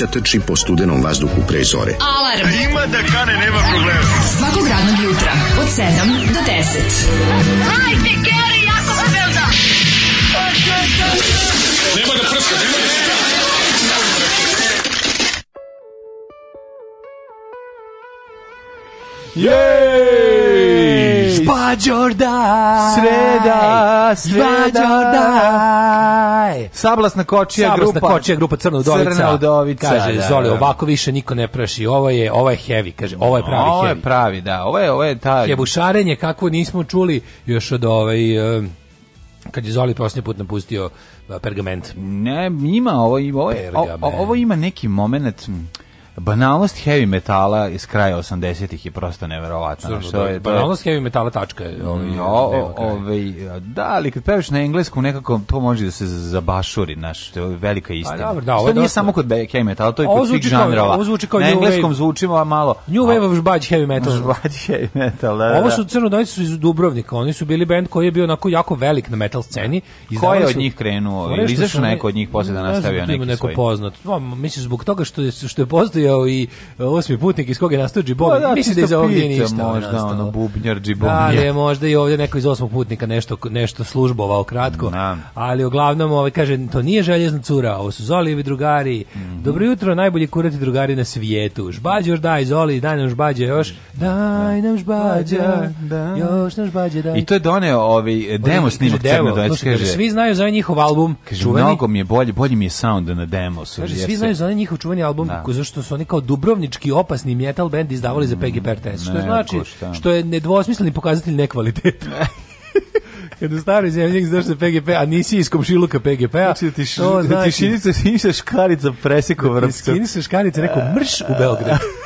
mladića trči po studenom vazduhu pre zore. Alarm! A ima da kane, nema problema. Svakog radnog jutra, od 7 do 10. Hajde, Geri, jako se velda! Nema da prska, nema da Jej! Spa Jordan! Sreda, sreda! Spa Jordan! Sablasna kočija Sablasna grupa. kočija grupa Crna Udovica. Crna Udovica. Kaže, da, Zoli, da. ovako više niko ne praši. Ovo je, ovo je heavy, kaže. Ovo je pravi ovo heavy. Ovo je pravi, da. Ovo je, ovo je taj... jebušarenje kako nismo čuli još od ovaj... Eh, kad je Zoli posljednji put napustio eh, pergament. Ne, ima ovo, ima, ovo, ovo, ovo ima neki momenat mm, banalnost heavy metala iz kraja 80-ih je prosto neverovatna. Što da. je banalnost heavy metala tačka je. Ovaj, mm, ovaj, da, ali kad pevaš na engleskom nekako to može da se zabašuri, znaš, to je velika pa istina. Pa, dobro, da, ovo nije samo kod heavy metala, to je kod svih žanrova. Ovo zvuči kao na engleskom zvučimo malo. New wave of žbađ heavy metal. Žbađ heavy metal, da, da. Ovo su crnodojci su iz Dubrovnika, oni su bili bend koji je bio onako jako velik na metal sceni. Ko je od njih krenuo? Ili da izašao neko od njih posle da nastavio da neki svoj? Neko poznat. Mislim, zbog toga što je, što je postao Oreo i e, osmi putnik iz kog je nastao Džibom. Pa, da, Mislim da iz ovog nije ništa. Možda ono bubnjar Džibom. Ali da, da, možda i ovdje neko iz osmog putnika nešto, nešto službovao kratko. Na. Da. Ali uglavnom, ovaj, kaže, to nije željezna cura, ovo su Zolijevi drugari. Mm -hmm. Dobro jutro, najbolji kurati drugari na svijetu. Žbađe još daj, Zoli, daj nam žbađe još. Daj nam žbađa, još nam žbađe daj. I to je doneo ovaj demo snimak Crne Dojče. Kaže, svi znaju za njihov album. Kaže, mnogo mi je bolji, bolji mi je sound na demo. Kaže, svi znaju za njihov čuveni album, zašto su oni kao dubrovnički opasni metal bend izdavali za PGP RTS, što mm, znači što je nedvosmisleni pokazatelj nekvaliteta. Kad u staroj zemlji znaš za da PGP, a nisi iz komšiluka PGP-a, znači, da ti, š, da to znači, ti šinice, škarica presekov vrpca. Skini se škarica, rekao, mrš u Beograd.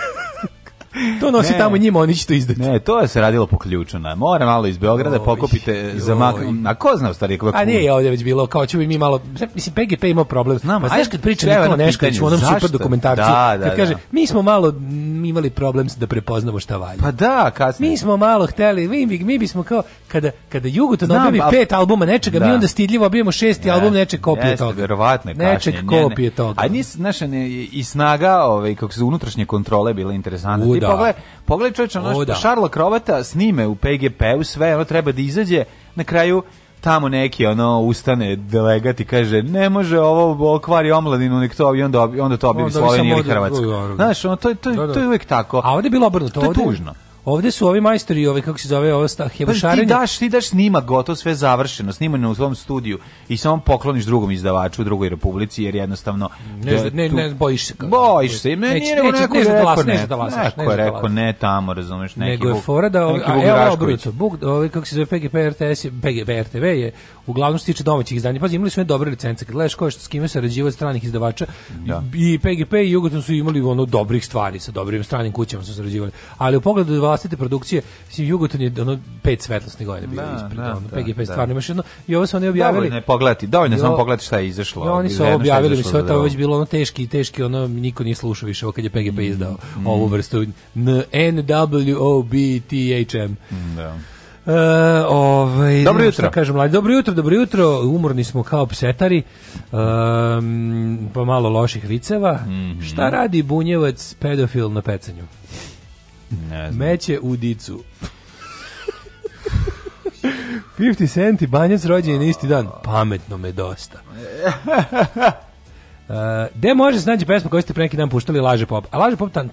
to nosi ne, tamo njima, oni će to izdati. Ne, to je se radilo po ključu. Na. Mora malo iz Beograda Ovi, pokupite za mak... A ko zna stari kako? A nije ovdje već bilo, kao ćemo mi malo... Mislim, PGP imao problem. Znam, pa znaš kad priča Nikola Nešković u onom super dokumentarcu, da, da, kad kaže, da. mi smo malo imali problem da prepoznamo šta valja. Pa da, kasnije. Mi smo malo hteli, mi, mi bismo kao, kada, kada Jugotan objavi pet albuma nečega, da. mi onda stidljivo objavimo šesti ne, album nečeg kopije toga. Verovatno je Nečeg kopije toga. A nis, znaš, i snaga, ovaj, kako se unutrašnje kontrole bila interesantna ti da. pogledaj, pogledaj čovječ, ono što da. Šarla Krovata snime u PGP-u sve, ono treba da izađe, na kraju tamo neki ono ustane delegat i kaže ne može ovo okvari omladinu nek to i onda onda to bi Slovenija ili Hrvatska. Znaš, ono to to, da, da. to je uvek tako. A ovdje je bilo obrnuto. To je tužno. Ovde su ovi majstori, ovi kako se zove, ovo sta hebašarenje. Pa ti daš, ti daš snima, gotovo sve završeno, snimano u svom studiju i samo pokloniš drugom izdavaču u drugoj republici jer jednostavno ne da, ne, ne bojiš se. Kao, bojiš se. Ne, nije nego neko da ne, da vas, ne, da vas, neko ne tamo, razumeš, neki. Nego je fora da neki evo bruto, bug, ovi kako se zove PGP RTS, PGP RTV je uglavnom se tiče domaćih izdanja. Pazi, imali su ne dobre licence. Kad gledaš ko što s kime sarađivao od stranih izdavača da. i PGP i Jugoton su imali ono dobrih stvari sa dobrim stranim kućama su sarađivali. Ali u pogledu vlastite produkcije, si Jugoton je ono pet svetlosnih godina bio da, ispred, da, ono, PGP da, da, stvarno imaš jedno, i ovo su oni objavili. Dovoljno je pogledati, dovoljno samo pogledati šta je izašlo. I oni su ovo objavili, mi sve to već bilo ono teški, teški, ono, niko nije slušao više ovo kad je PGP mm, izdao mm. ovu vrstu NWOBTHM. Mm, da. E, ovaj, dobro jutro. Kažem, mladi. Dobro jutro, dobro jutro. Umorni smo kao psetari. Um, pa malo loših viceva. Mm -hmm. Šta radi bunjevac pedofil na pecanju? Ne Meće u dicu. 50 centi, banjac rođen je na isti dan. Pametno me dosta. Uh, gde može se naći pesma koju ste pre neki dan puštali Laže Pop? A Laže Pop tan,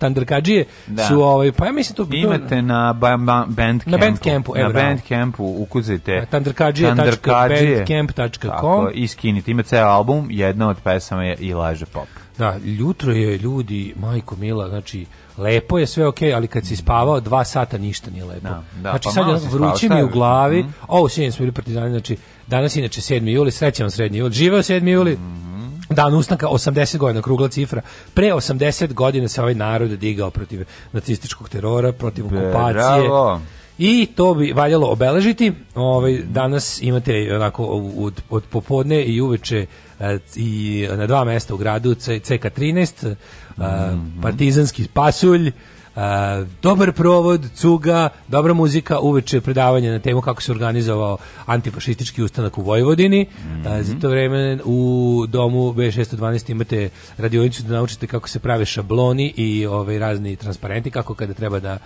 da. su, ovaj, pa ja mislim to... Imate na ba, ba, Bandcampu. Na Bandcampu, evo. Na Bandcampu ukucajte. Tandrkađije.bandcamp.com Tako, i skinite. Ima ceo album, jedna od pesama je i Laže Pop. Da, jutro je ljudi, majko mila, znači lepo je sve okay, ali kad si mhm. spavao dva sata ništa nije lepo. Da, da, znači pa sad je vruće mi u glavi, mm. ovo sjedim smo bili partizani, znači danas je inače 7. juli, srećan vam 7. juli, živeo 7. juli, mm. dan ustanka, 80 godina, krugla cifra, pre 80 godina se ovaj narod digao protiv nacističkog terora, protiv okupacije. Bravo I to bi valjalo obeležiti. Ovaj danas imate onako od, od popodne i uveče eh, i na dva mesta u gradu CK13 mm -hmm. partizanski pasulj dobar provod, cuga, dobra muzika, uveče predavanje na temu kako se organizovao antifašistički ustanak u Vojvodini. Mm -hmm. za to vreme u domu B612 imate radionicu da naučite kako se prave šabloni i ove ovaj, razni transparenti kako kada treba da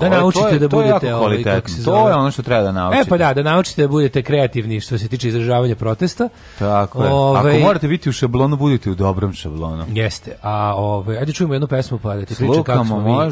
da naučite je, da budete ovaj, kako se zove. To je ono što treba da e, naučite. E pa da, da naučite da budete kreativni što se tiče izražavanja protesta. Tako je. Ove, Ako ovaj- morate biti u šablonu, budite u dobrom šablonu. Jeste. A ove, ovaj, ajde čujemo jednu pesmu pa da ti pričam kako smo mi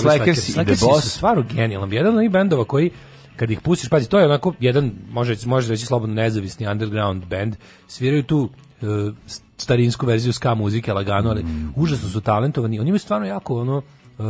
Slackers i The Boss. su stvarno genijalan. Jedan od onih bendova koji kad ih pustiš, pazi, to je onako jedan, može, može reći slobodno nezavisni underground band, sviraju tu uh, starinsku verziju ska muzike, lagano, ali mm. užasno su talentovani, oni imaju stvarno jako ono, E,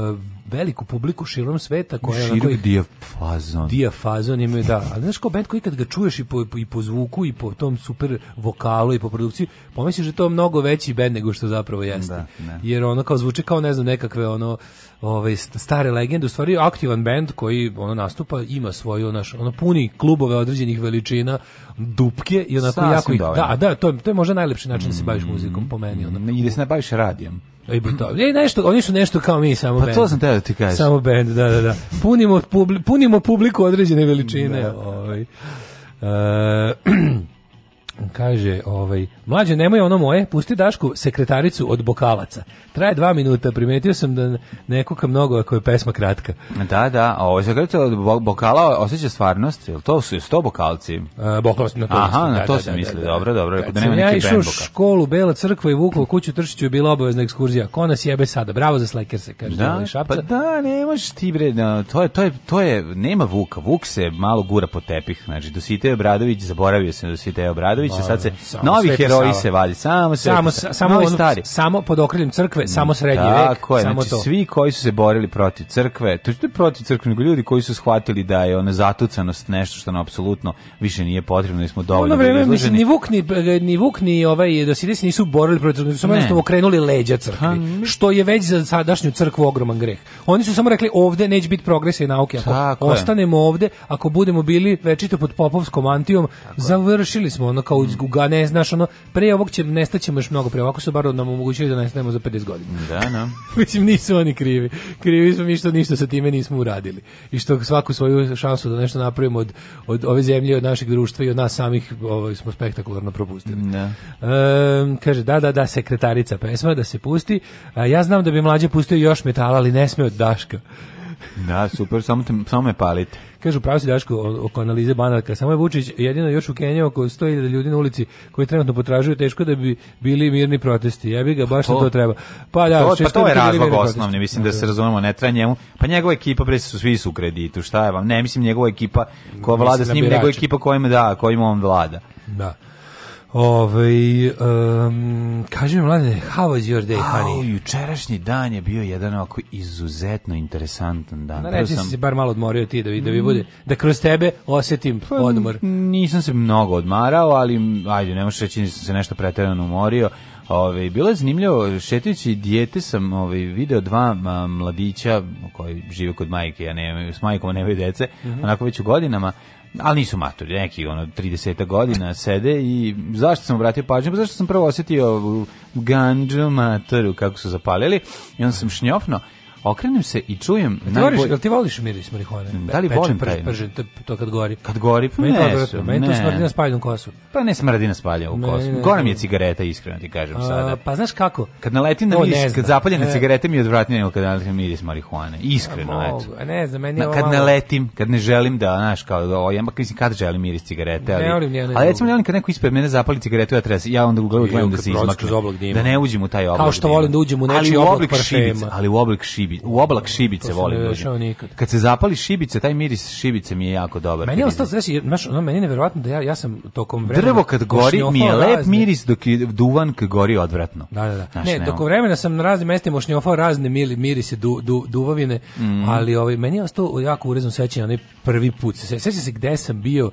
veliku publiku širom sveta koja je onako dijafazon. Dijafazon imaju da, ali znaš kao bend koji kad ga čuješ i po, i po zvuku i po tom super vokalu i po produkciji, pomisliš da je to mnogo veći bend nego što zapravo jeste. Da, da. Jer ono kao zvuči kao ne znam nekakve ono ove stare legende, u stvari aktivan bend koji ono nastupa, ima svoju naš, ono puni klubove određenih veličina, dupke i onako Sasvim jako dovoljno. da, da, to, to je možda najlepši način mm, da se baviš muzikom po meni mm, ono. I da se ne baviš radijem. I brutal. Ne, nešto, oni su nešto kao mi, samo pa band. Pa to sam teo da ti kažeš. Samo band, da, da, da. Punimo, publi, punimo publiku određene veličine. Da. Ovaj. Uh, Kaže, ovaj, mlađe, nemoj ono moje, pusti Dašku sekretaricu od bokavaca. Traje dva minuta, primetio sam da ne kuka mnogo ako je pesma kratka. Da, da, a ovo ovaj, sekretarica od bokala osjeća stvarnost, ili to su sto bokalci? A, e, bokalac, na to Aha, mislim, na da, to da, se da, da misli, da, dobro, dobro, da, da nema ja išao školu, Bela crkva i Vukova kuću Tršiću je bila obavezna ekskurzija. Ko nas jebe sada? Bravo za slajker se, kaže da, Šapca. Pa da, nemaš ti bre, no, da, to, je, to, je, to je, nema Vuka, Vuk se malo gura po tepih, znači Dositeo Bradović, zaboravio se Dositeo Bradović, Obradovića, pa, sad se novi heroji se vadi, samo se samo samo stari. Samo pod okriljem crkve, mm, samo srednji vek, samo znači, to. Svi koji su se borili protiv crkve, to je protiv crkve, nego ljudi koji su shvatili da je ona zatucanost nešto što nam apsolutno više nije potrebno, i smo dovoljno vreme, mislim, ni Vuk ni, ni Vuk ni ovaj Dosidesi da nisu borili protiv crkve, su samo jednostavno okrenuli leđa crkvi, pa, što je već za sadašnju crkvu ogroman greh. Oni su samo rekli ovde neće biti progresa i nauke, ako Tako ostanemo ovde, ako budemo bili večito pod popovskom antijom, završili smo ono kao kao izguga, ne znaš, ono, pre ovog će, nestaćemo još mnogo pre, ovako su bar nam omogućili da nestanemo za 50 godina. Da, da. Mislim, nisu oni krivi. Krivi smo mi što ništa sa time nismo uradili. I što svaku svoju šansu da nešto napravimo od, od ove zemlje, od našeg društva i od nas samih ovo, ovaj, smo spektakularno propustili. Da. E, kaže, da, da, da, sekretarica pesma, da se pusti. A, ja znam da bi mlađe pustio još metala, ali ne sme od Daška da, super, samo, te, samo me palite. Kažu pravo si Daško oko analize banaka. Samo je Vučić jedino još u Keniji oko 100.000 ljudi na ulici koji trenutno potražuju teško da bi bili mirni protesti. Ja bih ga baš pa to, to treba. Pa da, to, pa to je razlog osnovni, mislim da, da, se razumemo, ne treba njemu. Pa njegova ekipa pre su svi su u kreditu, šta je vam? Ne, mislim njegova ekipa koja vlada s njim, njegova ekipa kojima da, kojima on vlada. Da. Ove, ovaj, um, kaži mi mlade, how was your day, honey? Au, jučerašnji dan je bio jedan ovako izuzetno interesantan dan. Da, reći sam... si se bar malo odmorio ti da, da bi mm. bude, da kroz tebe osjetim pa, odmor. Nisam se mnogo odmarao, ali ajde, ne možeš reći da se nešto pretjerano umorio. Ove, ovaj, bilo je zanimljivo, šetajući dijete sam ove, ovaj, video dva a, mladića koji žive kod majke, ja ne, s majkom nemaju dece, mm -hmm. onako već u godinama, ali nisu maturi, neki ono 30 godina sede i zašto sam obratio pažnju? Pa zašto sam prvo osjetio ganđu matoru kako su zapalili i onda sam šnjofno Okrenem se i čujem ti najbolje. Voliš, ti voliš miris marihuane? Da li volim prž, taj? Prž, to kad gori. Kad gori, pa meni ne, to odvratno. Meni to smrdi na spaljenu kosu. Pa ne smrdi na spaljenu kosu. Gora mi je cigareta, iskreno ti kažem sada. Pa znaš kako? Kad naletim na miris, kad zapaljene e. cigarete mi je odvratnije nego kad naletim miris marihuane. Iskreno, eto. Ne za meni je Kad naletim, kad ne želim da, znaš, kao, da ja mislim kad želim miris cigarete, ali... Ali recimo, ne volim kad neko ispred mene zapali cigaretu, ja treba ja onda gledam da se izmakne. Da, da ne uđem u taj oblak. Kao što da volim da uđem u nečiji oblak parfema. Ali u oblak šibi, u oblak šibice volim. Ljudi. Kad se zapali šibice, taj miris šibice mi je jako dobar. Meni je ostalo, znači, znaš, no, meni je neverovatno da ja, ja sam tokom vremena... Drvo kad gori mi je lep razne. miris, dok je duvan kad gori odvratno. Da, da, da. Znaš, ne, tokom vremena sam na raznim mestima ošnjofao razne mili, mirise du, du, duvavine, mm. ali ovaj, meni je ostalo jako urezno sećanje, onaj prvi put. Sećam se gde sam bio,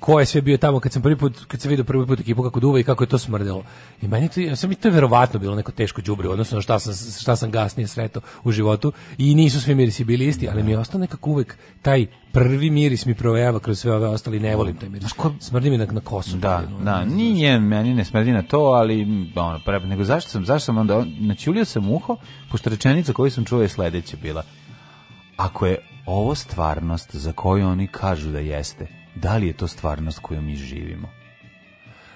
ko je sve bio tamo kad sam prvi put kad sam video prvi put ekipu kako duva i kako je to smrdelo. I meni to ja sam i to verovatno bilo neko teško đubri odnosno šta sam šta sam gasnije sreto u životu i nisu svi mirisi bili isti, ali mi je ostao nekako uvek taj prvi miris mi provejava kroz sve ove ostali ne volim taj miris. Smrdi mi na, na kosu. Da, no, da, nije, meni ne smrdi na to, ali ono, pre, nego zašto sam, zašto sam onda, načulio sam uho, pošto rečenica koju sam čuo je sledeća bila. Ako je ovo stvarnost za koju oni kažu da jeste, da li je to stvarnost koju mi živimo.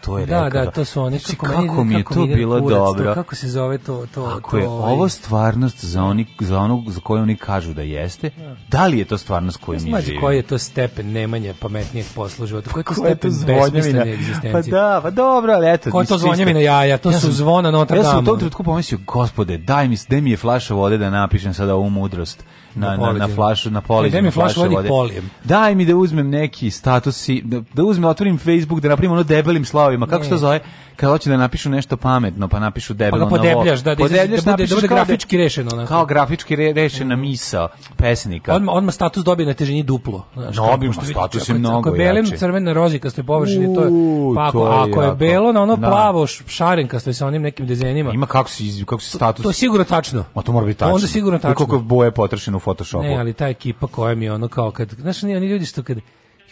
To je da, da rekao, da, to su oni znači, kako, kako mi je to bilo kurac, dobro. To, kako se zove to to Ako to, je ovaj- ovo stvarnost za oni za onog za koju oni kažu da jeste, ja. Da. da li je to stvarnost koju mi živimo? koji je to stepen nemanje pametnijeg posla života? Koji je to stepen besmislene egzistencije? Pa da, pa dobro, ali eto. Ko to zvonjevina jaja, to ja su zvona Notre Dame. Ja sam u tom trenutku pomislio, gospode, daj mi, daj mi je flaša vode da napišem sada ovu mudrost na, na, na flašu, na poliđe. Daj mi flašu vodi polijem. Daj mi da uzmem neki statusi, da, da uzmem, da otvorim Facebook, da napravim ono debelim slavima, kako se to zove? Kao hoće da napišu nešto pametno, pa napišu debelo Pa ga podebljaš, da, da, podebljaš, da, da bude, da bude da- grafički rešeno. Onako. Kao grafički re, rešena mm. misa pesnika. Odma odma status dobije na težini duplo. znači. no, obim status je mnogo jače. Ako je belim, crvena rozikastoj površini, to je... Pa ako, ako je belo, na ono plavo, šarenkastoj sa onim nekim dezenima. Ima kako se kako se status. To, to je sigurno tačno. Ma to mora biti tačno. Onda sigurno tačno. Koliko boje potrošeno u Photoshopu. Ne, ali ta ekipa koja mi je ono kao kad, znaš, oni ljudi što kad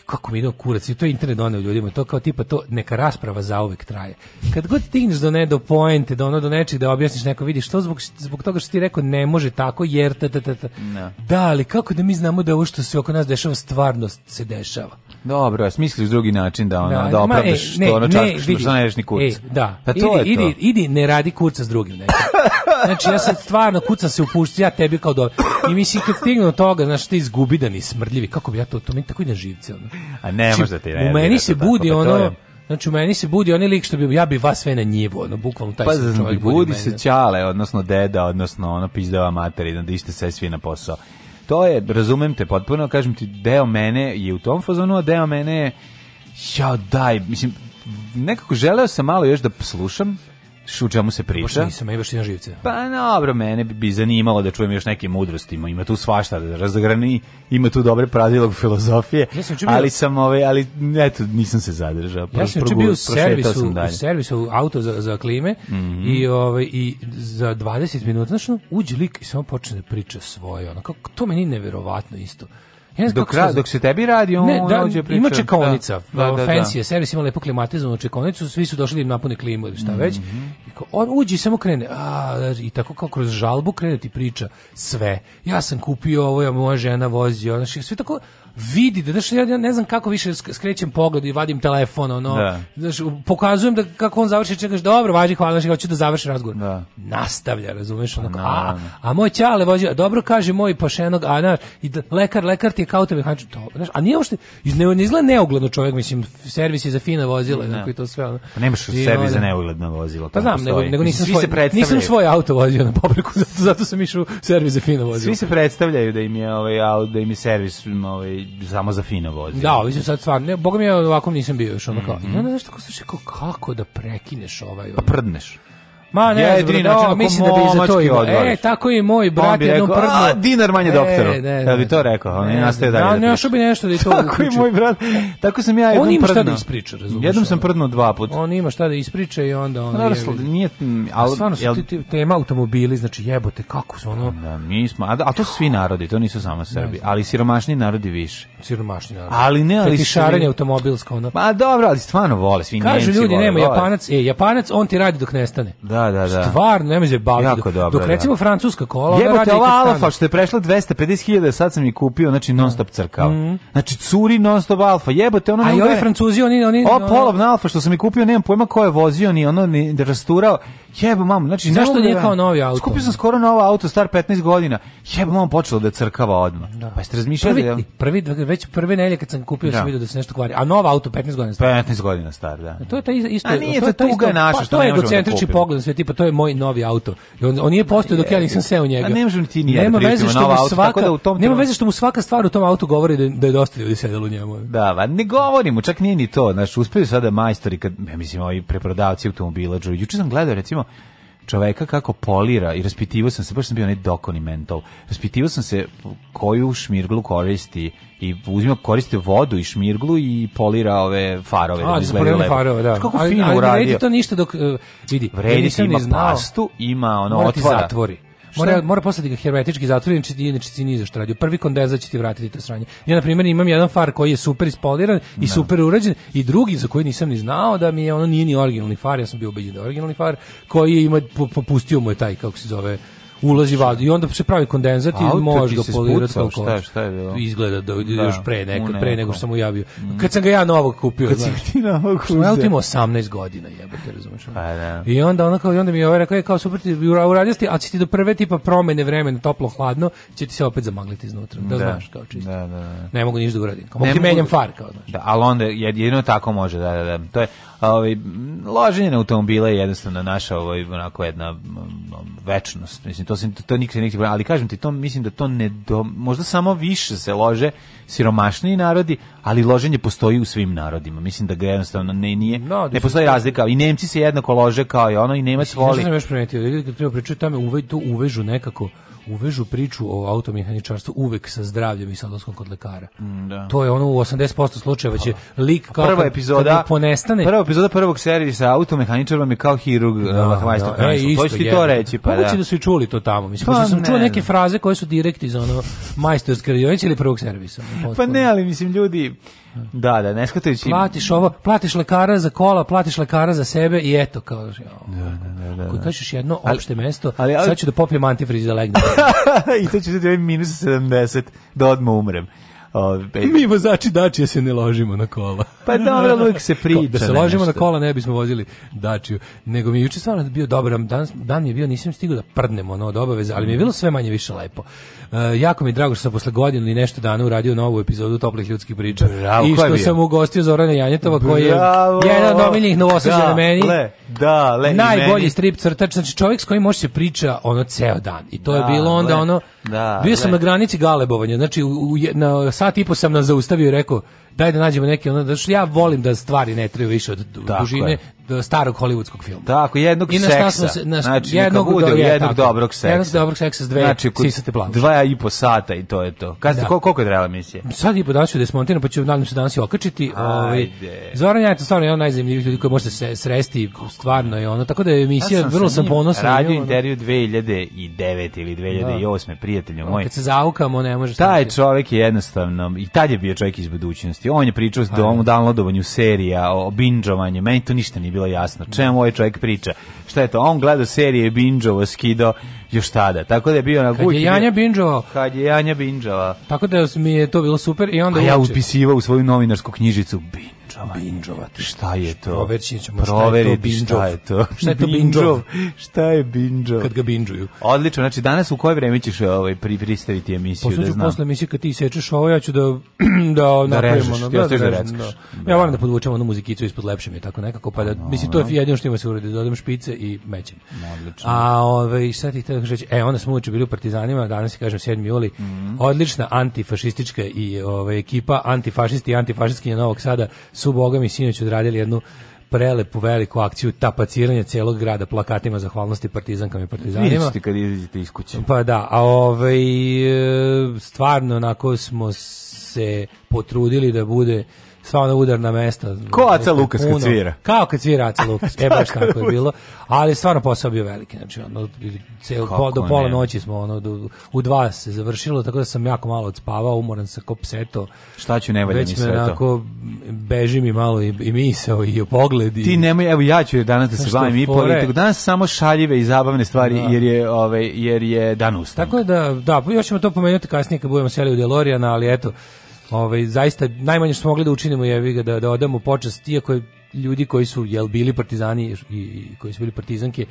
kako mi ide kurac i to je internet doneo ljudima to kao tipa to neka rasprava za uvek traje kad god stigneš do ne do poente do ono do nečeg da objasniš neko vidiš što zbog zbog toga što ti rekao ne može tako jer ta, ta, ta, ta. No. Da. da ali kako da mi znamo da ovo što se oko nas dešava stvarnost se dešava Dobro, ja smisliš drugi način da ona da, da opravdaš e, što ona čak što znaš ni kurca. E, da. Pa to idi, je to. idi, idi, ne radi kurca s drugim nekim. Znači ja sad stvarno kucam se upušti, ja tebi kao dobro. I mislim kad stignu toga, znaš ti izgubidani, smrdljivi, kako bi ja to, to meni tako ide živce ono. A ne znači, možda ti ne. U meni se budi pa tako, ono, Znači, u meni se budi onaj lik što bi, ja bi vas sve na njivu, ono, bukvalno taj pa, znači, čovjek budi. budi se čale, da. odnosno deda, odnosno ono pizdava materi, da ište sve svi na posao to je, razumem te potpuno, kažem ti, deo mene je u tom fazonu, a deo mene je, ja daj, mislim, nekako želeo sam malo još da slušam, o čemu se priča. Baš nisam, baš živce. Pa dobro, mene bi zanimalo da čujem još neke mudrosti. Ima tu svašta da razgrani, ima tu dobre pradilog filozofije. Ja sam čubio, ali sam ove, ovaj, ali eto, nisam se zadržao. Pro, ja sam bio u servisu, u servisu auto za, za klime mm -hmm. i, ovaj, i za 20 minuta, znaš, uđe lik i samo počne da priča svoje. Ono, kako, to meni neverovatno isto. Ja dok, ra, dok se tebi radi, on ne, da, dođe priča. Ima da, čekovnica, da, da, da, fancy je servis, ima lepo klimatizovanu čekovnicu, svi su došli da im napune klimu ili šta mm -hmm. već. Mhm. On uđi samo krene, a, i tako kao kroz žalbu krene ti priča sve. Ja sam kupio ovo, ja moja žena vozi, znači sve tako, vidi da znaš, ja ne znam kako više skrećem pogled i vadim telefon, ono, da. znaš, pokazujem da kako on završi, čekaš, dobro, važi, hvala, znaš, hoću da završi razgovor. Da. Nastavlja, razumeš, pa ono, a, a moj ćale vozi, dobro kaže moj pošenog, a znaš, i da, lekar, lekar ti je kao tebe, to, znaš, a nije uopšte, ne, ne izgleda neugledno čovjek, mislim, servis je za fina vozila, ne. Da. i to sve, ono. Pa nemaš servis za neugledno vozilo, pa znam, nego, nego nisam, svoj, nisam svoj auto vozio na publiku zato, zato sam išao servis za fina vozila Svi se predstavljaju da im je, ovaj, da im je servis, ovaj, samo za fino vozi. Da, ovi su sad stvarno, ne, boga mi je ovako nisam bio još ono kao, mm -hmm. i onda znaš tako slušaj, kako da prekineš ovaj... Pa prdneš. Ma ne, jedini način da, mislim da bi za to i odvali. E, tako i moj brat je jednom prdno. A, dinar manje doktoru. E, da bi to rekao, on ne, nastaje dalje. Da, da ne, još bi nešto da i to Tako i moj brat, tako sam ja jednom prdno. On ima šta da ispriča, razumiješ? Jednom sam prdno dva puta. On ima šta da ispriča i onda on... Pa naravno, nije... Ali, stvarno su ti tema automobili, znači jebote, kako su ono... Da, mi smo, a, da, a to su svi narodi, to nisu samo Srbi, ali siromašni narodi više. Siromašni narodi. Ali ne, ali... Fetišarenje automobilsko, ono. Ma dobro, ali stvarno vole, svi Kažu ljudi, nema, Japanac, e, Japanac, on ti radi dok nestane. Da, Da, da, da. Stvarno, nema se baviti. Jako dobro, Dok da. recimo da. francuska kola... radi. Jebote, ova alfa što je prešla 250.000, sad sam je kupio, znači da. non stop crkao. Mm. Znači curi non stop alfa, jebote, ona... A i ovi francuzi, oni... oni o, polovna alfa što sam je kupio, nemam pojma ko je vozio, ni ono, ni rasturao. Jebe mamu, znači nešto da nije kao novi auto? Skupio sam skoro novo auto star 15 godina. Jebe mamu počelo da crkava odma. Da. Pa jeste razmišljali prvi, da- prvi već prve nedelje kad sam kupio da. sam video da se nešto kvari. A novo auto 15 godina star. 15 godina star, da. to je ta isto, A nije to, to, to tuga isto, naša, pa, što to je egocentrični pogled, sve tipa to je moj novi auto. I on, on nije postao dok ja nisam e, seo u njega. A ne možeš ti ni Nema veze što mu svaka, da tom nema veze što mu svaka stvar u tom autu govori da, da je dosta ljudi sedelo u njemu. Da, va, ne govorim, čak nije ni to. Znaš, uspeju sada majstori kad ja mislim ovi preprodavci automobila, juče sam gledao recimo čoveka kako polira i raspitivao sam se, baš sam bio onaj dokoni mental, raspitivao sam se koju šmirglu koristi i uzimao koristio vodu i šmirglu i polira ove farove. Da A, da farove, da. Kako fino ali, ali uradio. Ali to ništa dok, uh, vidi, vredi, ja nisam ima znao, pastu, ima ono, otvora. Zatvori. Mora, mora posle ga hermetički zatvori, inače ti inače ti ni zašto radio. Prvi kondenza će ti vratiti to sranje. Ja, na primjer, imam jedan far koji je super ispoliran i no. Da. super urađen i drugi za koji nisam ni znao da mi je ono nije ni originalni far, ja sam bio ubeđen da originalni far, koji ima, popustio mu je taj, kako se zove, ulazi vada i onda se pravi kondenzat i možeš ga polirati kako šta, šta je bilo? Izgleda da, da još pre neka, pre nego što sam ujavio Mm. Kad sam ga ja novog kupio, Kad znaš. ti novog kupio? Ja 18 godina, jebote, razumeš? Pa da. I onda ona kao i onda mi je ovaj rekao je kao super ti uradio ste, a će ti do prve tipa promene vremena toplo hladno, će ti se opet zamagliti iznutra. Da, da znaš kao čisto. Da, da, da. Ne mogu ništa da uradim. Kao, ne mogu ti menjam da- far kao, znaš. Da, al onda jedino tako može da da, da. To je ovaj loženje na automobile je jednostavno naša ovaj onako jedna večnost, mislim to se to nikad nikad ali kažem ti to mislim da to ne do, možda samo više se lože siromašniji narodi, ali loženje postoji u svim narodima. Mislim da ga jednostavno ne nije no, da, ne da, postoji da. razlika. I Nemci se jednako lože kao i ono i Nemac voli. Ne znam još primetio, ljudi kad treba pričati tome to uvežu nekako uvežu priču o automehaničarstvu uvek sa zdravljem i sa odlaskom kod lekara. Mm, da. To je ono u 80% slučajeva će lik kao prva kad, epizoda kad ponestane. Prva epizoda prvog servisa automehaničarom je kao hirurg da, uh, da. majstor. Da, e, isto, to, to reći pa Moguće da. da su i čuli to tamo. Mislim pa, sam ne, čuo neke fraze koje su direkt iz ono majstorske radionice ili prvog servisa. Pa ne, ali mislim ljudi Da, da, ne shvatajući... Platiš ovo, platiš lekara za kola, platiš lekara za sebe i eto, kao... Da, da, da, da, da. Ako kažeš jedno opšte ali, mesto, ali, ali, sad ću da popijem antifriz da legnem. I to ću da ovaj minus 70, da odmah umrem. Ove. Mi vozači znači, dačije se ne ložimo na kola. Pa da dobro, uvijek se priča. Da se ložimo nešto. na kola, ne bismo vozili dačiju. Nego mi je juče stvarno bio dobar, dan, dan mi je bio, nisam stigao da prdnemo ono od obaveza, ali mi je bilo sve manje više lepo. Uh, jako mi je drago što sam posle godinu i nešto dana uradio novu epizodu Toplih ljudskih priča. Bravo, I što je sam ugostio Zorana Janjetova, koji je jedan od omiljenih novosađena meni. Le, da, le, Najbolji meni. strip crtač, znači čovjek s kojim može se priča ono ceo dan. I to da, je bilo onda le, ono, da, bio sam le. na granici galebovanja, znači u, u, na sat i po sam nas zaustavio i rekao, daj da nađemo neke ono, da ja volim da stvari ne traju više od da, dužine, starog holivudskog filma. Tako, jednog I na seksa. Smo se, na, znači, jednog, do, je, jednog tako, dobrog seksa. Jednog dobrog seksa s dve znači, sisate plavuše. Dva i po sata i to je to. Kada ste, da. koliko je trebala misija? Sad i po daću da smontiram, pa ću nadam se danas i okačiti. Ovaj, Zoran je stvarno je najzanimljiviji ljudi koji možete se sresti, stvarno je ono. Tako da je emisija, ja sam vrlo sam ponosan. Radio ono. intervju 2009 ili 2008, da. prijatelju moj. Kad se zaukamo, ne možeš... Taj znači. čovjek je jednostavno, i tad je bio čovjek iz budućnosti. On je pričao o downloadovanju serija, o binđovanju, meni to ništa nije bilo jasno. Čemu ovaj čovjek priča? Šta je to? On gleda serije Binđovo, skido još tada. Tako da je bio na gući. Kad je Janja Binđova. Kad je Janja Binđova. Tako da mi je to bilo super i onda... A ja upisivao u svoju novinarsku knjižicu Binđova Binđovati. Šta je to? Proverći ćemo Proveriti, šta je to binđov. Šta je to binđov? Šta je binđov? Kad ga binđuju. Odlično, znači danas u koje vreme ćeš ovaj, pri, pristaviti emisiju? Posle da znam. posle emisije kad ti sečeš ovo, ja ću da, da, da, da režeš, ono, da ti da, da, da, da. da, Ja moram da podvučem onu muzikicu ispod lepše mi je tako nekako, pa da, no, pa mislim, to je jedino što ima se uredi, dodam špice i mećem. Odlično. A ovaj, sad ti htio reći, e, onda smo uče bili u Partizanima, danas je, kažem, 7. juli, mhm. odlična antifašistička i ovaj, ekipa, antifašisti i antifašistkinja Novog Sada su, boga mi, sinoć odradili jednu prelepu veliku akciju tapaciranja celog grada plakatima zahvalnosti partizankama i partizanima. Vidjet ćete kad izađete iz kuće. Pa da, a ovaj, e, stvarno onako smo se potrudili da bude sva ona udarna mesta. Ko Aca Lukas kad svira? Kao kad svira Aca Lukas, e baš tako je bilo. Ali stvarno posao bio veliki, znači ono, cel, po, do pola ne. noći smo ono, do, u dva se završilo, tako da sam jako malo odspavao, umoran sa kopseto. Šta ću ne valja sve to? Već me onako, beži mi malo i, i misao i pogled. I, Ti nemoj, evo ja ću danas da se bavim i politiku. Danas samo šaljive i zabavne stvari da. jer je ovaj jer je dan ustan. Tako da da, još ćemo to pomenuti kasnije kad budemo seli u Deloriana, ali eto Ovaj zaista najmanje što smo mogli da učinimo je ga da da odamo počast iako je ljudi koji su jel bili partizani i, i koji su bili partizanke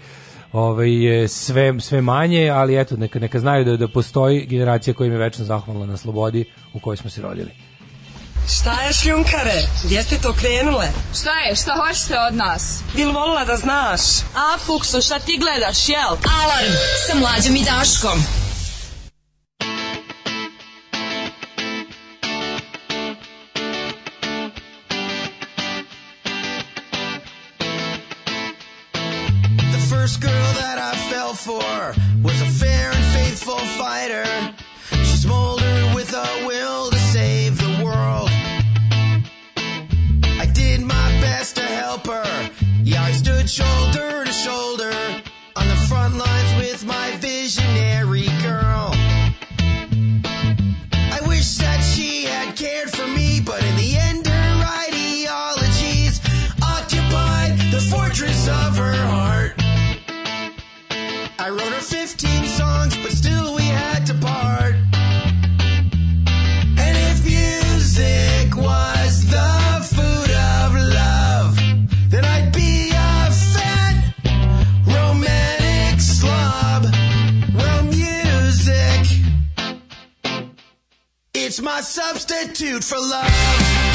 ovaj sve sve manje, ali eto neka neka znaju da da postoji generacija koja im je večno zahvalna na slobodi u kojoj smo se rodili. Šta je šljunkare? Gdje ste to krenule? Šta je? Šta hoćete od nas? Bil volila da znaš? A, Fuksu, šta ti gledaš, jel? Alarm sa mlađom i Daškom. It's my substitute for love.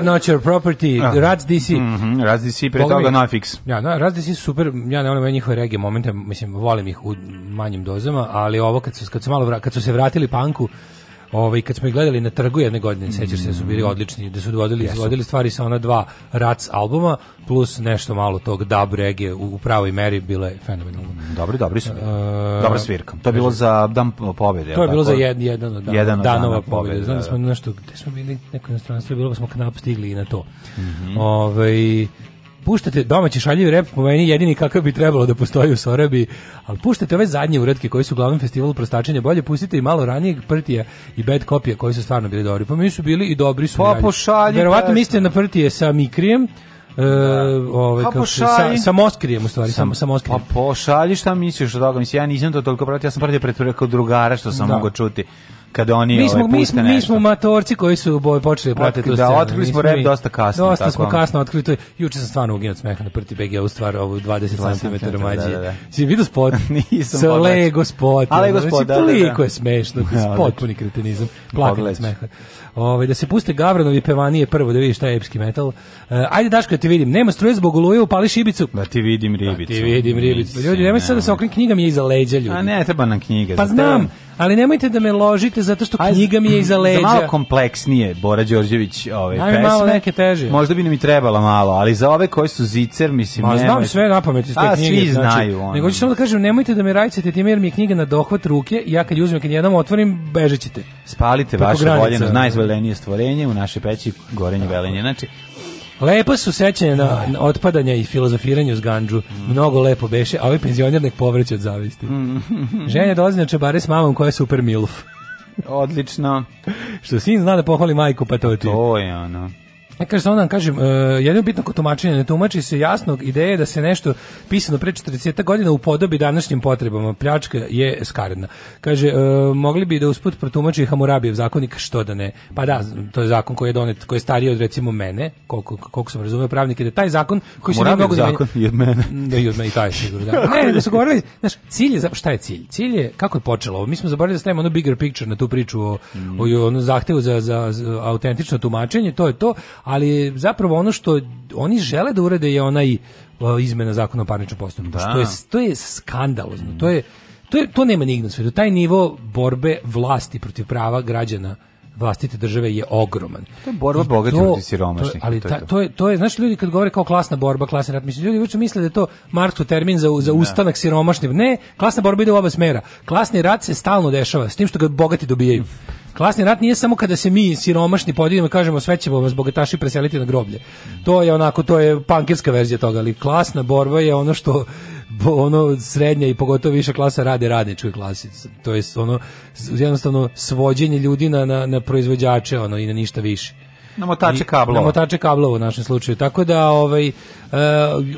are not your property, uh, Rats DC. Mm -hmm, Rats DC, pre Boga toga Nafix. Ja, na, da, Rats DC super, ja ne volim njihove regije momente, mislim, volim ih u manjim dozama, ali ovo kad su, kad su, malo, kad su se vratili panku, Ovaj kad smo ih gledali na trgu jedne godine, mm. sećaš se da su bili mm. odlični, da su dovodili izvodili stvari sa ona dva Rac albuma plus nešto malo tog dub regije u, u pravoj meri bilo je fenomenalno. Mm, dobri, dobri su. Uh, Dobra svirka. To je bilo za dan pobjede. To je bilo za jed, jedan od, dan, jedan od danova, danova pobjede. Znam da smo nešto, gde smo bili, neko inostranstvo, bilo pa smo knap stigli i na to. Mm -hmm. Ove, ovaj, puštate domaći šaljivi rep, po meni jedini kakav bi trebalo da postoji u Sorabi, ali puštate ove zadnje uredke koji su uglavnom festivalu prostačenja, bolje pustite i malo ranijeg prtija i bad kopija koji su stvarno bili dobri. Pa mi su bili i dobri su. Pa pošalji. Verovatno mislite na prtije sa Mikrijem, E, ovaj pa kako sa sa Moskrijem u stvari samo sa Moskrijem. Pa pošalji šta misliš od toga? Mislim ja nisam to toliko pratio, ja sam pratio preko drugara što sam da. mogao čuti kada oni mi smo, ovaj, mi, smo, mi smo matorci koji su boj počeli pratiti tu da, scenu. Da, otkrili smo rep dosta kasno. Dosta tako. smo kasno otkrili to. Juče sam stvarno uginuo od smeha na prti BG, u stvar ovo 20, cm mađije. Da, da, da. Si vidio spot? Nisam pogledao. Sa Lego spot. A Lego spot, znači, da, da, da. Toliko je smešno, da, potpuni kretenizam. Plakan od smeha. Ovaj da se puste Gavranovi pevanije prvo da vidiš šta je epski metal. Uh, ajde Daško, ja da te vidim. Nema struje zbog oluje, upali šibicu. Da ti vidim ribicu. Da ti vidim ribicu. Nisi, pa ljudi, nemoj sad da se okrenem knjiga mi je iza leđa ljudi. A pa ne, treba nam knjige. Pa znam, ali nemojte da me ložite zato što Aj, knjiga mi je iza leđa. Za malo kompleksnije Bora Đorđević ove Ajme, pesme. malo neke teže. Možda bi nam i trebala malo, ali za ove koji su zicer, mislim, Ma, znam sve na pamet iz te A, knjige. svi znači, znaju ono. Nego ću samo da kažem, nemojte da me rajcate tim jer mi je knjiga na dohvat ruke, ja kad ju uzmem, kad jednom otvorim, bežećete. Spalite vaše voljeno, najzvore najzelenije stvorenje, u naše peći gorenje velenje. Znači, Lepo su sećanje na, otpadanje i filozofiranje uz ganđu. Mm. Mnogo lepo beše, a ovaj penzioner nek povreće od zavisti. Mm. Ženja dolazi na čebare s mamom koja je super milf. Odlično. Što sin zna da pohvali majku, pa to je ti. To je ono. Ja e, kaže, samo da vam kažem, uh, e, jedno bitno kod tumačenja, ne tumači se jasnog ideje da se nešto pisano pre 40 godina upodobi današnjim potrebama. Pljačka je skaradna. Kaže, uh, mogli bi da usput protumači Hamurabijev zakonik, što da ne. Pa da, to je zakon koji je donet, koji je stariji od recimo mene, koliko, koliko sam razumeo pravnike, da taj zakon koji se ne mogu da zakon i od mene. Mm, da i od mene i taj sigurno, da. Ne, da su govorili, znaš, cilj je, šta je cilj? Cilj je, kako je počelo? Mi smo zaboravili da stavimo ono bigger picture na tu priču o, mm. o, o ono zahtevu za, za, za autentično tumačenje, to je to, ali zapravo ono što oni žele da urede je onaj izmena zakona o parničnom postupku, da. što je, to je skandalozno, to je to, je, to nema nigdje na svetu. Taj nivo borbe vlasti protiv prava građana vlastite države je ogroman. To je borba bogatih protiv siromašnih. Ali to, ta, to, je, to je, znaš, ljudi kad govore kao klasna borba, klasni rat, mislim, ljudi uče misle da je to Marksov termin za, za da. ustanak siromašnih. Ne, klasna borba ide u oba smera. Klasni rat se stalno dešava, s tim što ga bogati dobijaju. Klasni rat nije samo kada se mi siromašni podijelimo i kažemo sve ćemo vas bogataši preseliti na groblje. To je onako, to je pankirska verzija toga, ali klasna borba je ono što ono srednja i pogotovo više klasa rade radničkoj klasi. To je ono jednostavno svođenje ljudi na, na, na proizvođače ono, i na ništa više. Namotače kablova. Namotače kablova u našem slučaju. Tako da ovaj, uh,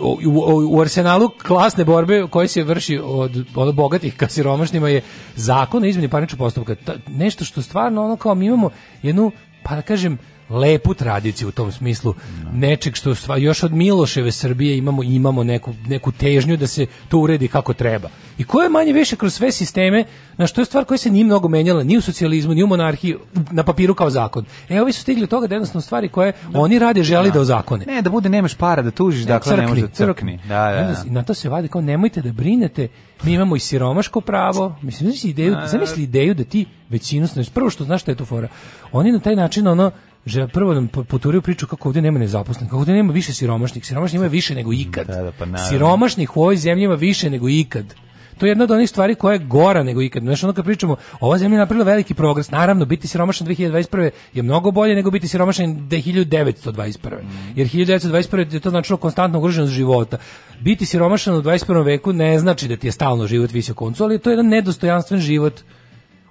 u, u, arsenalu klasne borbe koje se vrši od, od bogatih ka siromašnima je zakon o izmjeni parničnog postupka. Ta, nešto što stvarno ono kao mi imamo jednu, pa da kažem, lepu tradiciju u tom smislu nečeg što sva, još od Miloševe Srbije imamo imamo neku, neku težnju da se to uredi kako treba. I koje manje više kroz sve sisteme, na što je stvar koja se ni mnogo menjala, ni u socijalizmu, ni u monarhiji, na papiru kao zakon. E, ovi su stigli do toga da jednostavno stvari koje oni rade želi da, da ozakone. Ne, da bude nemaš para da tužiš, e, dakle crkni, ne može da crkni. Da, da, da. Na to se vade kao nemojte da brinete, mi imamo i siromaško pravo. Mislim, zamisli ideju, zamisli ideju da ti većinu, prvo što znaš šta je to fora. Oni na taj način ono že prvo nam poturio priču kako ovdje nema nezaposlenih, kako ovdje nema više siromašnih, siromašnih ima više nego ikad. Da, da, pa siromašnih u ovoj zemlji ima više nego ikad. To je jedna od onih stvari koja je gora nego ikad. Znači, ono kad pričamo, ova zemlja je napravila veliki progres. Naravno, biti siromašan 2021. je mnogo bolje nego biti siromašan 1921. Mhm. Jer 1921. je to značilo konstantnu ugroženost života. Biti siromašan u 21. veku ne znači da ti je stalno život visio koncu, ali to je jedan nedostojanstven život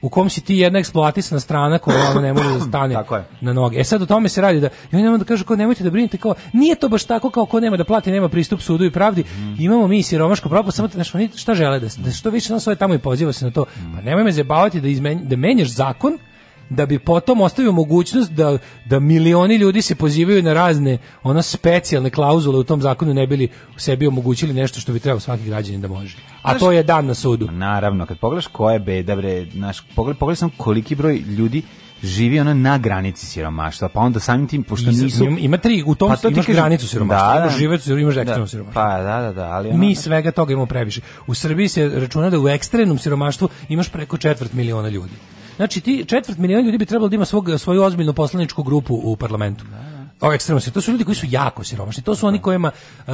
u kom si ti jedna eksploatisana strana koja ono ne može da stane na noge. E sad o tome se radi da i ne nam da kažu kao nemojte da brinete kao nije to baš tako kao ko nema da plati nema pristup sudu i pravdi. Mm. Imamo mi siromaško pravo samo znači oni šta žele da, da što više nas ove ovaj tamo i poziva se na to. Mhm. Pa nemoj me zabavati da izmenj, da menjaš zakon da bi potom ostavio mogućnost da, da milioni ljudi se pozivaju na razne ona specijalne klauzule u tom zakonu ne bili u sebi omogućili nešto što bi trebao svaki građanin da može. A to je dan na sudu. Naravno, kad pogledaš koja je beda, bre, naš, pogled, pogled sam koliki broj ljudi živi ono na granici siromaštva, pa onda samim tim, pošto nisu... Ima, ima tri, u tom pa to imaš kažem, granicu siromaštva, da, da, živec, imaš da. ekstremno da, siromaštvo. Pa, da, da, da, ali ono... Mi svega toga imamo previše. U Srbiji se računa da u ekstremnom siromaštvu imaš preko četvrt miliona ljudi. Znači ti četvrt miliona ljudi bi trebalo da ima svog svoju ozbiljnu poslaničku grupu u parlamentu. Da, da. O ekstremno to su ljudi koji su jako siromašni. To su oni kojima uh,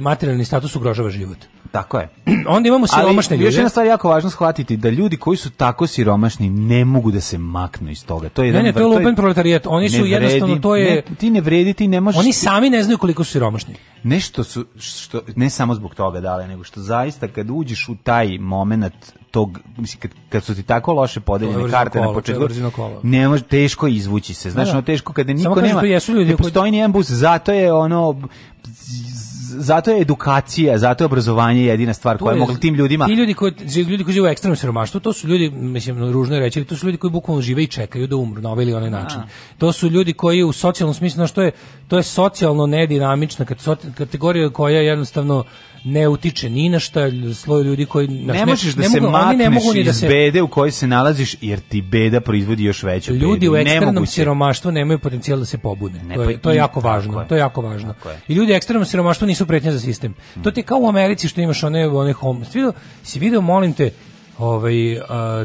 materijalni status ugrožava život. Tako je. Onda imamo siromašne ljude. Još jedna stvar jako važno shvatiti da ljudi koji su tako siromašni ne mogu da se maknu iz toga. To je jedan, ne, ne, to je lupen proletarijat. Oni su vredi, jednostavno to je ne, ti ne vredi, ti ne možeš. Oni sami ne znaju koliko su siromašni. Nešto su što ne samo zbog toga dale, nego što zaista kad uđeš u taj momenat tog mislim kad, kad su ti tako loše podeljene karte kolo, na početku ne može teško izvući se znaš da, da. ono teško kada niko nema da jesu ljudi ne postoji ni jedan bus zato je ono zato je edukacija, zato je obrazovanje jedina stvar koja je mogla tim ljudima. Ti ljudi koji ljudi koji žive u ekstremnom siromaštvu, to su ljudi, mislim, ružno je reći, to su ljudi koji bukvalno žive i čekaju da umru na ovaj ili onaj način. A. To su ljudi koji u socijalnom smislu, na što je, to je socijalno nedinamična kategorija koja je jednostavno ne utiče ni na šta, sloj ljudi koji... Naš, ne možeš da ne se mogu, makneš ne mogu ni da iz bede u kojoj se nalaziš, jer ti beda proizvodi još veću bedu. Ljudi u ekstremnom siromaštvu nemaju potencijal da se pobune. Ne, to, je, pa to je jako važno. Je. To je jako važno. Je. I ljudi u ekstremnom siromaštvu nisu pretnja za sistem. Hmm. To ti je kao u Americi što imaš one, one home... Si video, si video molim te, ovaj,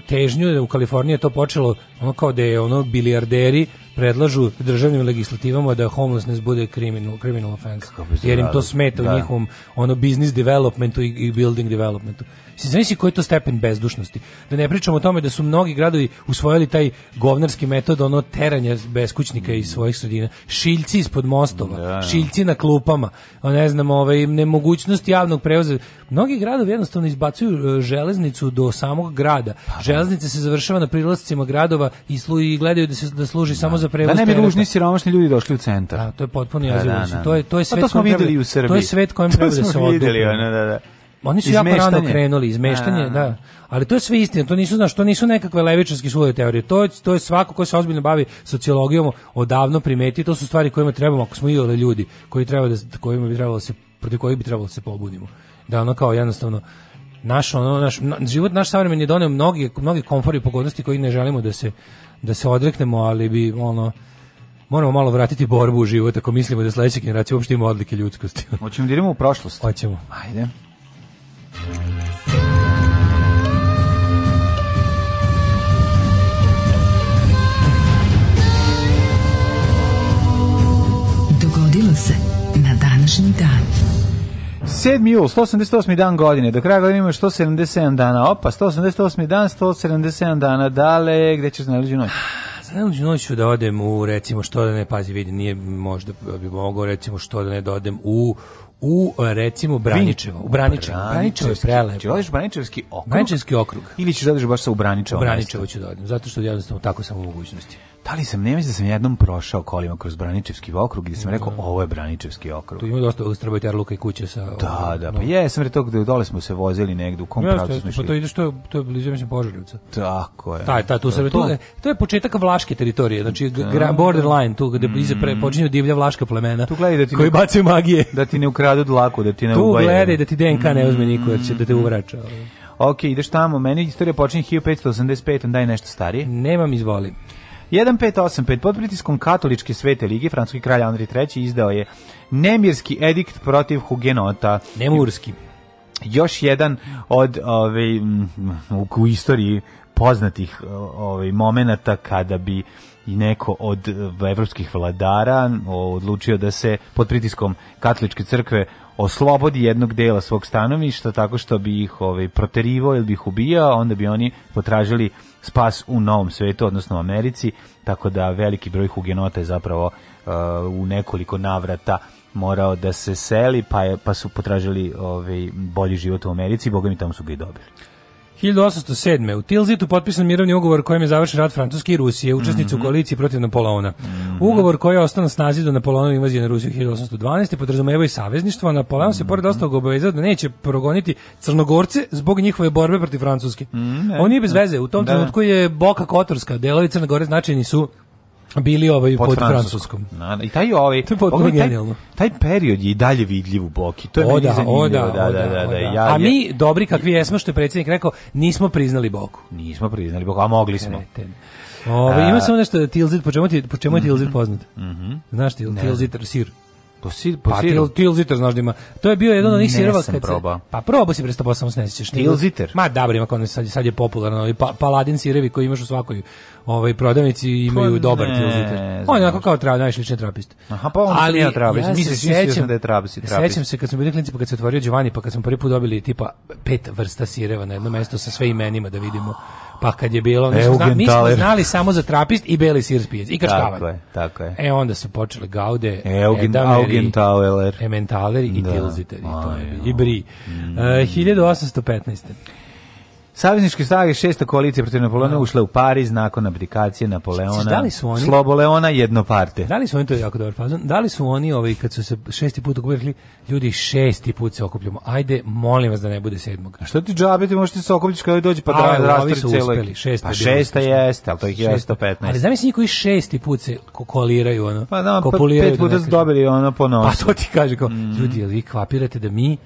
težnju, da u Kaliforniji je to počelo ono kao da je ono bilijarderi predlažu državnim legislativama da homelessness bude criminal, criminal offense. Jer im to smeta da. u njihovom ono business developmentu i, i building developmentu. Si znači koji je to stepen bezdušnosti. Da ne pričamo o tome da su mnogi gradovi usvojili taj govnarski metod ono teranja beskućnika iz svojih sredina. Šiljci ispod mostova, da, da. šiljci na klupama, ne znam, ovaj, nemogućnost javnog prevoza. Mnogi gradovi jednostavno izbacuju e, železnicu do samog grada. Pa da. Železnica se završava na prilazcima gradova i, slu, i gledaju da se da služi samo da. za za prevoz. Da ne bi ružni siromašni ljudi došli u centar. Da, to je potpuno jazivo. Pa da, da, znači, da. To je to je pa svet. To smo videli u Srbiji. To je svet kojem treba da se odupre. Da, da, da. Oni su jako rano krenuli izmeštanje, da. Ali to je sve istina, to nisu, znaš, to nisu nekakve levičarske svoje teorije. To, je, to je svako ko se ozbiljno bavi sociologijom odavno primeti, to su stvari kojima trebamo, ako smo iole ljudi, koji treba da, kojima bi trebalo se, protiv kojih bi trebalo da se pobudimo. Da ono kao jednostavno, naš, ono, naš, na, život naš savremeni je doneo mnogi, mnogi komfori i pogodnosti koji ne želimo da se da se odreknemo, ali bi ono moramo malo vratiti borbu u život ako mislimo da sledeća generacija uopšte ima odlike ljudskosti. Hoćemo da idemo u prošlost. Hoćemo. Ajde. Dogodilo se na današnji dan. 7. jul, 188. dan godine, do kraja godine imamo 177 dana, opa, 188. dan, 177 dana, dale, gde ćeš najluđu noć? Najluđu noć ću da odem u, recimo, što da ne, pazi, vidi, nije možda bi mogao, recimo, što da ne, da odem u u recimo Braničevo, u Braničevo, Braničevo je prelepo. Če odeš Braničevski okrug? Braničevski okrug. Ili ćeš da odeš baš sa u Braničevo? U Braničevo ću da odem, zato što jednostavno tako sam u mogućnosti da li sam, ne mislim da sam jednom prošao kolima kroz Braničevski okrug gdje da sam rekao da. ovo je Braničevski okrug. Tu ima dosta ustrabajtar luka i kuće sa... Da, ovo, da, ovaj, pa no. je, sam rekao gde dole smo se vozili negde, u kom ja, pravcu smo šli. Pa to ideš, to, to je blizu, mislim, Požarljevca. Tako je. Taj, taj, tu da, to, to, to je početak vlaške teritorije, znači da, borderline, tu gde blizu mm. pre, počinju divlja vlaška plemena tu gledaj da ti koji bacaju magije. Da ti ne ukradu dlaku, da ti ne ubaju. Tu gledaj da ti DNK ne mm. uzme niko, jer će da te uvraća. Ovaj. Ok, ideš tamo, meni istorija počinje 1585, daj nešto starije. Nemam, izvolim. 1585 pod pritiskom katoličke svete lige francuski kralj Andri III izdao je nemirski edikt protiv hugenota. Nemurski. Još jedan od ove, ovaj, u istoriji poznatih ovih ovaj, momenata kada bi i neko od eh, evropskih vladara odlučio da se pod pritiskom katoličke crkve oslobodi jednog dela svog stanovišta tako što bi ih ovaj, proterivo ili bi ih ubijao, onda bi oni potražili spas u novom svetu, odnosno u Americi, tako da veliki broj hugenota je zapravo uh, u nekoliko navrata morao da se seli, pa, je, pa su potražili ovaj, bolji život u Americi i boga mi tamo su ga i dobili. 1807. U Tilzitu potpisan mirovni ugovor kojim je završen rat Francuske i Rusije, učesnici mm -hmm. u mhm. koaliciji protiv Napoleona. Mm -hmm. Ugovor koji je ostao na snazi do Napoleonove invazije na Rusiju 1812. podrazumeva i savezništvo, a Napoleon mm -hmm. se mhm. pored ostalog obavezao da neće progoniti Crnogorce zbog njihove borbe protiv Francuske. Mm -hmm. On nije bez veze. U tom da. trenutku da. je Boka Kotorska, delovi Crnogore značajni su bili ovaj pod, pod francuskom. Na, I taj ovaj to je potpuno genijalno. Taj, taj period je i dalje vidljiv u Boki. To je oda, meni da, zanimljivo. Oda, da, oda, da, da, oda. Da, da, da, Ja, a mi dobri kakvi jesmo što je predsjednik rekao, nismo priznali Boku. Nismo priznali Boku, a mogli smo. Kreten. Ove, ima samo nešto Tilzit, po čemu, ti, po čemu je mhm. Tilzit poznat? Mm -hmm. Znaš Tilzit, Sir? Po pa si, po pa til, tilziter znaš da ima. To je bio jedan od onih sirova kad proba. Se, pa probao si prestao sam se ne sećaš. Tilziter. Ma dobro, ima kod sad, sad je popularno, ali pa, paladin sirevi koji imaš u svakoj ovaj prodavnici imaju pa dobar tilziter. On je onako kao trava, najviše terapist. Aha, pa on ali, nije terapist. Ja Mi se sećam da je terapist, terapist. Sećam se kad smo bili klinci pa kad se otvorio Giovanni pa kad smo prvi put dobili tipa pet vrsta sireva na jedno mesto sa sve imenima da vidimo Pa kad je bilo, mi smo, zna, mi smo znali samo za trapist i beli sir spijez, i kačkavalj. Tako je, tako je. E onda su počele gaude, Eugen, edameri, Ementhaler i da. tilziteri, to je, i bri. Mm. Uh, 1815. Saveznički snage šesta koalicije protiv Napoleona da. ušle u Pariz nakon abdikacije Napoleona. Da li su oni Slobo Leona jedno parte. Da li su oni to jako dobar fazon? Da li su oni ovaj kad su se šesti put okupili, ljudi šesti put se okupljamo. Ajde, molim vas da ne bude sedmog. A što ti džabe, ti možete se okupiti kad dođe pa da rastri celo. Šesta pa šesta jeste, al to je 115. Ali zamisli niko i šesti put se koaliraju ono. Pa da, pa pet da puta su dobili ono po pa nosu. Pa to ti kaže kao mm. ljudi, vi kvapirate da mi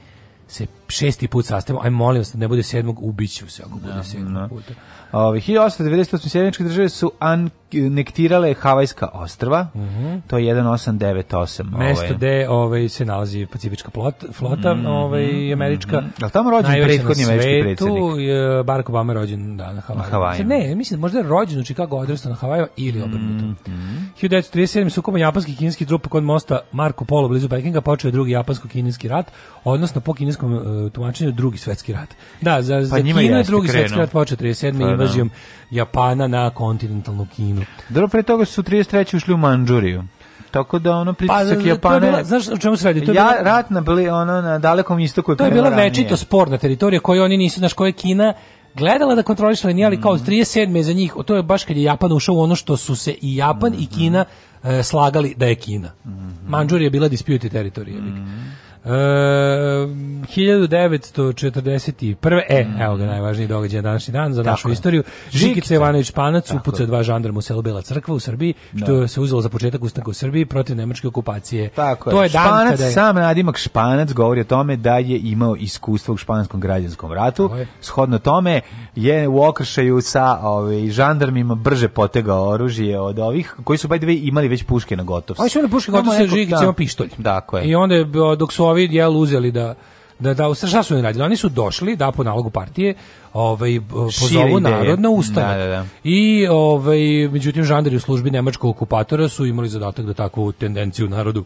se šesti put sastavimo, aj molim vas da ne bude sedmog, ubiću se ako da, bude da, sedmog da. puta. Ove, 1898. Sjedinječke države su anektirale Havajska ostrva, mm -hmm. to je 1898. Ovaj. Mesto gde ove, ovaj, se nalazi pacifička plot, flota mm -hmm. ove, ovaj, mhm, američka. Mm -hmm. Ali tamo rođen prethodni američki predsjednik? Je Barack Obama rođen da, na Havaju. Na Havaju. Ne, mislim, možda je rođen u Chicago, odrastao na Havaju ili obrnuto. Mm -hmm. 1937. sukoma japanski kineski trup kod mosta Marko Polo blizu Pekinga počeo je drugi japansko-kineski rat, odnosno po kineskom e, E, tumačenju drugi svetski rat. Da, za, pa za njima Kino je drugi krenuo. svetski rat počeo 37. Pa, da. invazijom da. Japana na kontinentalnu Kinu. Dobro, pre toga su 33. ušli u Manđuriju. Tako da ono pa, pritisak pa, Japana... Bila, znaš o čemu se radi? To je ja, bila, rat na, bili, ono, na dalekom istoku je To je bila ranije. večito sporna teritorija koju oni nisu, znaš, koja je Kina gledala da kontroliš ali nije, ali kao 37. Mhm. za njih, to je baš kad je Japan ušao u ono što su se i Japan mm -hmm. i mhm. Kina e, slagali da je Kina. Mm -hmm. Manđur je bila disputed teritorija. Mm -hmm. Uh, 1941. E, e mm. evo ga najvažniji događaj današnji dan za našu je. istoriju. Žikica Jovanović Panac upucao dva žandarma u selu Bela crkva u Srbiji, da. što se uzelo za početak ustanka u Srbiji protiv nemačke okupacije. Tako to je. Dan španac, kada je... sam nadimak Španac govori o tome da je imao iskustvo u španskom građanskom ratu. Shodno tome je u okršaju sa ovaj, žandarmima brže potega oružje od ovih koji su by the way imali već puške na gotovo. Oni su imali puške gotovo sa Žikićem da. pištolj. Dakle. I onda je, dok su ovi jel uzeli da da da šta su oni radili? Oni su došli da po nalogu partije ovaj pozovu narodna na ustanak. Da, da, da. I ovaj međutim žandari u službi nemačkog okupatora su imali zadatak da takvu tendenciju narodu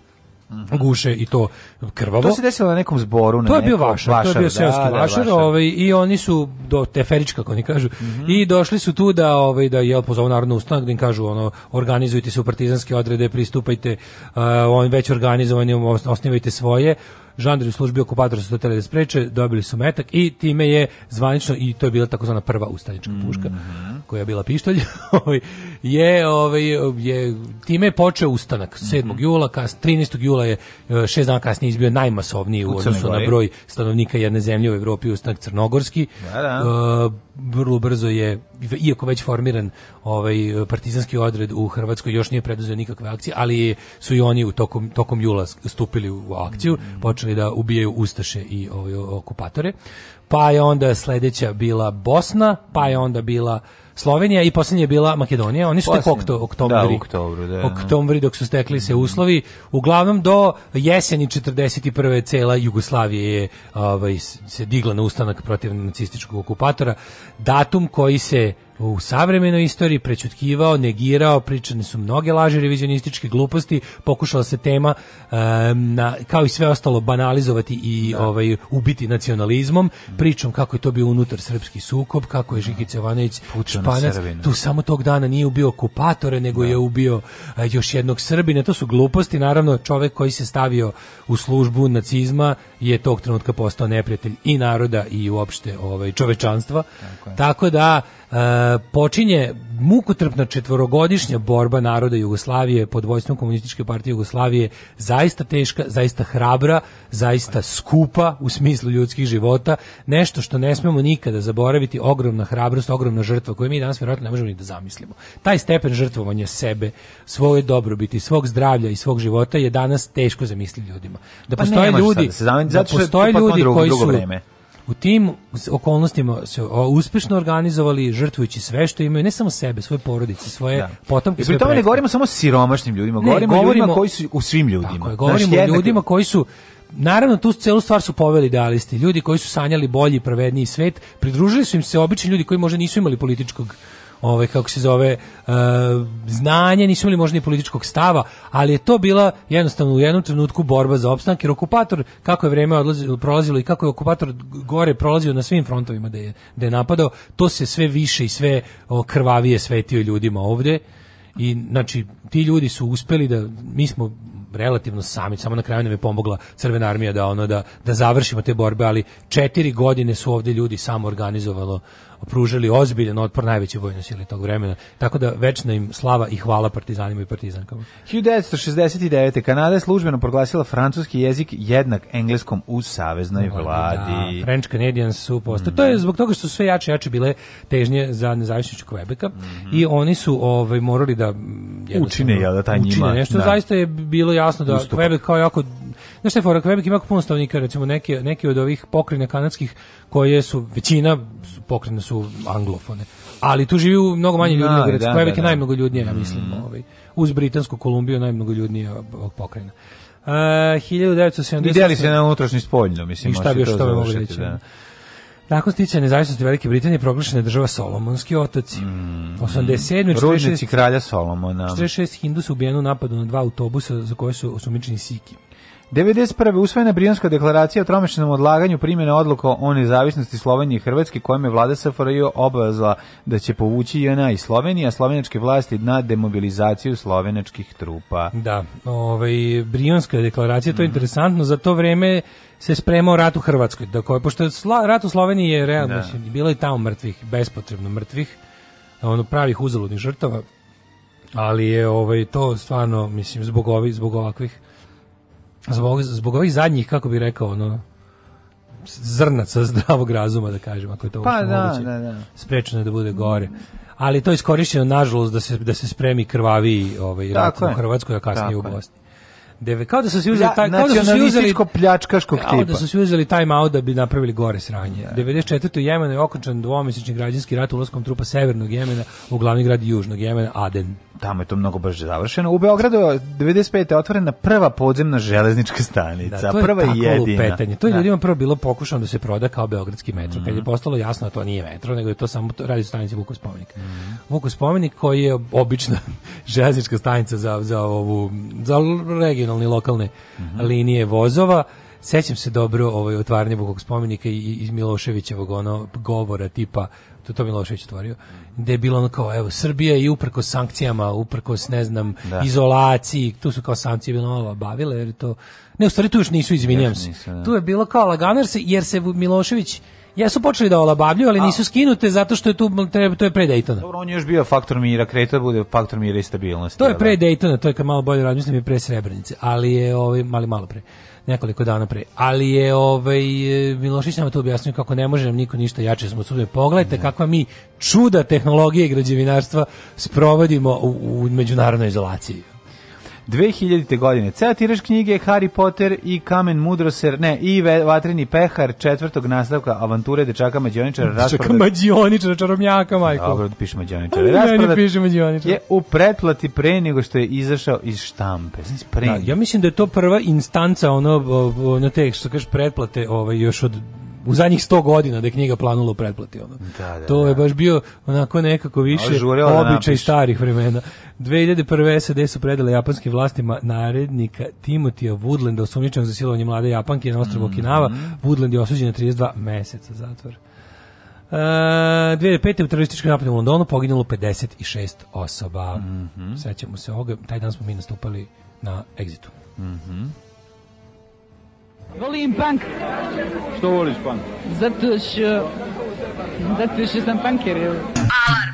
Mhm. guše i to krvavo. To se desilo na nekom zboru. Na to je bio vašar, vašar, to je bio da, seoski da, da vašar, da, ovaj, i oni su do teferička, kako oni kažu, mm -hmm. i došli su tu da, ovaj, da jel, pozovu narodnu ustanak, da im kažu, ono, organizujte se u partizanske odrede, pristupajte, uh, on već organizovan, osnivajte svoje, žandari u službi okupatora su to tele da spreče, dobili su metak i time je zvanično, i to je bila takozvana prva ustanička puška, mm -hmm. koja je bila pištolj, ovaj, je, ovaj, je, time je počeo ustanak 7. Mm -hmm. jula, kas, 13. jula je e, šest dana kasnije izbio najmasovniji u, u odnosu na broj stanovnika jedne zemlje u Evropi, ustanak crnogorski. Da, da. Uh, vrlo brzo je iako već formiran ovaj partizanski odred u Hrvatskoj još nije preduzeo nikakve akcije, ali su i oni u tokom tokom jula stupili u akciju, mm počeli da ubijaju ustaše i ovaj, okupatore. Pa je onda sledeća bila Bosna, pa je onda bila Slovenija i poslednje bila Makedonija. Oni su tek okto, da, oktombri. Da, oktobru, da. Oktombri dok su stekli se uslovi. Uglavnom do jeseni 41. cela Jugoslavije je ovaj, se digla na ustanak protiv nacističkog okupatora. Datum koji se u savremenoj istoriji prećutkivao, negirao, pričane su mnoge laži revizionističke gluposti, pokušala se tema um, na, kao i sve ostalo banalizovati i da. ovaj ubiti nacionalizmom, pričom kako je to bio unutar srpski sukob, kako je da. Žikić Jovanović Španac tu samo tog dana nije ubio okupatore, nego da. je ubio uh, još jednog Srbina. To su gluposti, naravno, čovjek koji se stavio u službu nacizma je tog trenutka postao neprijatelj i naroda i uopšte ovaj čovečanstva. Tako, Tako da e, počinje mukotrpna četvorogodišnja borba naroda Jugoslavije pod vojstvom komunističke partije Jugoslavije, zaista teška, zaista hrabra, zaista skupa u smislu ljudskih života, nešto što ne smemo nikada zaboraviti, ogromna hrabrost, ogromna žrtva koju mi danas vjerojatno ne možemo ni da zamislimo. Taj stepen žrtvovanja sebe, svoje dobrobiti, svog zdravlja i svog života je danas teško zamisliv ljudima. Da pa postoje ljudi, da zato što postoje ljudi drugo, koji su vreme. u tim okolnostima se uspešno organizovali žrtvujući sve što imaju, ne samo sebe, svoje porodice, svoje da. potomke. I pri tome ne govorimo samo siromašnim ljudima, ne, govorimo, govorimo ljudima koji su u svim ljudima. Tako je, govorimo znači, o ljudima koji su Naravno, tu celu stvar su poveli idealisti, ljudi koji su sanjali bolji pravedniji svet, pridružili su im se obični ljudi koji možda nisu imali političkog ovaj kako se zove uh, znanje, nisu imali možda ni političkog stava, ali je to bila jednostavno u jednom trenutku borba za opstanak jer okupator kako je vrijeme odlazilo, prolazilo i kako je okupator gore prolazio na svim frontovima da je, da je napadao, to se sve više i sve krvavije svetio ljudima ovdje i znači ti ljudi su uspeli da mi smo relativno sami, samo na kraju nam je pomogla Crvena armija da ono da da završimo te borbe, ali četiri godine su ovdje ljudi samo organizovalo pružili ozbiljan otpor najveće vojne sile tog vremena. Tako da večna im slava i hvala partizanima i partizankama. 1969. Kanada je službeno proglasila francuski jezik jednak engleskom u saveznoj vladi. Da, French Canadians su postali. Mm To je zbog toga što su sve jače jače bile težnje za nezavisnošću Quebeca mm i mhm. oni su ovaj morali da mm, učine ja da taj njima učine nešto da. zaista je bilo jasno da Ustupak. Quebec kao jako Znaš šta je Quebec ima puno stavnika, recimo neke, neke od ovih pokrina kanadskih koje su većina su pokretno su anglofone. Ali tu živi mnogo manje ljudi, no, da, nego Reykjavik da, je da, najmnogoljudnija, ja mm. mislim, mm. ovaj. Uz britansku Kolumbiju najmnogo najmnogoljudnija pokrajina. Uh, e, 1970... I se na unutrašnji spoljno, mislim. I šta bi još to mogu reći. Da. Nakon stiče nezavisnosti Velike Britanije proglašena je država Solomonski otoci. Mm, 87. Mm. Rudnici kralja Solomona. 46 Hindusa ubijeno u napadu na dva autobusa za koje su osumničeni Siki. 91. usvojena Brionska deklaracija o tromešanom odlaganju primjene odluka o nezavisnosti Slovenije i Hrvatske kojom je vlada SFRJ obavezala da će povući JNA i Slovenija, slovenačke vlasti na demobilizaciju slovenačkih trupa. Da, ovaj, Brionska deklaracija, to je mm. interesantno, za to vreme se spremao rat u Hrvatskoj, da koje, pošto sla, rat u Sloveniji je realno, da. bilo i tamo mrtvih, bespotrebno mrtvih, ono pravih uzaludnih žrtava, ali je ovaj, to stvarno, mislim, zbog, ovih, zbog ovakvih zbog, zbog ovih zadnjih, kako bih rekao, ono, zrnaca zdravog razuma, da kažem, ako je to pa, da, moguće, da, da. sprečeno da bude gore. Ali to je iskorišćeno, nažalost, da se, da se spremi krvaviji ovaj, rat u Hrvatskoj, a kasnije Tako u Bosni. Deve, kao da su se uzeli taj kao da su se uzeli pljačkaškog tipa. Kao da su se uzeli time out da bi napravili gore sranje. Da. 94. Jemen je okončan dvomesečni građanski rat ulaskom trupa severnog Jemena u glavni grad južnog Jemena Aden. Tamo je to mnogo brže završeno. U Beogradu 95. je otvorena prva podzemna železnička stanica, da, to je prva tako jedina. Lupetanje. To je da. ljudima prvo bilo pokušano da se proda kao beogradski metro. Mm Kad je mhm. postalo jasno da to nije metro, nego je to samo to, radi stanici Vukov spomenik. Mm -hmm. spomenik koji je obična železnička stanica za, za ovu za regionalnu nacionalne i lokalne mm -hmm. linije vozova sećam se dobro ovaj otvaranje Vukog spomenika i iz Miloševićevog ono govora tipa to to Milošević otvorio gde je bilo ono kao evo Srbija i uprko sankcijama uprko ne znam da. izolaciji tu su kao sankcije bilo malo bavile jer to ne u stvari tu još nisu izvinjavam se da. tu je bilo kao laganer se jer se Milošević Jesu počeli da olabavljuju, ali nisu skinute zato što je tu treba to je pre Daytona. Dobro, on je još bio faktor mira, kreta da bude faktor mira i stabilnosti. To je pre da? Daytona, to je kad malo bolje razmislim i pre Srebrenice, ali je ovaj mali malo pre nekoliko dana pre. Ali je ovaj Milošić nam to objasnio kako ne može nam niko ništa jače smo sube. Pogledajte kakva mi čuda tehnologije i građevinarstva sprovodimo u, u međunarodnoj izolaciji. 2000. godine. Ceo tiraž knjige Harry Potter i Kamen Mudroser, ne, i Vatreni pehar četvrtog nastavka avanture dečaka mađioničara. Dečaka mađioničara, čarobnjaka, majko. Dobro, da piše mađioničara. Ne, piše mađioničara. Je u pretplati pre nego što je izašao iz štampe. Znači, pre... Da, ja mislim da je to prva instanca ono, na te, što kaže, pretplate ovaj, još od u zadnjih 100 godina da je knjiga planulo u pretplati. Ono. Da, da, to je da. baš bio onako nekako više da običaj da starih vremena. 2001. SAD su predale japanskim vlastima narednika Timotija Woodlanda osumnjičenog za silovanje mlade Japanke na ostrovu mhm. Okinawa. Mm -hmm. Woodland je osuđen na 32 meseca zatvora. Uh, e, 2005. u terorističkom napadu u Londonu poginulo 56 osoba. Mm -hmm. Sećamo se ovoga, taj dan smo mi nastupali na Exitu. Mhm. Mm Volim punk. Što voliš punk? Zato što... Zato što sam punker, evo. Alarm!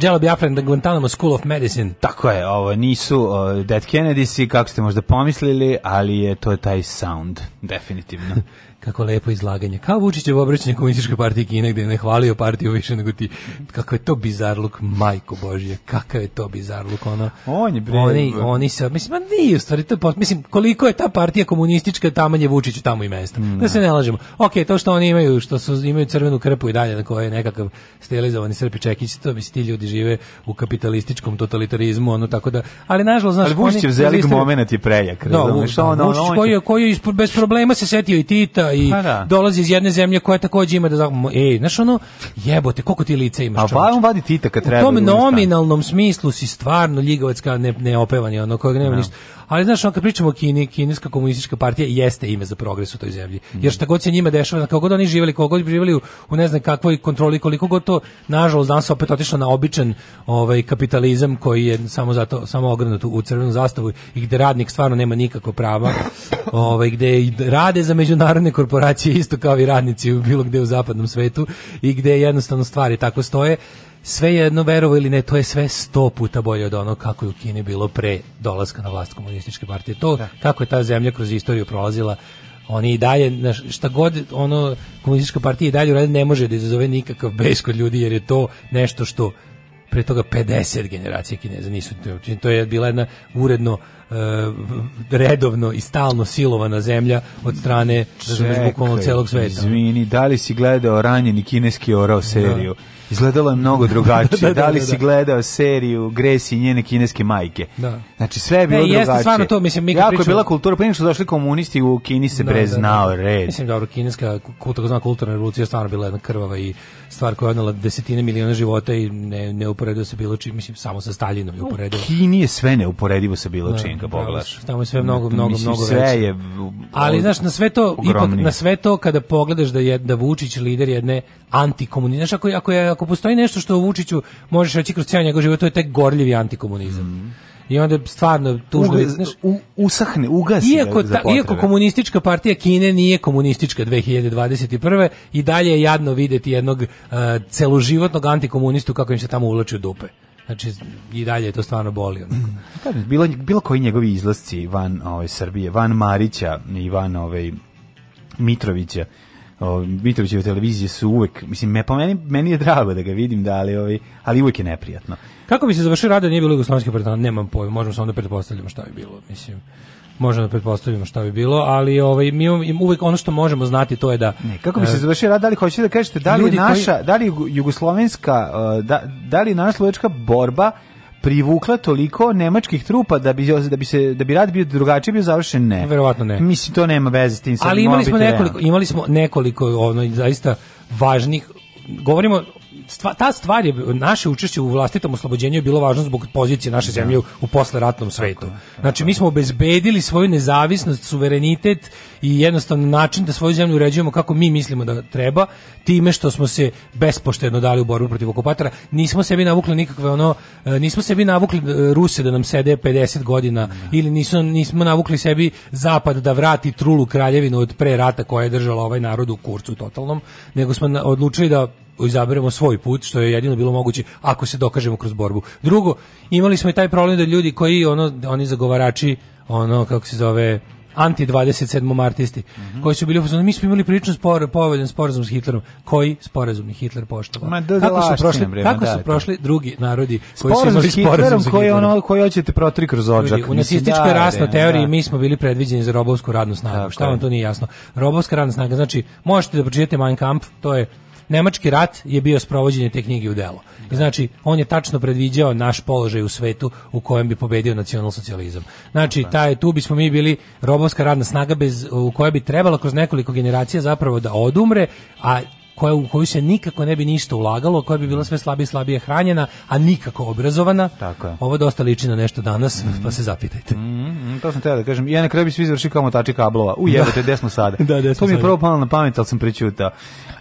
Jello Biafran, Guantanamo School of Medicine. Tako je, ovo nisu uh, Dead Kennedys kako ste možda pomislili, ali je to je taj sound, definitivno. kako lepo izlaganje. Kao Vučićev obraćanje komunističkoj partiji Kine gde je ne hvalio partiju više nego ti. Kako je to bizarluk, majko božje. Kakav je to bizarluk ona. On je bre. Oni oni se mislim ma nije stvari to mislim koliko je ta partija komunistička tamo je Vučić tamo i mesto. Mm. Da se ne lažemo. Okej, to što oni imaju, što su imaju crvenu krpu i dalje na kojoj je nekakav stilizovani srpi čekić, to mislim ti ljudi žive u kapitalističkom totalitarizmu, ono tako da. Ali nažalost znaš, ali Vučićev zelig momenat je prejak, da, razumeš? Da, on, on, on, koji je, koji je bez problema se setio i Tita i pa da. dolazi iz jedne zemlje koja takođe ima da znamo, ej, znaš ono, jebote, koliko ti lice imaš čovječ? A on vadi Tita kad treba. U tom da nominalnom smislu si stvarno ljigavac kao ne, neopevanje, ono kojeg nema no. Da. ništa. Ali znaš, ono kad pričamo o Kini, kineska komunistička partija jeste ime za progres u toj zemlji. Mm. Jer šta god se njima dešava, kako god oni živeli, kako god živeli u, u ne znam kakvoj kontroli, koliko god to, nažalost, danas opet otišlo na običan ovaj, kapitalizam koji je samo zato samo ogrnut u crvenu zastavu i gde radnik stvarno nema nikakvo prava, ovaj, gde rade za međunarodne korporacije isto kao i radnici u bilo gde u zapadnom svetu i gde jednostavno stvari tako stoje sve jedno verovo ili ne, to je sve sto puta bolje od ono kako je u Kini bilo pre dolaska na vlast komunističke partije. To da. kako je ta zemlja kroz istoriju prolazila, oni i dalje, šta god ono komunistička partija i dalje ne može da izazove nikakav bes kod ljudi, jer je to nešto što pre toga 50 generacija Kineza nisu to je bila jedna uredno eh, redovno i stalno silovana zemlja od strane bukvalno da celog sveta. Izvini, da li si gledao ranjeni kineski orao da. seriju? Da. Izgledalo je mnogo drugačije. da, da, da, da, li da, si gledao seriju Gresi i njene kineske majke? Da. Znači sve je bilo e, drugačije. Jeste stvarno to, mislim, mi Jako je bila kultura, pa što došli komunisti u Kini se da, bre znao red. Mislim, dobro, kineska, takozvana kulturna revolucija stvarno bila jedna krvava i stvar koja je odnala desetine miliona života i ne, ne neuporedivo se bilo čim, mislim, samo sa Staljinom je uporedivo. U Kini je sve neuporedivo sa bilo da, čim, kad da, pogledaš. Tamo je sve mnogo, mnogo, mislim, mnogo sve veće. Je, Ali, znaš, na sve to, ipak, na sve to kada pogledaš da je da Vučić lider jedne antikomunizam, znaš, ako, ako, je, ako postoji nešto što u Vučiću možeš reći kroz cijel njegov život, to je tek gorljivi antikomunizam. Mm I onda stvarno tužno, Uga, znaš, u, usahne, ugasi. Iako ta, iako komunistička partija Kine nije komunistička 2021. i dalje je jadno videti jednog uh, celoživotnog antikomunistu kako im se tamo ulači u dupe. Znači, i dalje je to stvarno boli. Onako. Mm. Pa bilo, bilo koji njegovi izlasci van ove, ovaj, Srbije, van Marića i van ove, ovaj, Mitrovića, u televiziji su uvek, mislim, me, pa meni, meni je drago da ga vidim, da, ali, ovi, ali uvek je neprijatno. Kako bi se završio rada da nije bilo jugoslovenske partana, nemam pojma, možemo samo da pretpostavljamo šta bi bilo, mislim možemo da pretpostavimo šta bi bilo, ali ovaj mi uvek ono što možemo znati to je da ne, kako bi se e, završio rad, da li hoćete da kažete da li naša, koji... da li jugoslovenska da, da li naša borba privukla toliko nemačkih trupa da bi da bi se da bi rat bio drugačije bio završen ne. Verovatno ne. Mislim to nema veze s tim sad. Ali imali smo nekoliko imali smo nekoliko ono zaista važnih govorimo stva, ta stvar je naše učešće u vlastitom oslobođenju je bilo važno zbog pozicije naše da. zemlje u, u posleratnom svetu. Znači mi smo obezbedili svoju nezavisnost, suverenitet i jednostavno način da svoju zemlju uređujemo kako mi mislimo da treba, time što smo se bespoštedno dali u borbu protiv okupatora. Nismo sebi navukli nikakve ono, e, nismo sebi navukli e, Ruse da nam sede 50 godina da. ili nismo nismo navukli sebi zapad da vrati trulu kraljevinu od pre rata koja je držala ovaj narod u kurcu totalnom, nego smo odlučili da izaberemo svoj put, što je jedino bilo moguće ako se dokažemo kroz borbu. Drugo, imali smo i taj problem da ljudi koji ono oni zagovarači ono kako se zove anti 27. martisti mm -hmm. koji su bili ufazoni mi smo imali prilično spor povedan sporazum s Hitlerom koji sporazum je Hitler poštovao Ma, da, da kako su prošli vreme, kako su da, da. prošli da. drugi narodi koji su imali sporazum Hitlerom, s Hitlerom koji ono koji hoćete protri kroz odžak u nacističkoj rasnoj teoriji mi smo bili predviđeni za robovsku radnu snagu Tako šta vam to nije jasno robovska radna snaga znači možete da pročitate Mein Kampf to je nemački rat je bio sprovođenje te knjige u delo. I znači, on je tačno predviđao naš položaj u svetu u kojem bi pobedio nacionalsocijalizam. Znači, da. taj, tu bismo mi bili robovska radna snaga bez, u kojoj bi trebalo kroz nekoliko generacija zapravo da odumre, a koja, u koju se nikako ne bi ništa ulagalo, koja bi bila sve slabije i slabije hranjena, a nikako obrazovana. Tako je. Ovo dosta liči na nešto danas, mm -hmm. pa se zapitajte. Mm -hmm, to sam teo da kažem. Ja na kraju bi svi završili kao motači kablova. U jebote, desno da. sada. da, desno to mi je prvo palo na pamet, ali sam pričutao.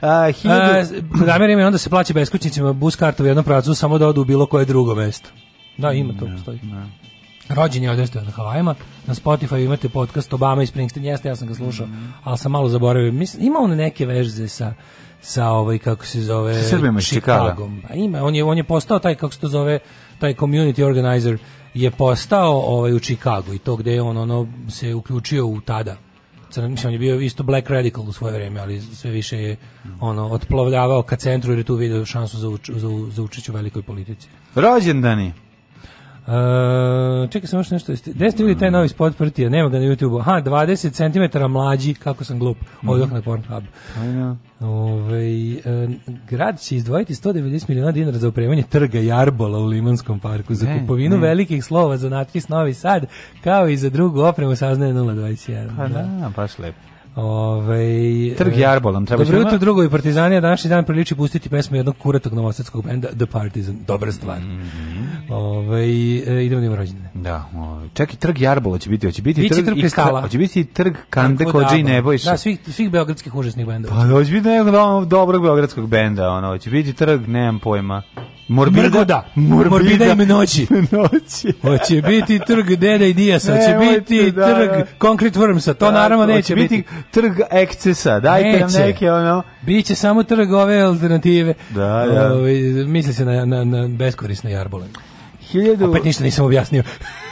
Uh, hiljadu... i onda se plaća beskućnicima bus kartu u jednom pravcu samo da odu u bilo koje drugo mesto. Da, ima to, postoji. Rođen je odrastao na Havajima, na Spotify imate podcast Obama i Springsteen, jeste, ja sam ga slušao, mm -hmm. ali sam malo zaboravio. Mislim, ima on neke vežze sa sa ovaj kako se zove Srbima Chicagom. A ima, on je on je postao taj kako se to zove taj community organizer je postao ovaj u Chicagu i to gde je on ono se uključio u tada. Crn, mislim, on je bio isto Black Radical u svoje vreme, ali sve više je ono, otplovljavao ka centru jer je tu vidio šansu za, uč, za, za učeću velikoj politici. Rođendani. Uh, čekaj sam još nešto. Gde ste vidjeli taj novi spot prtija? Nema ga na YouTube-u. Aha, 20 cm mlađi, kako sam glup. Odoh na Pornhub. Ajna. Ove, uh, e, grad će izdvojiti 190 miliona dinara za opremanje trga Jarbola u Limanskom parku za ne, kupovinu ne. velikih slova za natpis Novi Sad, kao i za drugu opremu saznaje 021. Pa da, da baš lepo. Ove, e, Trg Jarbolom. Treba dobro jutro, drugovi Partizani, Partizanija. Današnji dan priliči pustiti pesmu jednog kuratog novosadskog benda The Partizan. Dobra stvar. Mm -hmm. Ovaj e, idemo na rođendane. Da. Ovaj čeki trg Jarbola će biti, hoće biti, biti trg, trg i Kristala. Hoće biti trg Kande Kođi i da, Nebojša. Da, svih svih beogradskih užasnih bendova. Pa hoće biti nekog do, dobrog beogradskog benda, ono hoće biti trg, nemam pojma. Morbida, Mrgoda, morbida, morbida i noći. noći. Hoće biti trg Deda i Dijasa, hoće biti da, trg da. Concrete Wormsa, to da, naravno neće biti. biti. trg Excesa, dajte neće. nam neke ono. Biće samo trg ove alternative. Da, da. O, ovaj, misli se na, na, na beskorisne jarbole. 1000... Opet ništa nisam objasnio.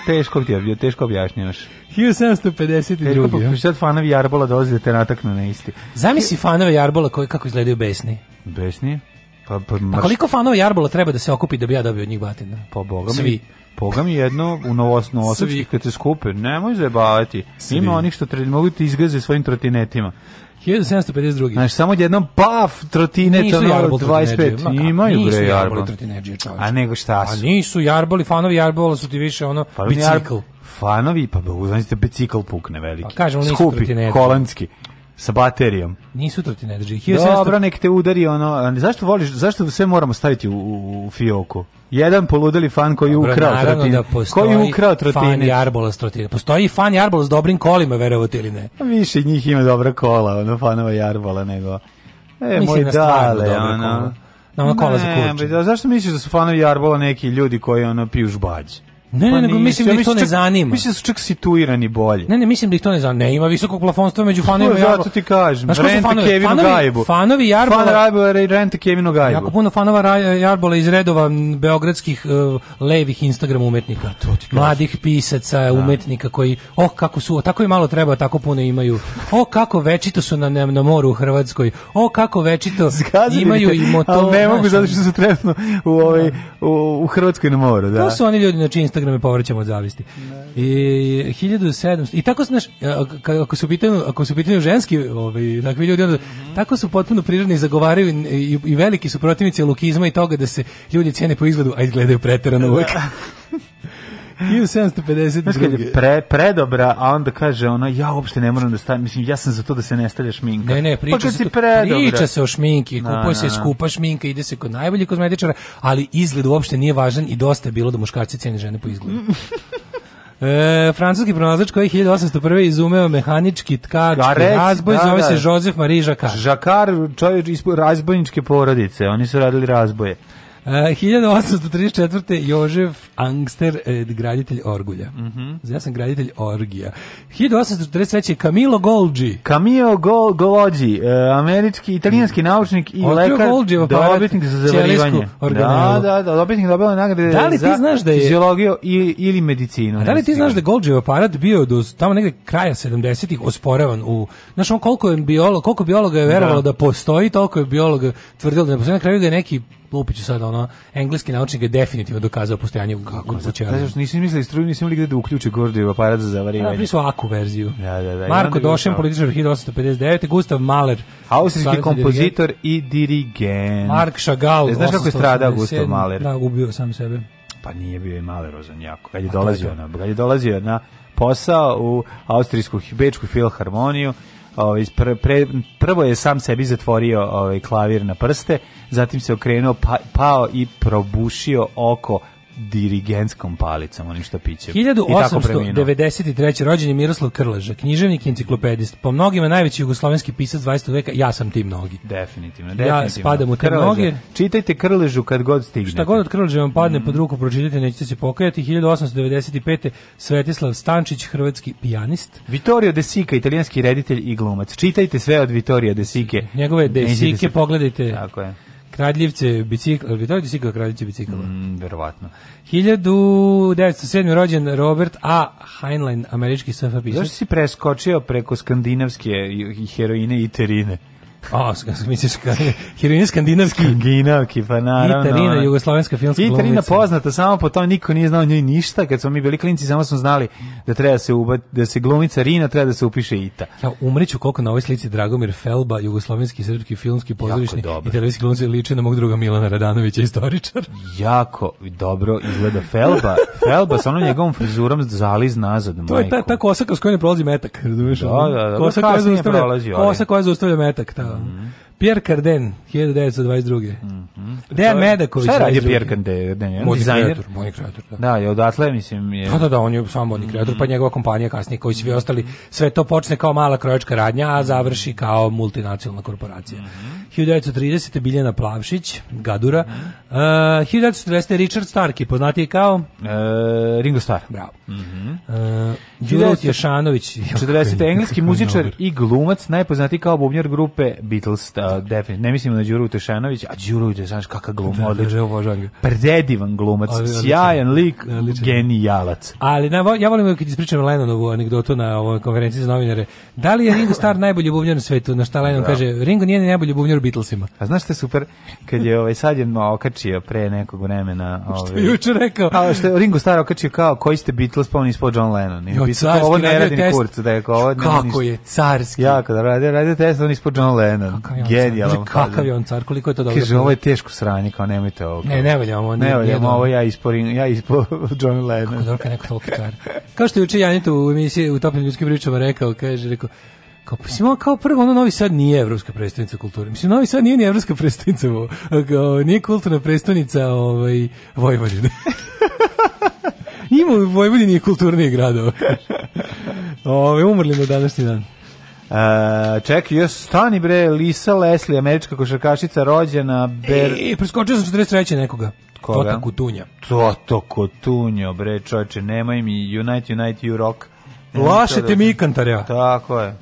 teško ti je, teško objašnjavaš. 1752. Teško, sad fanovi Jarbola dolaze da te nataknu na isti. Zamisli fanove Jarbola koji kako izgledaju besni. Besni? Pa, pa, marš... pa koliko fanova Jarbola treba da se okupi da bi ja dobio od njih batina? Pa boga Svi. mi. Boga mi jedno u novosnovosavskih kad se skupe, nemoj zajebavati. Ima onih što tre, mogu da ti izgaze svojim trotinetima. 1752. Znaš, samo jednom paf trotine nisu to 25. Imaju nisu bre jarbol. A nego šta pa su? A nisu jarboli, fanovi jarbola su ti više ono pa bicikl. Fanovi, pa, pa uzmanite bicikl pukne veliki. Pa kažemo nisu Skupi, trotineđije sa baterijom. Nisu to ti ne drži. 1700... Dobro, nek te udari ono. Ali zašto voliš, zašto sve moramo staviti u, u, fioku? Jedan poludeli fan koji Dobro, ukrao da trotin. Da koji ukrao trotin. Fan i arbolas trotin. Postoji fan i s dobrim kolima, verovate ili ne? Više njih ima dobra kola, ono fanova i nego... E, moj na dale, ono... Na ono kola ne, za kurče. Zašto misliš da su fanovi arbola neki ljudi koji ono piju žbađe? Ne, pa ne, nego mislim da ih to ne zanima. Mislim da su čak situirani bolje. Ne, ne, mislim da ih to ne zanima. Ne, ima visokog plafonstva među pa fanovima Jarbola. Zato ti kažem, Znaš, rente fanovi? Kevinu Gajbu. Fanovi Jarbola. Fan Jarbola i rente Kevinu Gajbu. Jako puno fanova Jarbola iz redova beogradskih uh, levih Instagram umetnika. To ti Mladih pisaca, da. umetnika koji, oh kako su, tako i malo treba, tako puno imaju. O oh, kako večito su na, na moru u Hrvatskoj. O oh, kako večito Zgazili imaju i motor. Ali ne mogu zato što su trenutno u, ovaj, u, u Hrvatskoj na moru. Da. To su oni ljudi na čiji Instagram Instagrame da povrćamo od zavisti. I 1700 i tako se znaš e, ako su pitanju ako su pitanju ženski ovaj takvi ljudi onda, mm -hmm. tako su potpuno prirodni zagovaraju i, i, veliki su protivnici lukizma i toga da se ljudi cene po izgledu a izgledaju preterano da. uvek. 1752. Znaš kad je pre, predobra, a onda kaže ona, ja uopšte ne moram da stavim, mislim, ja sam za to da se ne stavlja šminka. Ne, ne, pa priča, pa se, to, priča se o šminki, da, kupuje na, da, se da. skupa šminka, ide se kod najboljih kozmetičara, ali izgled uopšte nije važan i dosta je bilo da muškarci cijene žene po izgledu. E, francuski pronalazač koji je 1801. izumeo mehanički tkački razboj, da, zove da. se Jozef Marie Jacquard. Jacquard, čovjek iz razbojničke porodice, oni su radili razboje. 1834. Jožef Angster, eh, graditelj Orgulja. Mm -hmm. Ja sam graditelj Orgija. 1843. Camilo Golgi. Camilo Gol Golgi, e, američki, italijanski mhm. naučnik i lekar, dobitnik da, za zavarivanje. Da, da, da, dobitnik Nobelove nagrade da li ti za znaš da je... fiziologiju i, ili medicinu. da li ti znaš da je Golgijev aparat bio do tamo negde kraja 70-ih osporavan u... Znaš on koliko je biolog, koliko biologa je verovalo da. da postoji, toliko je biolog tvrdilo da ne postoji. Na kraju ga je neki lupiću sad ono engleski naučnik je definitivno dokazao postojanje kako znači nisi mislili struju nisi imali gde da uključi Gordijev aparat za zavarivanje. Ja, da, prisu aku verziju. Da, da, da. Marko Došen političar 1859, Gustav Mahler, austrijski kompozitor i dirigent. Mark Chagall. E, znaš kako je stradao Gustav Mahler? Da, ubio sam sebe. Pa nije bio i malerozan jako. Kad je dolazio na, kad je dolazio na posao u austrijsku Bečku filharmoniju, ovaj, pre, pre, prvo je sam sebi zatvorio ovaj, klavir na prste, zatim se okrenuo, pa, pao i probušio oko dirigentskom palicom, onim što piće. 1893. rođen je Miroslav Krleža, književnik i enciklopedist. Po mnogima najveći jugoslovenski pisac 20. veka, ja sam ti mnogi. Definitivno, definitivno. Ja spadam u te Krleža. mnoge. Čitajte Krležu kad god stignete. Šta god od Krleža vam padne mm. pod ruku, pročitajte, nećete se pokajati. 1895. Svetislav Stančić, hrvatski pijanist. Vittorio De Sica, italijanski reditelj i glumac. Čitajte sve od Vittorio De Sike. Njegove De da Sike, pogledajte. Tako je. Kradljivce bicikla, ali to je bicikla Kradljivce bicikla. Mm, verovatno. 1907. rođen Robert A. Heinlein, američki SF pisac. Zašto si preskočio preko skandinavske heroine i terine? O, mislim, heroin skandinavski. Skandinavki, pa naravno. Itarina, jugoslovenska filmska glumica. Gitarina poznata, samo po tome niko nije znao njoj ništa, kad smo mi bili klinci, samo smo znali da treba se uba, da se glumica Rina treba da se upiše Ita. Ja umriću koliko na ovoj slici Dragomir Felba, jugoslovenski srpski filmski pozorišni i televizijski glumac liči na mog druga Milana Radanovića, istoričar. Jako dobro izgleda Felba. Felba sa onom njegovom frizurom zaliz nazad. To majku. je ta, ta kosa kroz koju ne prolazi metak, razumiješ? Da, da, da. Kosa koja zaustavlja metak, ta. 嗯。Pierre Cardin, 1922. Mm -hmm. Dejan Medaković. Šta je Pierre Cardin? Modni kreator, modni kreator. Da. da, je odatle, mislim. Je... Da, da, da, on je samo modni kreator, mm -hmm. pa mhm. njegova kompanija kasnije, koji svi ostali, sve to počne kao mala krojačka radnja, a završi kao multinacionalna korporacija. Mm -hmm. 1930. Biljana Plavšić, Gadura. Mm -hmm. uh, 1940. Richard Starkey, poznati je kao? Uh, Ringo Starr. Bravo. Mm -hmm. uh, Juro Tješanović. 40. engleski muzičar i glumac, najpoznati kao bubnjar grupe Beatles. Da da, definitivno. Ne mislimo na Đuru Tešanović, a Đuru znaš kakav da, glum, da, da, odličan. Predivan glumac, sjajan lik, genijalac. Ali na, ja volim kad ispričam Lenonovu anegdotu na ovoj konferenciji za novinare. Da li je Ringo Star najbolji bubnjar na svetu? Na šta Lennon kaže, Ringo nije najbolji bubnjar u Beatlesima. A znaš šta je super? Kad je ovaj sad jedno okačio pre nekog vremena. Ovaj, što juče rekao? A, što je Ringo Starr okačio kao, koji ste Beatles, pa on ispod John Lennon. I jo, ovo ne radi ni kurcu, da je ovo Kako je carski. Jako da radi, radi test, on ispod John Lennon. Kako je genijalan. Kakav je on car, koliko je to dobro. Kaže, ovo je teško sranje, kao nemojte ovo. Ne, ne valja ovo. Ne valja ovo, ja isporim, ja ispo John Lennon. Kako dobro, neko toliko car. Kao što je juče Janito u emisiji u Topnim ljudskim pričama rekao, kaže, rekao, kao, pa mislim, kao prvo, ono Novi Sad nije evropska predstavnica kulture. Mislim, Novi Sad nije ni evropska predstavnica, nije kulturna predstavnica ovaj, Vojvodine. Ima u Vojvodini kulturnih gradova. Ove, umrli na današnji dan. Uh, čekaj, još stani bre, Lisa Leslie, američka košarkašica rođena Ber... E, preskočio sam 43. nekoga. Koga? Tota Kutunja. Toto Kutunjo, bre, čovječe, nemaj mi Unite, United, You Rock. Lašete mi da- kantarja. Tako je. Oj,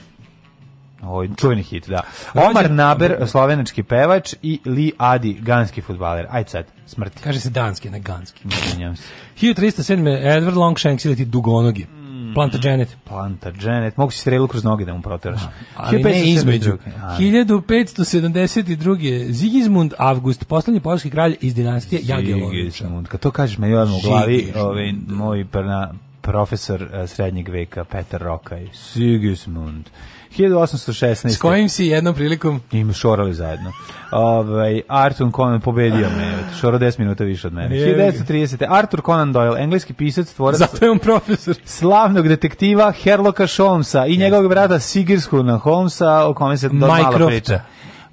ovaj, čuveni hit, da. Omar Naber, slovenački pevač i Li Adi, ganski futbaler. Ajde sad, smrti. Kaže se danski, ne ganski. 1307. Edward Longshanks ti dugonogi. Mm Planta Planta Plantagenet. Mogu si strelu kroz noge da mu proteraš. Da, ali 1572. ne između. 1572. Zigismund August, poslednji poljski kralj iz dinastije Jagiellonica. Kad to kažeš, meni odmah u glavi ovaj, moj prna, profesor eh, srednjeg veka Petar Rokaj. Sigismund. 1816. S kojim si jednom prilikom? Im šorali zajedno. Ovaj, Arthur Conan pobedio me. Šoro 10 minuta više od mene. 1930. Arthur Conan Doyle, engleski pisac, tvorac... Zato je on profesor. Slavnog detektiva Herloka Holmesa i njegovog brata Sigirskuna Holmesa, o kome se dobro malo priča.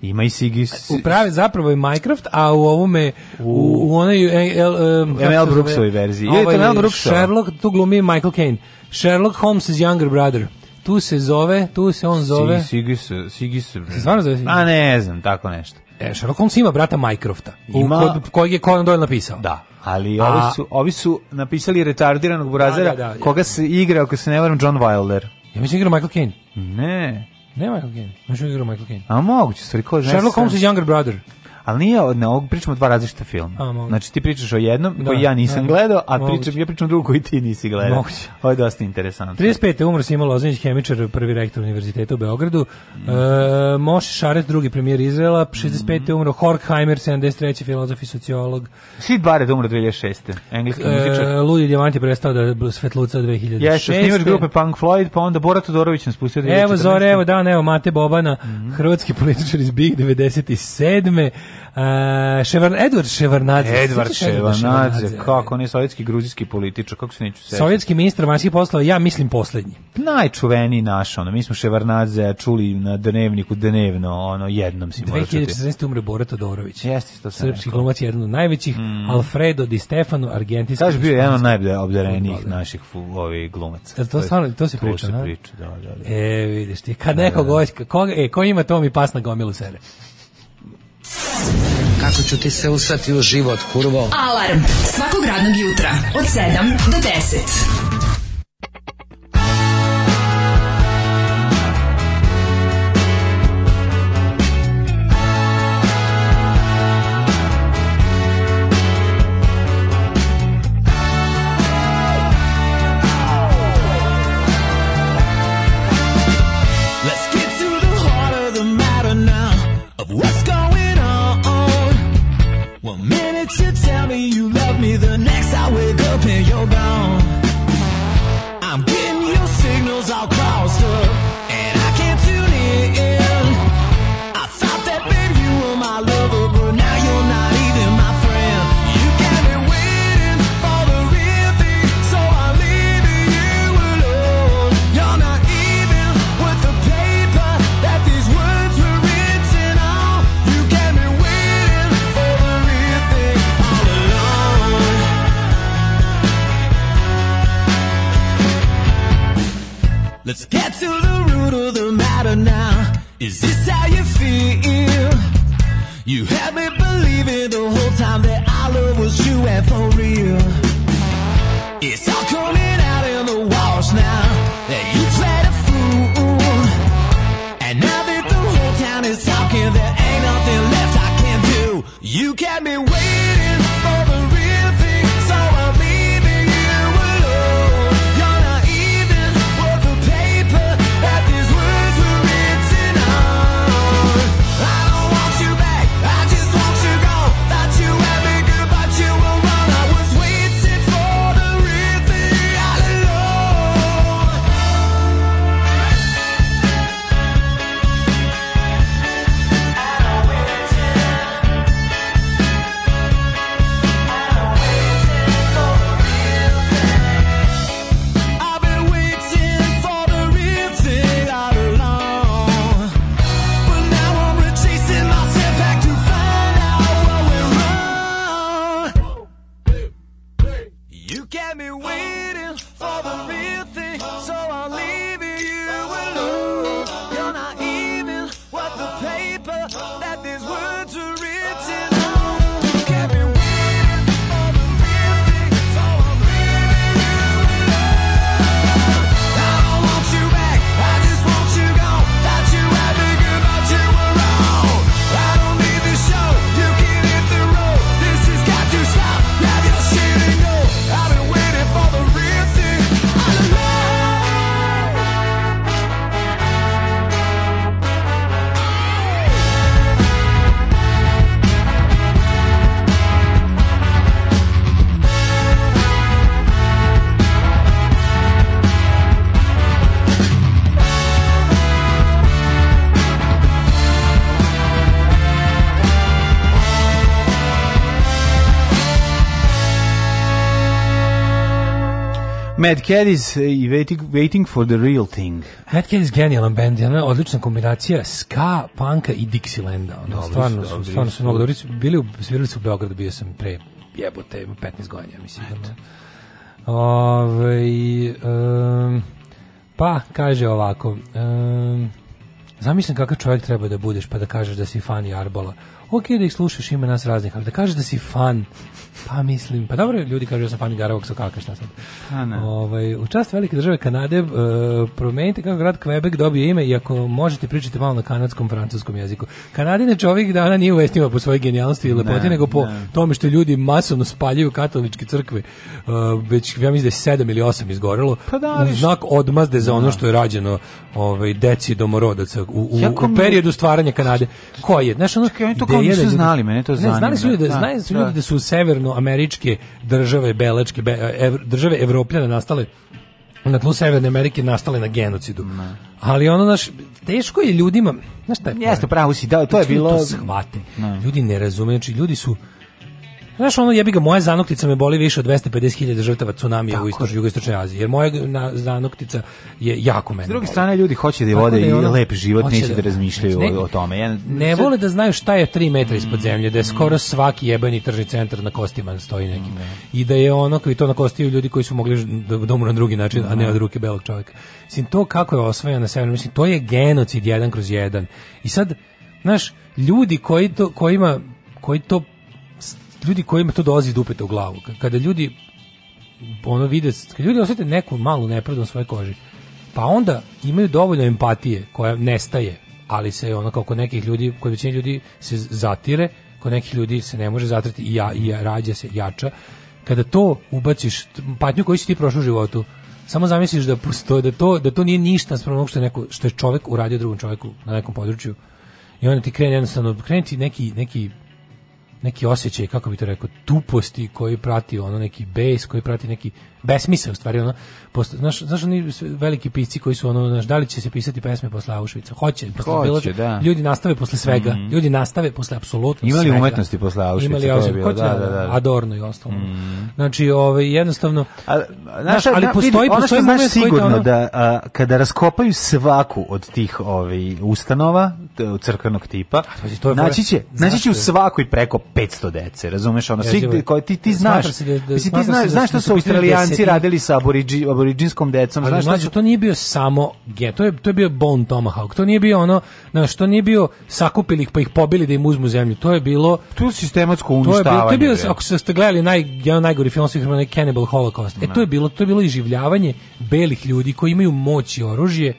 Ima i Sigis. U pravi zapravo je Minecraft, a u ovome u, u onoj el, ML Brooksovoj verziji. Ovaj, je to ovaj Brooksova. Sherlock tu glumi Michael Caine. Sherlock Holmes younger brother tu se zove, tu se on zove... Sigi se, Sigi se... Stvarno zove Sigi? A ne znam, tako nešto. E, Sherlock Holmes ima brata Mycrofta, ima... kod, kojeg je Conan Doyle napisao. Da, ali A... ovi, su, ovi su napisali retardiranog burazera, da, da, da, koga se igra, ako se ne varam, John Wilder. Ja mislim da igrao Michael Caine. Ne. Ne Michael Caine, mislim da igra Michael Caine. A moguće, stvari, ko znaš... Sherlock Holmes is younger brother ali nije od ovog pričamo dva različita filma. A, znači ti pričaš o jednom da, koji ja nisam da, gledao, a moguć. pričam ja pričam drugo koji ti nisi gledao. Moguće. Ovo je dosta interesantno. 35. umro Simo Lozanić, hemičar, prvi rektor univerziteta u Beogradu. Mm. E, Moš Šaret, drugi premijer Izraela, 65. Mm. umro Horkheimer, 73. filozof i sociolog. Sid Barrett umro 2006. Engleski e, muzičar. Ludi Diamant prestao da svetluca 2006. Jesi, snimaš grupe Punk Floyd, pa onda Borat Todorović nas pustio 2014. Evo Zore, evo Dan, evo Mate Bobana, mm. hrvatski političar iz Big 97. Uh, Ševar, Edward Ševarnadze. Edward Ševarnadze, kako on je sovjetski gruzijski političar, kako se neću seći. Sovjetski ministar vanjskih poslova, ja mislim poslednji. Najčuveniji naš, ono, mi smo Ševarnadze čuli na dnevniku dnevno, ono, jednom si mora čuti. 2014. umre Bora Todorović. Jeste, to sam Srpski glumac je jedan od najvećih, mm. Alfredo Di Stefano, argentinski. Kaži bio je jedan od najobdarenijih naših ovih glumaca. To, to, to stvarno, to se to priča, se priča, da, da, da. E, vidiš ti, kad da, neko da, da. Ko, e, ko ima to mi pas na gomilu sere. Kako ću ti se usati u život, kurvo? Alarm svakog radnog jutra od 7 do 10. Mad Cat is i uh, waiting, waiting for the real thing. Mad Cat is genijalan band, jedna odlična kombinacija ska, panka i Dixielanda. Ono, dobri stvarno, su, dobri stvarno su mnogo dobri. bili u, svirali su u Beogradu, bio sam pre jebote 15 godina, mislim. Da, Ove, um, pa, kaže ovako, um, zamislim kakav čovjek treba da budeš pa da kažeš da si fan i arbola. Ok, da ih slušaš, ima nas raznih, ali da kažeš da si fan Pa mislim, pa dobro ljudi kažu da sam fan Garavog Sokaka, šta sad? A ne. Ovaj, u čast velike države Kanade e, promenite kako grad Quebec dobije ime i ako možete pričati malo na kanadskom, francuskom jeziku. Kanadine čovjek dana nije uvestiva po svojoj genijalnosti i lepoti, ne, nego po ne. tome što ljudi masovno spaljaju katoličke crkve. E, već, ja mislim da je sedam ili osam izgorelo. Pa da, u znak odmazde za ono da. što je rađeno ovaj, deci domorodaca u, u, jako u periodu stvaranja Kanade. Ko je? Znaš, ono, Čekaj, oni to kao nisu znali, mene to zanima. Znali su ljudi da, da, da, da su u sever severnoameričke države belečke be, ev, države evropljane nastale na tlu Severne Amerike nastale na genocidu. Ne. Ali ono naš teško je ljudima, znaš šta je? Jeste pravo si, da, to je znači, bilo to shvate. Ne. Ljudi ne razumeju, znači ljudi su Znaš, ono jebi ga, moja zanoktica me boli više od 250.000 žrtava tsunamija u istočnoj jugoistočnoj Aziji, jer moja zanoktica je jako mene. S druge strane, ljudi hoće da vode da i lep život, neće da, da razmišljaju ne, znači, o, tome. Ja, ne vole da znaju šta je 3 metra ispod mm. zemlje, da je skoro svaki jebeni tržni centar na kostima stoji nekim. Da. I da je ono, i to na kostiju ljudi koji su mogli da, domu na drugi način, a ne da. od ruke belog čoveka. Mislim, to kako je osvojeno na severna, mislim, to je genocid jedan kroz jedan. I sad, znaš, ljudi koji to, kojima koji to ljudi kojima to dolazi iz dupeta u glavu. Kada ljudi ono vide, kada ljudi osete neku malu nepravdu na svojoj koži, pa onda imaju dovoljno empatije koja nestaje, ali se ono kod nekih ljudi, kod većine ljudi se zatire, kod nekih ljudi se ne može zatrati i, ja, i ja, rađa se jača. Kada to ubaciš, patnju koju si ti prošao u životu, samo zamisliš da postoje, da to, da to nije ništa sprem onog što je, neko, što je čovek uradio drugom čoveku na nekom području. I onda ti krene jednostavno, krene ti neki, neki neki osjećaj, kako bi to rekao, tuposti koji prati ono neki bes, koji prati neki besmise u stvari ono posto, znaš, znaš oni veliki pisci koji su ono znaš, da li će se pisati pesme posle Auschwitza hoće, posle hoće, bilo, da. ljudi nastave posle svega mm -hmm. ljudi nastave posle apsolutno imali svega. umetnosti posle Auschwitza imali Auschwitz, hoće, da, da, da, Adorno i ostalo mm -hmm. znači ovaj, jednostavno a, znaš, ali na, da, postoji, ono postoji znaš sigurno ono, da a, kada raskopaju svaku od tih ovih ovaj, ustanova crkvenog tipa to je naći će, naći će u svakoj preko 500 dece razumeš ono, svi koji ti, ti znaš da ti da znaš, znaš što su Australijanci Amerikanci radili sa aboriđi, aboriđinskom decom. Ali, znaš, to nije bio samo gen, to je, to je bio bone tomahawk, to nije bio ono, znaš, to nije bio sakupili ih pa ih pobili da im uzmu zemlju, to je bilo... To je sistematsko uništavanje. To je bilo, to je bilo ako ste gledali naj, jedan najgori film svih vremena, Cannibal Holocaust, e, to je da. bilo, to je bilo iživljavanje belih ljudi koji imaju moć i oružje,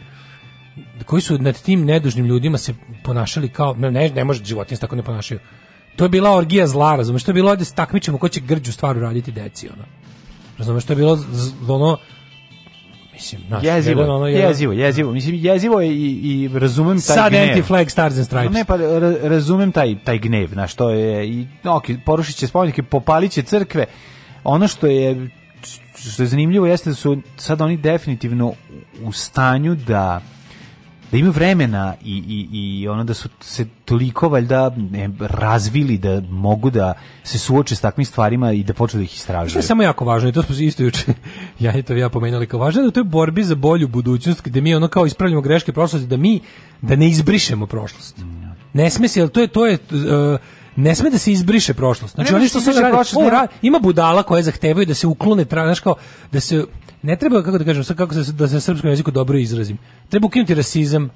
koji su nad tim nedužnim ljudima se ponašali kao, ne, ne može životinje tako ne ponašaju. To je bila orgija zla, razumiješ, to je bilo ovdje se takmičemo ko će grđu stvaru raditi deci, ono. Razumem što je bilo ono, mislim, naš, jezivo, jezivo, jezivo, mislim, jezivo je i, i razumem taj sad gnev. Sad anti-flag stars and stripes. Ne, pa razumem taj, taj gnev, na što je, i, ok, porušit će spomenike, popalit će crkve, ono što je što je zanimljivo jeste da su sada oni definitivno u stanju da da imaju vremena i, i, i ono da su se toliko valjda razvili da mogu da se suoče s takvim stvarima i da počnu da ih istražuju. Što je samo jako važno, i to smo isto juče, ja je to ja pomenuli, kao važno je da to je borbi za bolju budućnost, gde mi ono kao ispravljamo greške prošlosti, da mi, da ne izbrišemo prošlost. Mm, ne sme se, to je, to je, uh, ne sme da se izbriše prošlost. Znači oni što se radi, ima budala koje zahtevaju da se uklone, znaš kao da se ne treba kako da kažem sad kako se da se srpskom jeziku dobro izrazim. Treba ukinuti rasizam.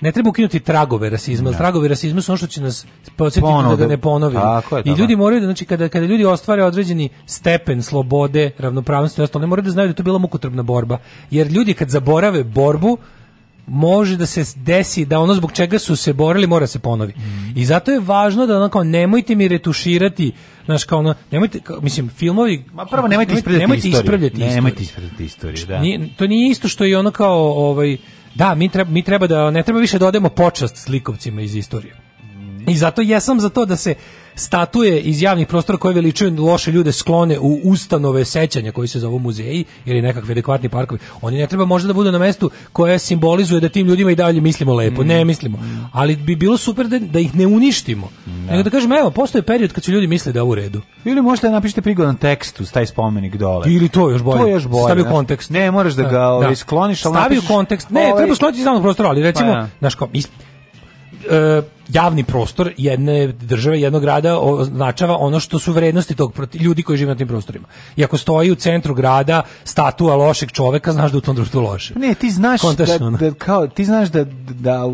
Ne treba ukinuti tragove rasizma, da. tragovi rasizma su ono što će nas podsjetiti da ga ne ponovimo. I da, ljudi da. moraju da znači kada kada ljudi ostvare određeni stepen slobode, ravnopravnosti i ostalo, ne moraju da znaju da to bila mukotrpna borba. Jer ljudi kad zaborave borbu, može da se desi da ono zbog čega su se borili mora se ponovi. Mm. I zato je važno da onako nemojte mi retuširati znaš kao ono, nemojte, kao, mislim, filmovi... Ma prvo nemojte ispravljati nemojte ispravljati istoriju. Nemojte ispravljati istoriju, da. Nije, to nije isto što i ono kao, ovaj, da, mi treba, mi treba da, ne treba više da odemo počast slikovcima iz istorije. Mm. I zato jesam za to da se statue iz javnih prostora koje veličaju loše ljude sklone u ustanove sećanja koji se zovu muzeji ili nekakvi adekvatni parkovi. Oni ne treba možda da budu na mestu koje simbolizuje da tim ljudima i dalje mislimo lepo. Mm. Ne mislimo. Ali bi bilo super da, da ih ne uništimo. Mm. Nego da kažemo, evo, postoji period kad su ljudi misle da je u redu. Ili možete da napišete prigodan tekst uz taj spomenik dole. Ili to još bolje. To još bolje. Stavi u kontekst. Ne, moraš da ga da. Ovaj, skloniš, ali Stavi u kontekst. Ne, treba ovaj- skloniti iz prostora, ali pa recimo, pa, ja. naš, E, javni prostor jedne države, jednog grada označava ono što su vrednosti tog ljudi koji žive na tim prostorima. I ako stoji u centru grada statua lošeg čoveka, znaš da u tom društvu loše. Ne, ti znaš da, da, kao, ti znaš da, da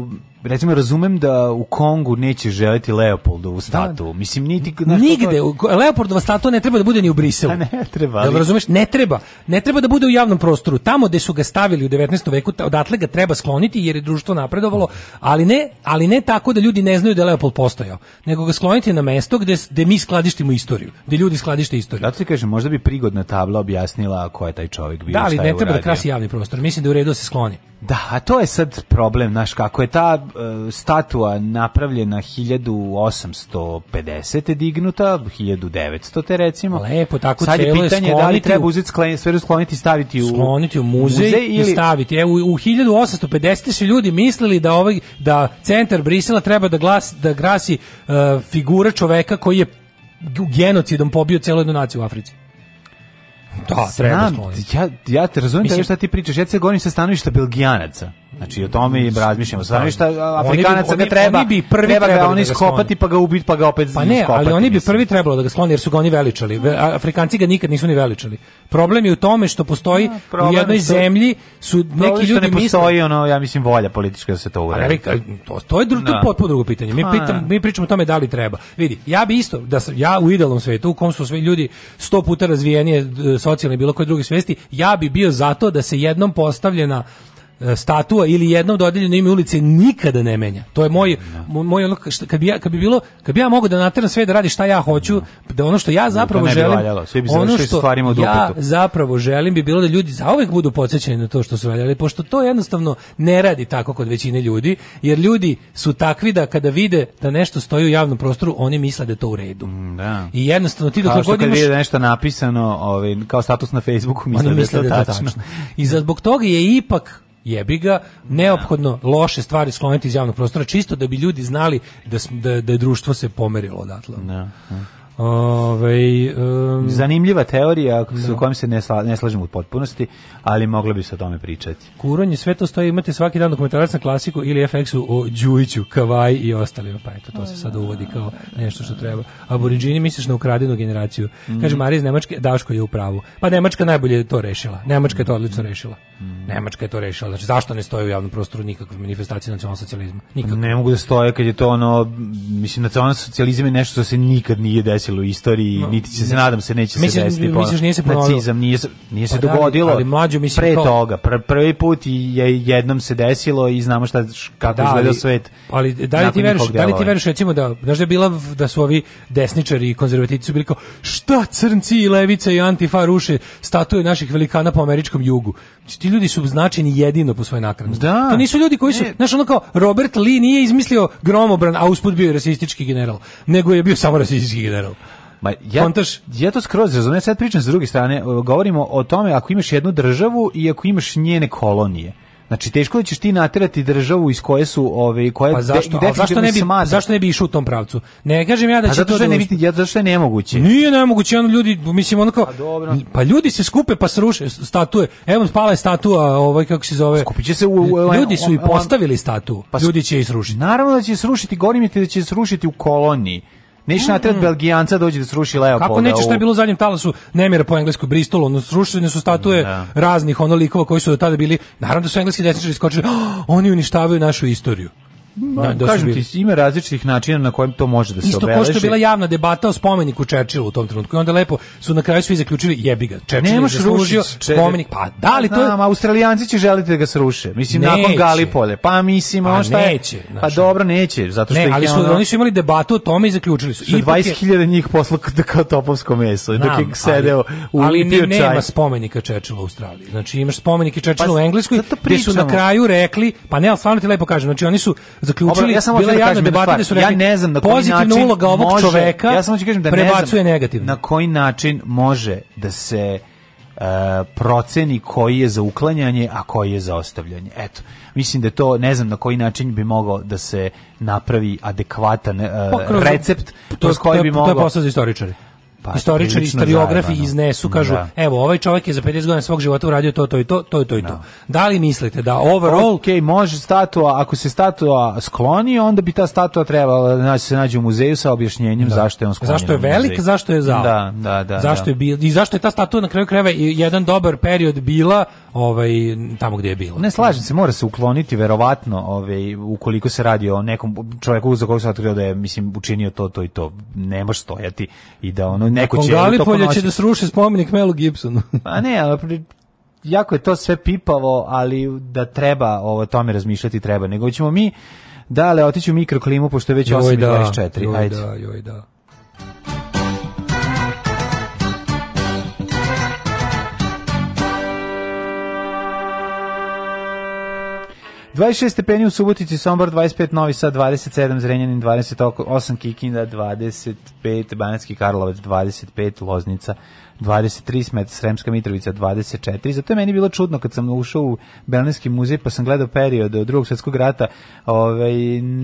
recimo razumem da u Kongu neće želiti Leopoldovu statuu. Da. Mislim niti nigde u, Leopoldova statua ne treba da bude ni u Briselu. Pa ne treba. Jel razumeš? Ne treba. Ne treba da bude u javnom prostoru. Tamo gde su ga stavili u 19. veku, odatle ga treba skloniti jer je društvo napredovalo, ali ne, ali ne tako da ljudi ne znaju da Leopold postojao, nego ga skloniti na mesto gde, gde mi skladištimo istoriju, gde ljudi skladište istoriju. Zato ti kažem, možda bi prigodna tabla objasnila ko je taj čovek bio, Da, ali ne treba uradio. da krasi javni prostor. Mislim da u redu da se skloni. Da, a to je sad problem, znaš, kako je ta E, statua napravljena 1850. dignuta, 1900. te recimo. Lepo, tako Sad je pitanje da li treba uzeti sklen, sve skloniti i staviti u, skloniti u muzej, muzej ili... i staviti. E, u, u 1850. su ljudi mislili da ovaj, da centar Brisela treba da, glas, da grasi uh, figura čoveka koji je genocidom pobio celu jednu naciju u Africi. Da, treba Znam, Ja, ja te razumijem Mislim, da šta ti pričaš. Ja se govorim sa stanovišta Belgijanaca. Znači o tome i razmišljamo. Stvarno da. ništa Afrikanaca ne treba. Oni bi prvi treba ga da da oni skopati pa ga ubiti pa ga opet pa ne, skopati, ali oni bi prvi trebalo da ga skloni jer su ga oni veličali. Afrikanci ga nikad nisu ni veličali. Problem je u tome što postoji A, u jednoj što, zemlji su neki ljudi ne postoji misle, ono ja mislim volja politička da se to uredi. To, to je drugo no. potpuno drugo pitanje. Mi pitam, mi pričamo o tome da li treba. Vidi, ja bi isto da sam, ja u idealnom svetu u kom su svi ljudi 100 puta razvijenije socijalne bilo koje druge svesti, ja bi bio zato da se jednom postavljena E, statua ili jednom dodeljeno ime ulice nikada ne menja. To je moj no. Da, da. moj ono šta, kad bi ja kad bi bilo kad bi ja mogao da nateram sve da radi šta ja hoću, no. da ono što ja da, zapravo no, želim, bi ono što ja zapravo želim bi bilo da ljudi za zauvek budu podsjećeni na to što su radili, pošto to jednostavno ne radi tako kod većine ljudi, jer ljudi su takvi da kada vide da nešto stoji u javnom prostoru, oni misle da je to u redu. Mm, da. I jednostavno ti dok god kad imaš vide nešto napisano, ovaj kao status na Facebooku misle, da, misle da je to tačno. tačno. I zbog toga je ipak jebi ga, neophodno loše stvari skloniti iz javnog prostora, čisto da bi ljudi znali da, da, da je društvo se pomerilo odatle. Da, da. Ove, um, Zanimljiva teorija s no. kojom se ne, sla, ne slažem u potpunosti, ali mogla bi se o tome pričati. Kuranje, sve to stoji, imate svaki dan dokumentarac na klasiku ili FX-u o Đujiću, Kavaj i ostalima, pa eto, to se sad uvodi da, kao da, da. nešto što treba. A Aboriđini misliš na ukradinu generaciju. Kaže mm. Marija iz Nemačke, Daško je u pravu. Pa Nemačka najbolje to rešila. Nemačka je to odlično rešila. Mm. Nemačka je to rešila. Znači, zašto ne stoje u javnom prostoru nikakve manifestacije nacionalnog socijalizma? Nikakve. Ne mogu da stoje kad je to ono, mislim, nacionalni socijalizam je nešto što se nikad nije desilo desilo u istoriji, no, niti će se, nadam se, neće mislim, se desiti. Misliš, nije se ponovilo? Nacizam, nije, nije se pa da, dogodilo. Ali, mlađo, mislim, pre to... toga, pr prvi put je jednom se desilo i znamo šta, kako da, izgledao svet. Pa ali, da li ti veruš, da li ti veruš, recimo, da, znaš da je bila, da su ovi desničari i konzervativci su bili kao, šta crnci i levica i antifa ruše statue naših velikana po američkom jugu. Ti ljudi su značeni jedino po svojoj nakradnosti. Da. To nisu ljudi koji su, ne. znaš, ono kao, Robert Lee nije izmislio gromobran, a usput bio je rasistički general, nego je bio samo rasistički general. Ma ja, Kontaš? ja to skroz razumijem, sad pričam s druge strane, govorimo o tome ako imaš jednu državu i ako imaš njene kolonije. Znači teško da ćeš ti naterati državu iz koje su ove koje pa zašto, de, zašto ne bi smada. zašto ne bi išao u tom pravcu? Ne kažem ja da pa će to... to da ne biti ja zašto je nemoguće. Nije nemoguće, on ljudi mislim ono kao pa, pa, ljudi se skupe pa sruše statue. Evo pala je statua, ovaj kako se zove. Skupiće se u, u, ovaj- ljudi su i postavili statu. Pa, ljudi će je srušiti. Naravno da će srušiti, govorim ti da će srušiti u koloniji. Neš natrat mm. Belgijanca dođe da sruši Leopolda. Kako neće što je bilo u zadnjem talasu Nemira po englesku Bristolu, ono srušenje su statue da. raznih onolikova koji su do tada bili. Naravno da su engleski desničari skočili, oh, oni uništavaju našu istoriju. Da, da, da kažem bili... ti, ima različitih načina na kojem to može da se obeleži. Isto što je bila javna debata o spomeniku Čerčilu u tom trenutku. I onda lepo su na kraju svi zaključili jebi ga. Čerčil je zaslužio če... spomenik. Pa da li pa to Znam, Australijanci će želiti da ga sruše. Mislim, neće. nakon Galipole. Pa mislim, pa ono šta je... Neće. Pa dobro, neće. Zato što ne, ali su, ono... oni su imali debatu o tome i zaključili su. 20.000 njih posla da kao topovsko meso. Znam, dok je sedeo u Ali ne, nema spomenika Čerčilu u Australiji. Znači imaš spomenike Čerčilu pa u Engleskoj gdje su na kraju rekli, pa ne, ali stvarno ti lepo kažem, znači oni su zaključili ja samo bila da kažem debata da su rekli, ja ne znam na koji pozitivna način uloga ovog može, čoveka ja samo ću kažem da prebacuje ne negativno. Na koji način može da se uh, proceni koji je za uklanjanje, a koji je za ostavljanje. Eto, mislim da to, ne znam na koji način bi mogao da se napravi adekvatan uh, recept kroz koji bi mogao... To je posao za istoričari pa, historičari, istoriografi zajedno. iznesu, kažu, da. evo, ovaj čovjek je za 50 godina svog života uradio to, to i to, to i to i to. Da. da li mislite da overall... Ok, može statua, ako se statua skloni, onda bi ta statua trebala da se nađe u muzeju sa objašnjenjem da. zašto je on sklonjen. Zašto je velik, zašto je zao. Da, da, da. Zašto da. je bil, I zašto je ta statua na kraju krajeva jedan dobar period bila ovaj, tamo gdje je bila. Ne slažem se, mora se ukloniti, verovatno, ovaj, ukoliko se radi o nekom čovjeku za kojeg se otkrio da je, mislim, učinio to, to i to. Ne može stojati i da ono neko će... Kongalipolje će da sruši spomenik Melu Gibsonu. A pa ne, ali jako je to sve pipavo, ali da treba o tome razmišljati treba. Nego ćemo mi, dale, otići u mikroklimu, pošto je već 8.24. Joj da. da, joj da, joj da. 26 stepeni u Subotici, Sombor 25, Novi Sad 27, Zrenjanin 28, Kikinda 25, Banacki Karlovac 25, Loznica 23, Smet, Sremska Mitrovica 24. Zato je meni bilo čudno kad sam ušao u Belinski muzej pa sam gledao period od drugog svjetskog rata, ovaj,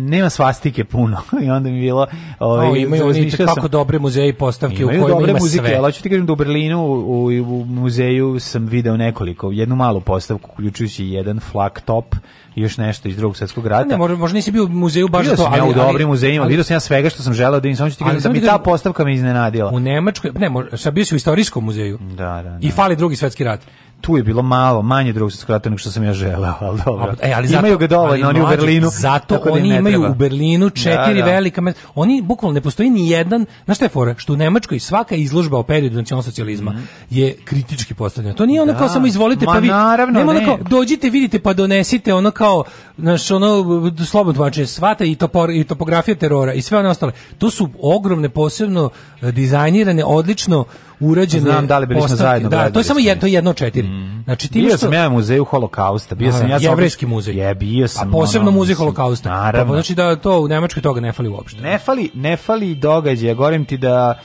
nema svastike puno i onda mi bilo... Ovaj, o, imaju oni kako dobre muzeje i postavke u kojima dobre ima muzike, sve. Ali ću ti kažem da u Berlinu u, u, u, muzeju sam video nekoliko, jednu malu postavku, uključujući jedan flak top, i još nešto iz drugog svjetskog rata. Ne, možda, možda nisi bio u muzeju baš to, ali, ja u dobrim muzejima, vidio sam ja svega što sam želeo da im samo ti kažem da mi ta postavka me iznenadila. U Nemačkoj, ne, možda, bio si u istorijskom muzeju. Da, da, da. I fali drugi svetski rat tu je bilo malo, manje drugog svetskog rata nego što sam ja želeo, al dobro. E, ali zato, imaju ga dovoljno, oni u Berlinu. Zato da oni imaju treba. u Berlinu četiri da, da. velika... Oni bukvalno ne postoji ni jedan... Znaš šta je fora? Što u Nemačkoj svaka izložba o periodu nacionalsocijalizma mm -hmm. je kritički postavljena. To nije ono da. kao samo izvolite Ma, pa vi... Naravno, nema ne. ono dođite, vidite pa donesite ono kao, naš ono slobodno tvače, svata i, topor, i topografija terora i sve ono ostale. To su ogromne, posebno e, dizajnirane, odlično urađene. Znam da li bili smo zajedno. Da, to je samo jedno, jedno četiri. Mm. Znači, ti bio što... sam ja u muzeju holokausta, bio sam ja jevrejski muzej. Je, bio pa sam. A posebno muzej holokausta. Pa naravno. Pa, znači da to u Nemačkoj toga ne fali uopšte. Ne fali, ne fali događaj govorim ti da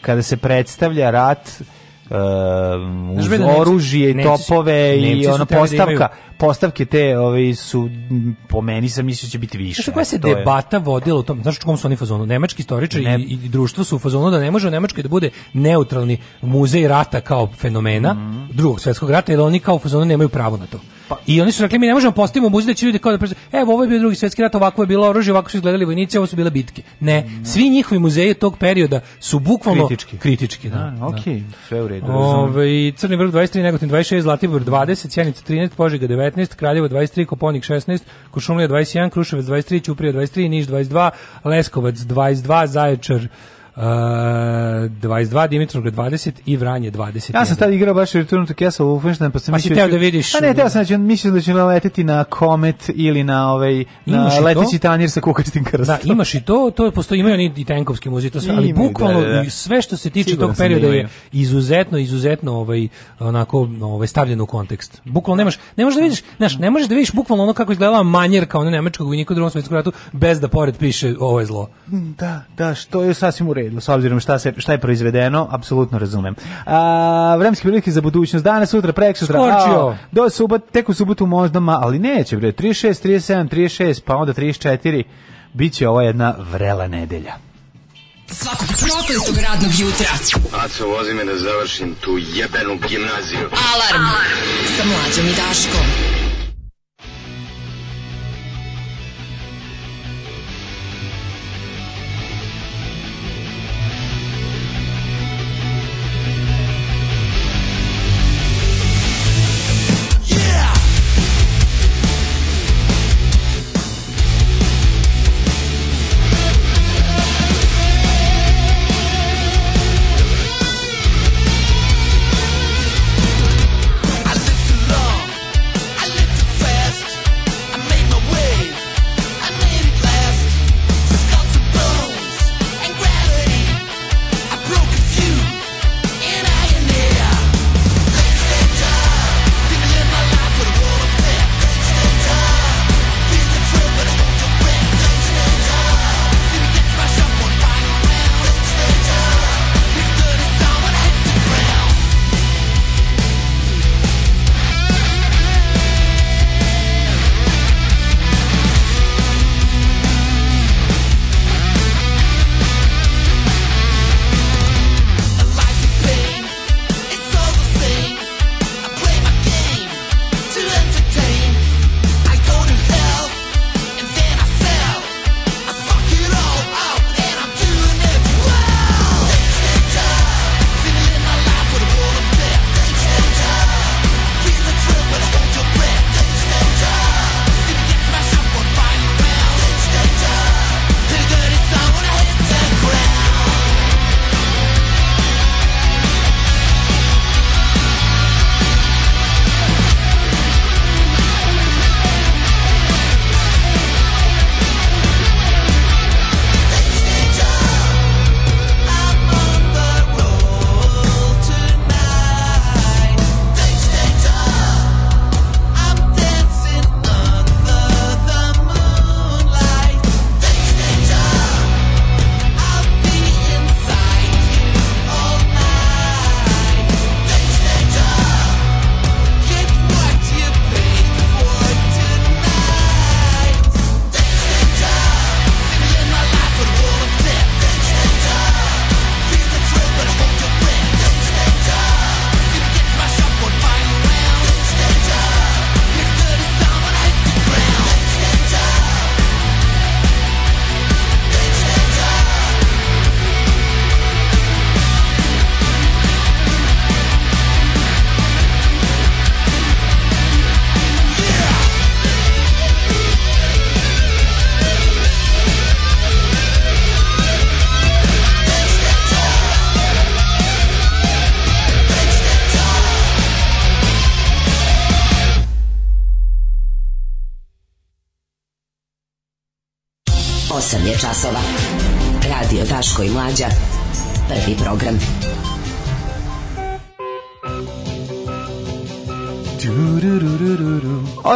kada se predstavlja rat uh, uz oružje i topove i ona da postavka postavke te ove, ovaj, su, po meni sam mislio da će biti više. Znaš koja se debata je... vodila u tom, znaš u kom su oni fazonu? Nemački istoričari ne... i, i, društvo su u fazonu da ne može u Nemačkoj da bude neutralni muzej rata kao fenomena, mm. drugog svjetskog rata, jer oni kao u fazonu nemaju pravo na to. Pa. I oni su rekli mi ne možemo postaviti muzej da će ljudi kao da prezir, evo ovo je bio drugi svjetski rat, ovako je bilo oružje, ovako su izgledali vojnici, ovo su bile bitke. Ne, mm. svi njihovi muzeji tog perioda su bukvalno kritički. kritički da, da, okay. da. sve u redu. Ove, ovaj, Crni vrh 23, Negotin 26, Zlatibor 20, Sjenica 13, Požega 19, 19, Kraljevo 23, Koponik 16, Košumlija 21, Kruševac 23, Ćuprija 23, Niš 22, Leskovac 22, Zaječar Uh, 22, Dimitrovgrad 20 i Vranje 20. Ja sam tad igrao baš Return to Castle Wolfenstein, pa se pa mislio... Pa si da, da vidiš... Pa ne, teo sam, znači, mislio da će naleteti na komet ili na ovaj, na leteći tanjir sa kukastim krstom. Da, imaš i to, to postoji, imaju oni i tenkovski muzeji, to sve, ali da, bukvalno da, da. sve što se tiče Sigurno tog perioda je izuzetno, izuzetno ovaj, onako, ovaj, stavljeno u kontekst. Bukvalno nemaš, ne možeš da vidiš, znaš, ne možeš da vidiš bukvalno ono kako izgledala manjer kao ono nemačkog vojnika u drugom svjetskom ratu, bez da pored piše ovo je zlo. Da, da, što je sasvim u redu ovaj, s obzirom šta, se, šta je proizvedeno, apsolutno razumem. A, vremenske prilike za budućnost, danas, sutra, prek sutra, a, do subot, tek u subotu možda, ali neće, bre, 36, 37, 36, pa onda 34, bit će ovo jedna vrela nedelja. Svakog prokletog radnog jutra. Aco, vozi me da završim tu jebenu gimnaziju. Alarm! Alarm. Sa mlađom i Daškom.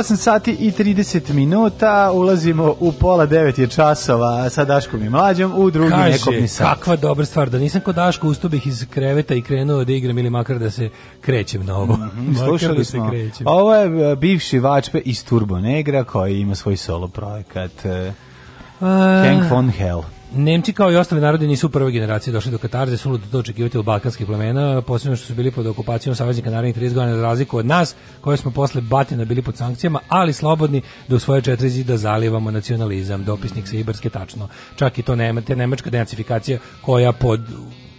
8 sati i 30 minuta, ulazimo u pola 9 je časova sa Daškom i Mlađom u drugi Kaži, nekobni sat. kakva dobra stvar, da nisam kod Daško ustao bih iz kreveta i krenuo da igram ili makar da se krećem na ovo. Mm -hmm, slušali da smo, krećem. ovo je e, bivši vačpe iz Turbo Negra koji ima svoj solo projekat uh, Hank von Hell. Nemci kao i ostali narodi nisu u prvoj generaciji došli do Katarze, su to očekivati od balkanskih plemena, posebno što su bili pod okupacijom saveznika narednih 30 godina za razliku od nas, koji smo posle batina bili pod sankcijama, ali slobodni da u svoje četiri zida zalivamo nacionalizam, dopisnik sa Ibarske tačno. Čak i to nemate, nemačka denacifikacija koja pod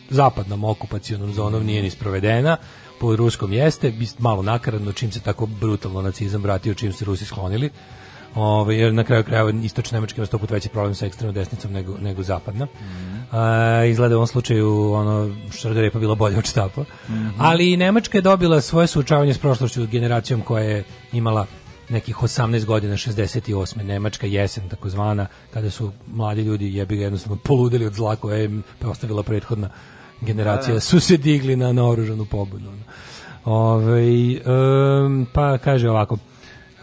zapadnom okupacionom zonom nije ni sprovedena, po ruskom jeste, malo nakaradno čim se tako brutalno nacizam vratio, čim se Rusi sklonili. Ovaj jer na kraju krajeva istočna Nemačka ima sto puta veći problem sa ekstremnom desnicom nego nego zapadna. Mm -hmm. A, izgleda u ovom slučaju ono Šrderepa bilo bolje od štapa. Mm -hmm. Ali i Nemačka je dobila svoje suočavanje s prošlošću generacijom koja je imala nekih 18 godina 68. Nemačka jesen takozvana kada su mladi ljudi jebi ga jednostavno poludeli od zla koje im ostavila prethodna generacija da, da. su se digli na naoružanu pobunu. Ove, ovaj, um, pa kaže ovako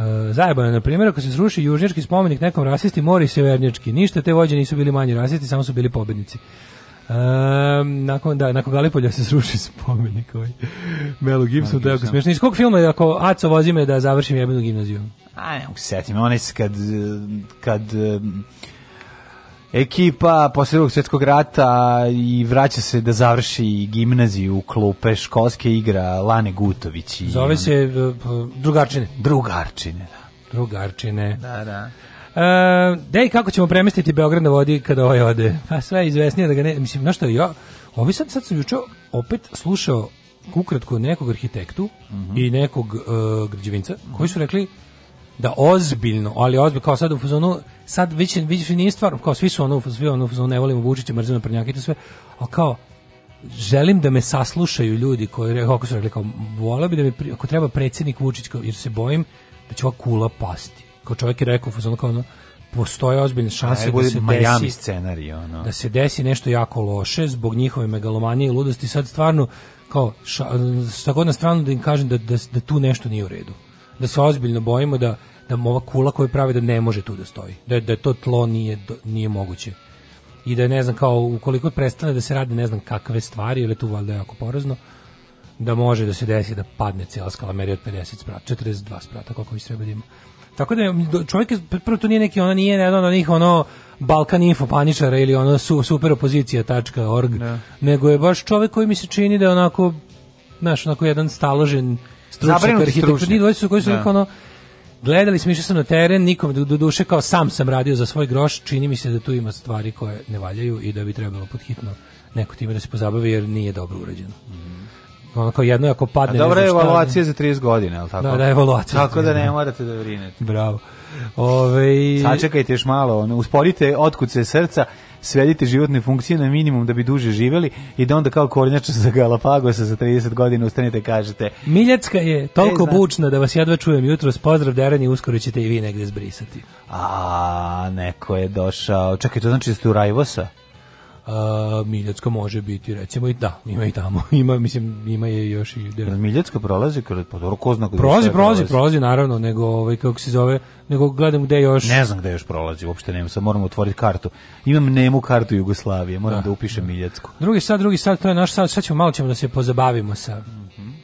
Eh, zajebano, na primjer, ako se sruši južnjački spomenik nekom rasisti, mori severnjački. Ništa te vođe nisu bili manji rasisti, samo su bili pobednici. Um, nakon, da, nakon Galipolja se sruši spomenik ovaj. Melu Gibsonu, to je jako smiješno. Iz kog filma je ako Aco vozi me da završim jebenu gimnaziju? A, ne, setim, onaj kad, kad ekipa posle drugog svjetskog rata i vraća se da završi gimnaziju u klupe školske igra Lane Gutović. I Zove se eh, Drugarčine. Drugarčine, da. Drugarčine. Da, da. Uh, dej, kako ćemo premestiti Beograd na vodi kada ovaj ode? Pa sve je izvesnije da ga ne... Mislim, znaš što ja... Ovi sad, sad sam juče opet slušao ukratko nekog arhitektu mm -hmm. i nekog uh, građevinca koji su rekli da ozbiljno, ali ozbiljno, kao sad u fazonu, sad već, već nije stvar, kao svi su ono, svi ono u fazonu, ne volimo Vučića, mrzimo prnjaka i to sve, ali kao, želim da me saslušaju ljudi koji, kako su rekli, kao, volio bi da mi, ako treba predsjednik Vučić, jer se bojim da će ova kula pasti. Kao čovjek je rekao, fazonu, kao ono, postoje ozbiljne šanse da se Miami desi scenarij, ono. da se desi nešto jako loše zbog njihove megalomanije i ludosti sad stvarno kao šta god na stranu da im kažem da, da, da tu nešto nije u redu da se ozbiljno bojimo da da ova kula koju pravi da ne može tu da stoji. Da da to tlo nije nije moguće. I da je, ne znam kao ukoliko prestane da se radi ne znam kakve stvari, ili tu valjda jako porozno da može da se desi da padne cijela skalamerija od 50 sprata, 42 sprata, koliko bi treba da ima. Tako da čovjek je, prvo to nije neki, ona nije jedan od njih ono Balkan info paničara ili ono su, superopozicija.org, ne. Da. nego je baš čovjek koji mi se čini da je onako, znaš, onako jedan staložen stručnjak, arhitekturni ljudi su koji su da. ono gledali smo išli sam na teren, nikom do, do, duše kao sam sam radio za svoj groš, čini mi se da tu ima stvari koje ne valjaju i da bi trebalo podhitno neko time da se pozabavi jer nije dobro urađeno. Mm. Ono kao jedno ako padne... A dobra je evaluacija za 30 godine, ali tako? Da, da evaluacija. Tako da ne morate da brinete. Bravo. Ove... Sačekajte još malo, ono, usporite otkuce srca svedite životne funkcije na minimum da bi duže živeli i da onda kao kornjača za Galapagosa za 30 godina ustanete kažete Miljacka je toliko e, bučna da vas jedva čujem jutros, pozdrav Derani, uskoro ćete i vi negde zbrisati. A, neko je došao. Čekaj, to znači da ste u Rajvosa? a, Miljacko može biti recimo i da, ima i tamo, ima mislim ima je još i da. Miljacko prolazi kroz podoro pa ko prolazi, prolazi, prolazi naravno, nego ovaj kako se zove, nego gledam gde još Ne znam gde još prolazi, uopšte nemam, sad moram otvoriti kartu. Imam nemu kartu Jugoslavije, moram da, da upišem da. Miljacko. Drugi sad, drugi sad, to je naš sad, sad ćemo malo ćemo da se pozabavimo sa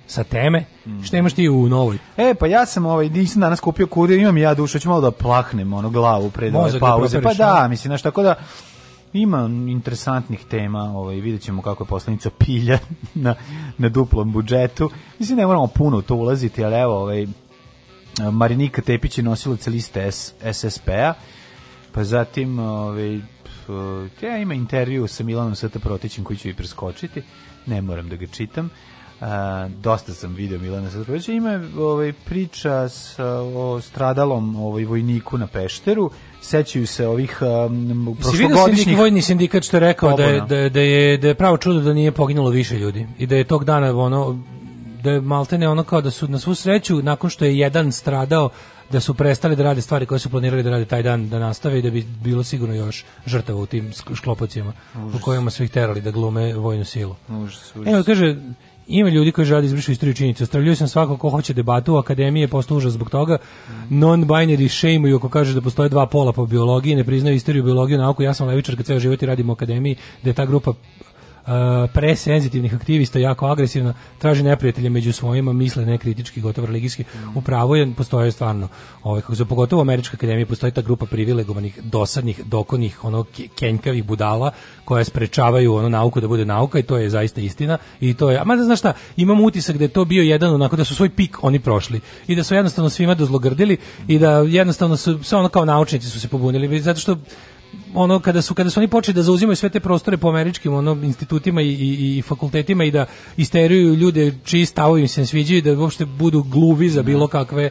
sa teme. Mm. Šta imaš ti u novoj? E, pa ja sam ovaj nisam danas kupio kurir, imam ja dušu, ću malo da plahnem ono glavu pre da pauze. Pa da, mislim, znaš, tako da Ima interesantnih tema, ovaj, videćemo kako je poslanica pilja na, na duplom budžetu. Mislim, ne moramo puno u to ulaziti, ali evo, ovaj, Marinika Tepić je nosilac liste SSP-a, pa zatim ovaj, ja ima intervju sa Milanom Sata Protićem koji ću i preskočiti, ne moram da ga čitam. A, dosta sam video Milana Sata Protića. Ima ovaj, priča sa, o stradalom ovaj, vojniku na Pešteru, sećaju se ovih um, prošlogodišnjih... vojni sindikat što je rekao da je, da, je, da, je, da je pravo čudo da nije poginulo više ljudi i da je tog dana ono, da je maltene ono kao da su na svu sreću, nakon što je jedan stradao, da su prestali da rade stvari koje su planirali da rade taj dan da nastave i da bi bilo sigurno još žrtava u tim šklopacijama u kojima su ih terali da glume vojnu silu. Užas, užas. Evo kaže Ima ljudi koji žele da izbrišu istoriju činjenicu. Ostavljaju sam svako ko hoće debatu u akademije, posto užas zbog toga. Non-binary shame ako kaže da postoje dva pola po biologiji, ne priznaju istoriju, biologiju, nauku. Ja sam levičar kad ceo život i radim u akademiji, da je ta grupa presenzitivnih aktivista jako agresivno, traži neprijatelje među svojima, misle nekritički, gotovo religijski. U pravu je, postoje stvarno, ovaj, kako se pogotovo u Američkoj akademiji, postoji ta grupa privilegovanih, dosadnih, dokonih, ono, kenjkavih budala koja sprečavaju ono nauku da bude nauka i to je zaista istina i to je, a mada znaš šta, imam utisak da je to bio jedan onako da su svoj pik oni prošli i da su jednostavno svima dozlogrdili i da jednostavno su, sve ono kao naučnici su se pobunili, zato što ono kada su kada su oni počeli da zauzimaju sve te prostore po američkim ono institutima i, i, i fakultetima i da isteruju ljude čiji stavovi im se ne sviđaju da uopšte budu gluvi za da. bilo kakve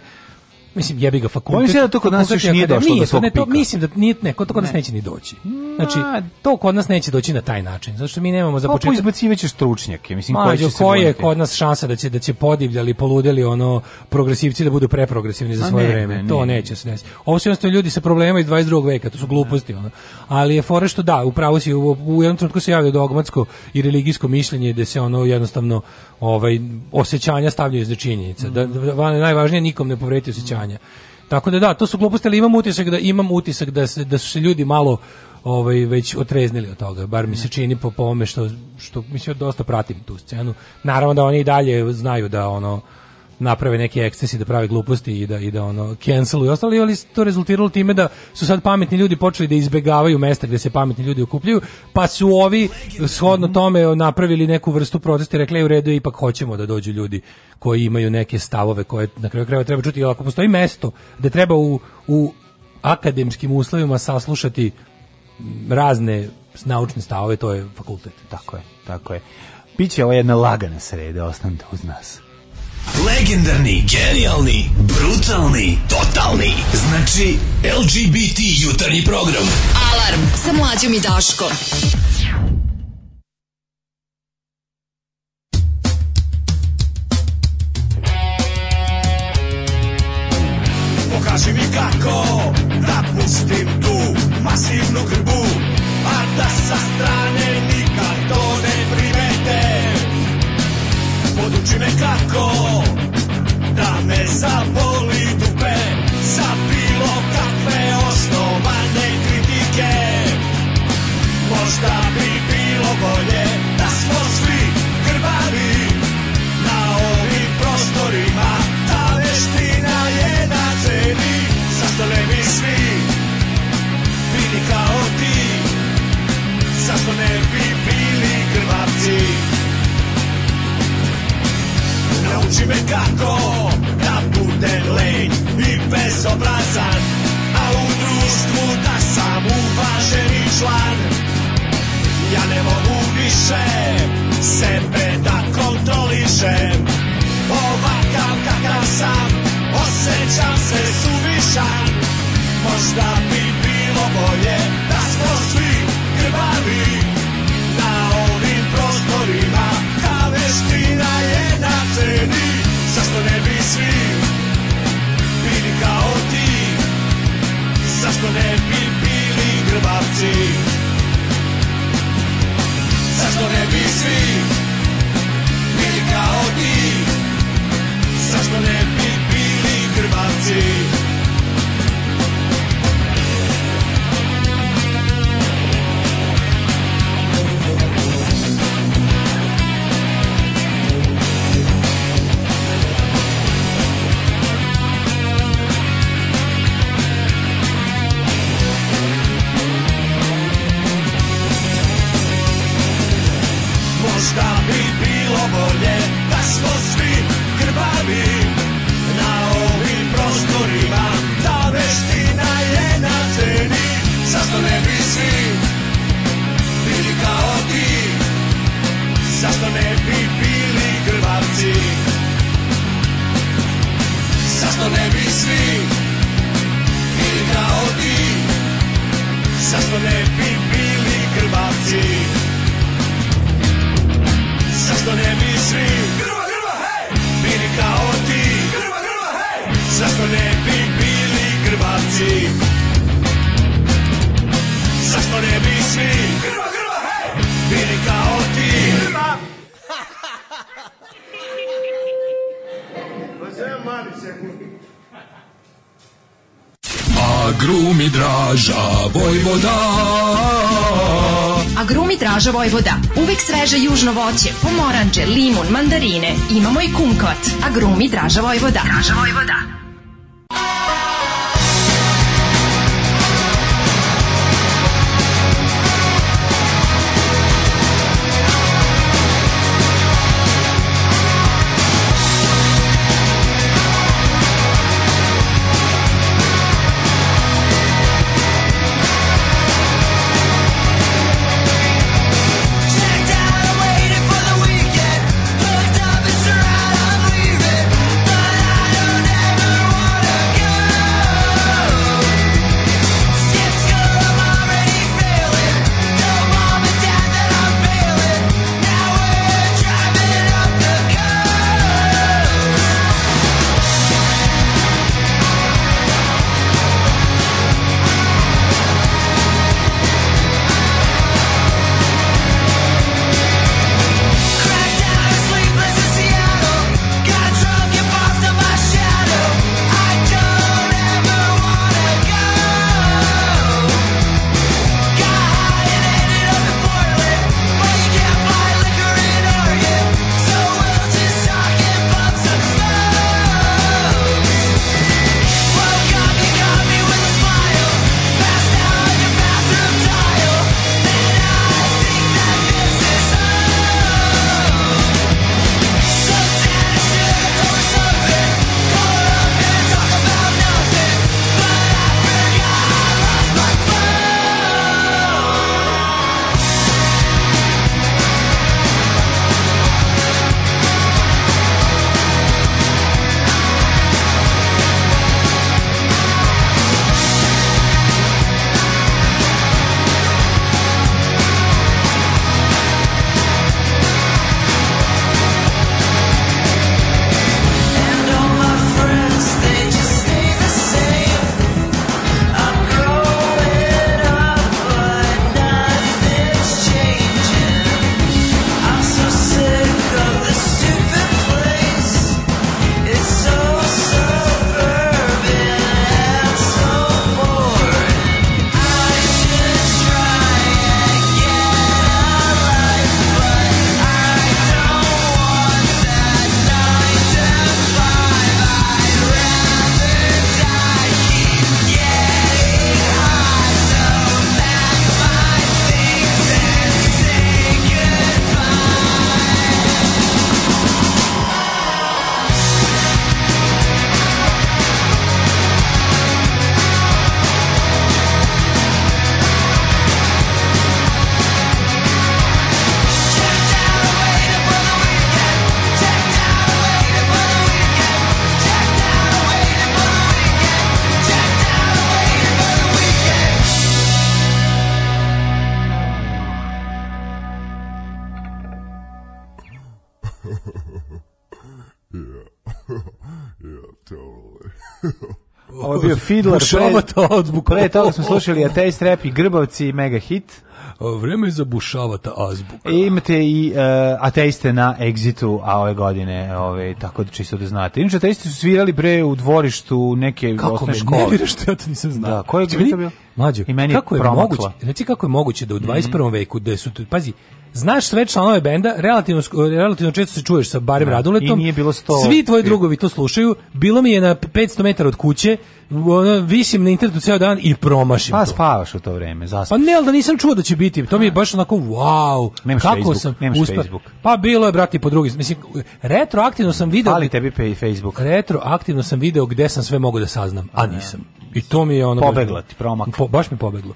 Mislim jebi ga fakultet. Mislim da to kod nas još nije došlo do svog pika. Mislim da nije ne, kod nas neće ni doći. Znači, to kod nas neće doći na taj način, zato što mi nemamo za početak. Kako izbacivaće stručnjake, mislim koji će se je kod nas šansa da će da će podivljali, poludeli ono progresivci da budu preprogresivni za svoje vreme. To neće se desiti. Ovo su jednostavno ljudi sa problemima iz 22. veka, to su gluposti ono. Ali je fore što da, upravo si u, u jednom trenutku se javio dogmatsko i religijsko mišljenje da se ono jednostavno ovaj osjećanja stavljaju iz činjenica. Da, da, da najvažnije nikom ne povrediti osjećanja sranja. Tako da da, to su gluposti, ali imam utisak da imam utisak da se da su se ljudi malo ovaj već otreznili od toga. Bar mi se mhm. čini po, po što što mislim dosta pratim tu scenu. Naravno da oni i dalje znaju da ono naprave neke ekscesi, da prave gluposti i da, i da ono, canceluju i ostalo, ali to rezultiralo time da su sad pametni ljudi počeli da izbegavaju mesta gde se pametni ljudi okupljaju, pa su ovi shodno tome napravili neku vrstu protesta i rekli, e, u redu, ipak hoćemo da dođu ljudi koji imaju neke stavove koje na kraju krajeva treba čuti, ako postoji mesto da treba u, u akademskim uslovima saslušati razne naučne stavove, to je fakultet. Tako je, tako je. Biće ovo jedna lagana sreda, ostanite uz nas. Legendarni, genijalni, brutalni, totalni. Znači, LGBT jutarnji program. Alarm sa mlađom i Daškom. Pokaži mi kako da pustim tu masivnu grbu, a da sa strane nikdo Poduči me kako da me zaboli dupe Za bilo kakve osnovane kritike Možda bi bilo bolje da smo svi krvavi Na ovim prostorima ta veština je na ceni Zašto ne bi svi bili kao ti Zašto ne bi Nauči me kako da budem lenj i bezobrazan A u društvu da sam uvaženi član Ja ne mogu više sebe da kontrolišem Ovakav kakav sam, osjećam se suvišan Možda bi bilo bolje da smo svi krvavi Na ovim prostorima kao vešti da ceni Zašto ne bi svi bili kao ti Zašto ne bi bili grbavci Zašto ne bi svi bili kao ti Zašto ne bi bili grbavci znade da na ovim prostorima ta veština je na ceni zašto ne bi svi bili kao ti zašto ne bi bili krvavci zašto ne bi svi bili kao ti ne bi bili zašto ne bi svi Grba, grba, hej! Bili kao ti Grba, grba, hey! Zašto ne bi bili grbavci Zašto ne bi svi Grba, grba, hej! Bili kao ti Grba! Pa zemljali se grumi draža Vojvoda A grumi draža Vojvoda Uvek sveže južno voće, pomoranđe, limun, mandarine Imamo i kumkvat A grumi draža Vojvoda Draža Vojvoda Fiddler. Bušavata azbuka. Pre toga smo slušali Ateist Rap i Grbavci Mega Hit. Vreme je za bušavata azbuka. I e, imate i uh, ateiste na Exitu a ove godine, ove, tako da čisto da znate. Inače, ateisti su svirali bre u dvorištu neke Kako osne škole. Kako me ne viraš, ja to nisam znao. Da, koji je bilo? Mlađo, I meni kako je promakla. moguće? Reci kako je moguće da u 21. Mm. veku da su pazi, znaš sve članove benda, relativno relativno često se čuješ sa Barem no, da. Raduletom. I nije bilo sto... Svi tvoji drugovi to slušaju. Bilo mi je na 500 metara od kuće. Ono, visim na internetu ceo dan i promašim. Pa to. spavaš u to vreme, zaspiš. Pa ne, ali da nisam čuo da će biti. To mi je da. baš onako wow. Nemaš kako Facebook, sam nemaš Facebook. Pa bilo je brati po drugi. Mislim retroaktivno sam video. Ali tebi pay Facebook. Retroaktivno sam video gde sam sve mogu da saznam, a da. nisam. I to mi je ono... Pobegla ti, promak. Po, baš mi pobeglo.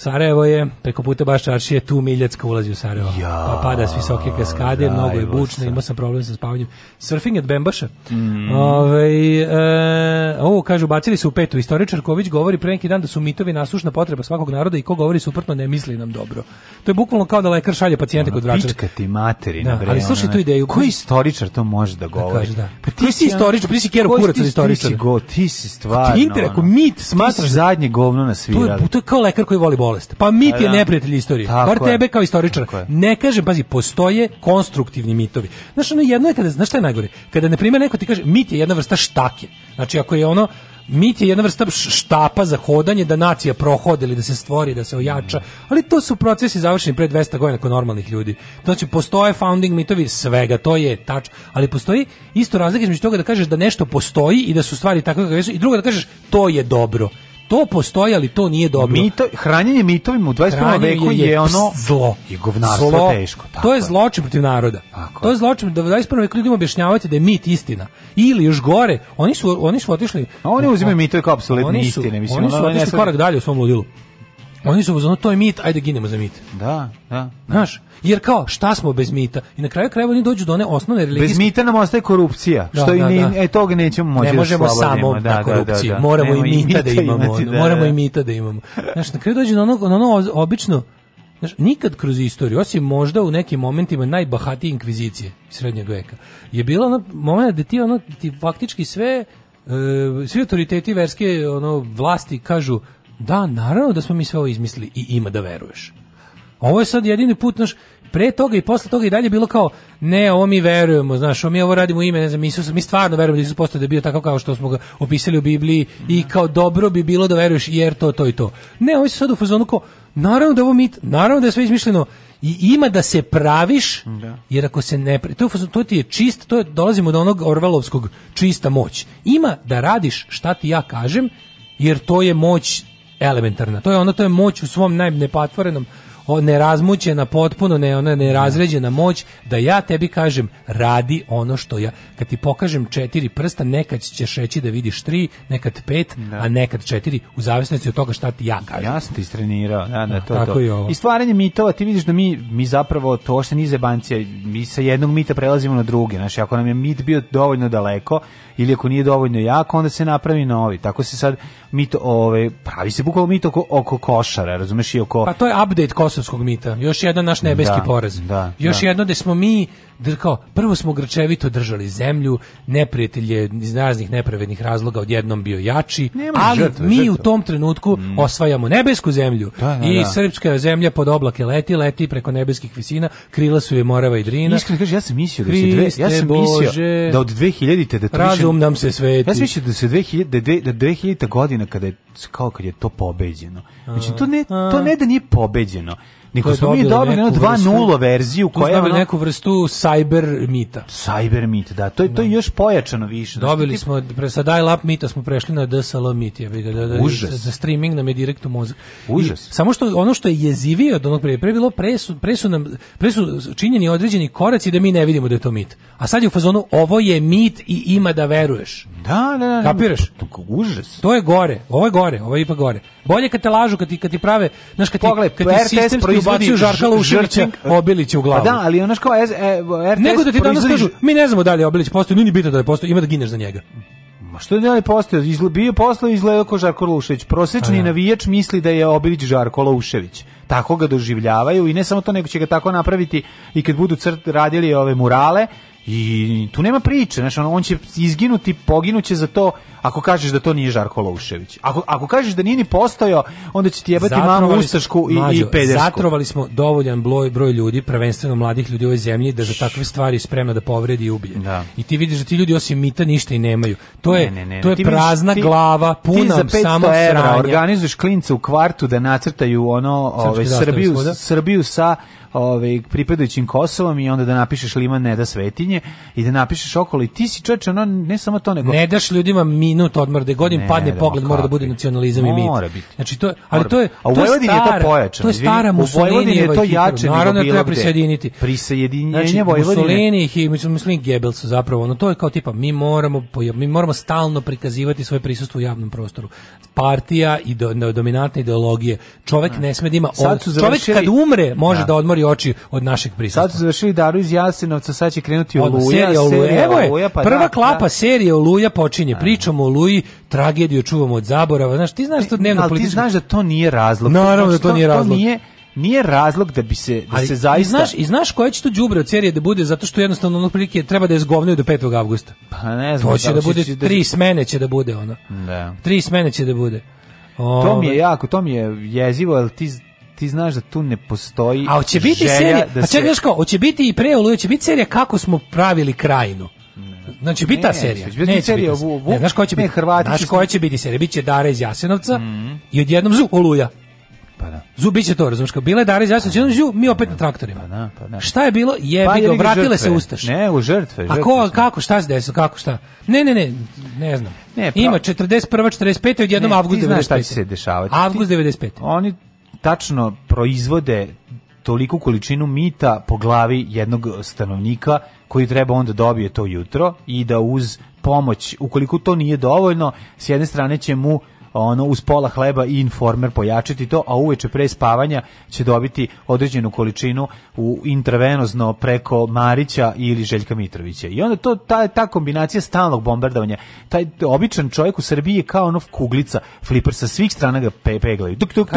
Sarajevo je, preko puta baš čaršije, tu Miljacka ulazi u Sarajevo. Ja, pa pada s visoke kaskade, da, mnogo je bučno, imao sam problem sa spavanjem. Surfing at Bembaša. Mm. Ove, ovaj, e, eh, o, kažu, bacili su u petu. Istoričar Ković govori pre neki dan da su mitovi nasušna potreba svakog naroda i ko govori suprotno ne misli nam dobro. To je bukvalno kao da lekar šalje pacijente kod vračara. Pička ti materina, da, Ali slušaj tu ideju. Koji istoričar to može da, da govori? Da kaže, da. Pa ti, ti si istoričar, pa ti si kjero kurac od istoričara. Ti si go, ti si stvarno. Ti inter, mit smatraš... Da- zadnje govno na svira. To je, to je kao lekar koji voli bol bolest. Pa mit je da. neprijatelj istorije. Bar tebe kao istoričar. Ne kažem, pazi, postoje konstruktivni mitovi. Znaš, ono jedno je kada, znaš šta je najgore? Kada, na primjer, neko ti kaže, mit je jedna vrsta štake. Znači, ako je ono, mit je jedna vrsta štapa za hodanje da nacija prohode ili da se stvori, da se ojača, mm. ali to su procesi završeni pre 200 godina kod normalnih ljudi. Znači, postoje founding mitovi svega, to je tač, ali postoji isto razlika između toga da kažeš da nešto postoji i da su stvari takve kakve su i drugo da kažeš to je dobro. To postoji, ali to nije dobro. Mito, hranjenje mitovima u 21. veku je, je, ono zlo i govnarstvo zlo. teško. Tako to je zločin protiv naroda. Tako to je zločin da u 21. veku ljudima objašnjavate da je mit istina. Ili još gore, oni su oni su otišli. A oni uzimaju mitove kao apsolutne istine, mislim. Oni su otišli korak dalje u svom ludilu. Oni su ono, to je mit, ajde ginemo za mit. Da, da. Znaš, jer kao, šta smo bez mita? I na kraju krajeva oni dođu do one osnovne religijske... Bez mita nam ostaje korupcija, da, što da, i ni, da. e, toga nećemo moći ne da možemo samo da, na da, da, korupciju, moramo Nemo i mita, mita da imamo. Imati, moramo i mita da imamo. Znaš, na kraju dođe do ono, ono obično, Znaš, nikad kroz istoriju, osim možda u nekim momentima najbahatije inkvizicije srednjeg veka, je bilo ono moment da ti, ono, ti faktički sve, e, svi autoriteti verske ono, vlasti kažu Da, naravno da smo mi sve ovo izmislili i ima da veruješ. Ovo je sad jedini put znaš, pre toga i posle toga i dalje bilo kao ne, ovo mi verujemo, znaš, ovo mi ovo radimo ime, ne znam, Isusa, mi stvarno verujemo da Isus postoji da je bio takav kao što smo ga opisali u Bibliji i kao dobro bi bilo da veruješ jer to, to i to. Ne, ovo se sad u fazonu kao, naravno da ovo mit, naravno da je sve izmišljeno i ima da se praviš, da. jer ako se ne to, to ti je čist, to je, dolazimo do onog orvalovskog čista moć. Ima da radiš šta ti ja kažem, jer to je moć elementarna. To je ono, to je moć u svom najnepatvorenom o, nerazmućena, potpuno ne, ona nerazređena da. moć, da ja tebi kažem, radi ono što ja, kad ti pokažem četiri prsta, nekad ćeš reći da vidiš tri, nekad pet, da. a nekad četiri, u zavisnosti od toga šta ti ja kažem. Ja sam ti istrenirao, da, da, da to, Tako to. I, ovo. I stvaranje mitova, ti vidiš da mi, mi zapravo, to što nije zebancija, mi sa jednog mita prelazimo na druge, znači, ako nam je mit bio dovoljno daleko, ili ako nije dovoljno jak, onda se napravi novi. Tako se sad mit ove pravi se bukvalno mit oko, oko košara, razumeš i oko Pa to je update Kosovo kosovskog mita, još jedan naš nebeski da, porez. Da, još da. jedno da smo mi Da kao, prvo smo grčevito držali zemlju, neprijatelj je iz raznih nepravednih razloga odjednom bio jači, Nema ali žrtve, mi žrtve. u tom trenutku mm. osvajamo nebesku zemlju da, da, i da. srpska zemlja pod oblake leti, leti preko nebeskih visina, krila su je Morava i Drina. Iskreno kaže, ja sam mislio da se dve, ja sam Bože, mislio da od 2000 te da razum nam se sveti. Ja sam mislio da se 2000 da, 2000 da godina kada je kao kad je to pobeđeno. Znači to ne to ne da nije pobeđeno Nego smo mi dobili na 2.0 verziju koja je ono, neku vrstu cyber mita. Cyber mit, da. To je to je da. još pojačano više. Znači, dobili smo pre sa dial up mita smo prešli na DSL mit, je da, da, da, užas. za streaming nam je direktno u mozak. Užas. I, samo što ono što je jezivije od onog pre, pre bilo presu, presu nam presu činjeni određeni koraci da mi ne vidimo da je to mit. A sad je u fazonu ovo je mit i ima da veruješ. Da, da, da. da. Kapiraš? To, to, užas. To je gore. Ovo je gore, ovo je ipak gore. Bolje kad te lažu, kad ti, kad ti prave, znaš, kad ti, Pogled, kad ti RTS sistemski ubacuju Žarka Luševića, Obilića u glavu. Pa da, ali onaš kao e, e, RTS Nego da ti danas kažu, mi ne znamo da li Obilić postoji, nije bitno da je postoji, ima da gineš za njega. Ma što ne da li postoje? Izle, bio posle izgledao kao Žarko Lušević. Prosečni ja. Da. navijač misli da je Obilić Žarko Lušević. Tako ga doživljavaju i ne samo to, nego će ga tako napraviti i kad budu crt radili ove murale, I tu nema priče, znači on, će izginuti, poginuće za to ako kažeš da to nije Žarko Loušević. Ako, ako kažeš da nije ni postojao, onda će ti jebati zatrovali mamu Ustašku i, mlađo, i pedersku. Zatrovali smo dovoljan broj, broj ljudi, prvenstveno mladih ljudi u ovoj zemlji, da za takve stvari spremno da povredi i ubije. Da. I ti vidiš da ti ljudi osim mita ništa i nemaju. To je, ne, ne, ne, to je ti prazna ti, glava, puna samo Ti za 500 evra organizuješ klince u kvartu da nacrtaju ono, ove, ovaj, Srbiju, Srbiju sa ovaj, pripadajućim Kosovom i onda da napišeš Lima ne da svetinje i da napišeš okolo i ti si čovječ, ono, ne samo to, nego... Ne daš ljudima minut odmora, da godin ne, padne da, pogled, mora da bude nacionalizam i mit. Mora biti. Znači, to, ali to je, a u Vojvodini je to pojačano. To je stara Mussolini je to jače Naravno, da treba prisjediniti. Prisjedinjenje znači, Vojvodine. Mussolini i Mussolini Goebbels su zapravo, ono, to je kao tipa, mi moramo, mi moramo stalno prikazivati svoje prisustvo u javnom prostoru. Partija i do, dominantne ideologije. Čovek da. ne sme da ima... Sad su čovek kad umre, može da, da odmori zatvori oči od naših prisustva. Sad su završili Daru iz Jasenovca, sad će krenuti Oluja. Serija Oluja, evo je, pa prva da, klapa da. serije Oluja počinje. Pričamo o Oluji, tragediju čuvamo od zaborava. Znaš, ti znaš što dnevno politički... Ali ti znaš da to nije razlog. Naravno da znači, to nije razlog. To nije nije razlog da bi se da Ali, se zaista i znaš i znaš koje će to đubre od serije da bude zato što jednostavno ono prilike treba da je zgovnaju do 5. avgusta. Pa ne znam. To će da bude da... tri smene će da bude ono. Da. Tri smene će da bude. O, to mi je ovaj- jako, to mi je jezivo, jer ti ti znaš da tu ne postoji A hoće biti serija, da a se... čekaj, kao, hoće biti i pre Oluje, hoće biti serija kako smo pravili krajinu. Znači biti ta serija. Neće biti serija. Ne, znaš koja će biti? Hrvati. Znaš koja će biti serija? Biće Dara iz Jasenovca mm i odjednom Zu Oluja. Pa da. Zu će to, razumeš, kao bila je Dara iz Jasenovca, odjednom Zu, mi opet na traktorima. Pa da, pa da. Šta je bilo? Jebi pa, ga, vratile žrtve. se ustaše. Ne, u žrtve, žrtve. A ko, kako, šta se desilo, kako, šta? Ne, ne, ne, ne znam. Ne, pra... Ima 41. 45. i odjednom avgust 95. Ti znaš šta će se dešavati. Avgust 95. Oni tačno proizvode toliku količinu mita po glavi jednog stanovnika koji treba onda dobije to jutro i da uz pomoć, ukoliko to nije dovoljno, s jedne strane će mu ono uz pola hleba i informer pojačati to, a uveče pre spavanja će dobiti određenu količinu u intravenozno preko Marića ili Željka Mitrovića. I onda to ta ta kombinacija stalnog bombardovanja, taj običan čovjek u Srbiji je kao ono kuglica, fliper sa svih strana ga pe peglaju. Dok dok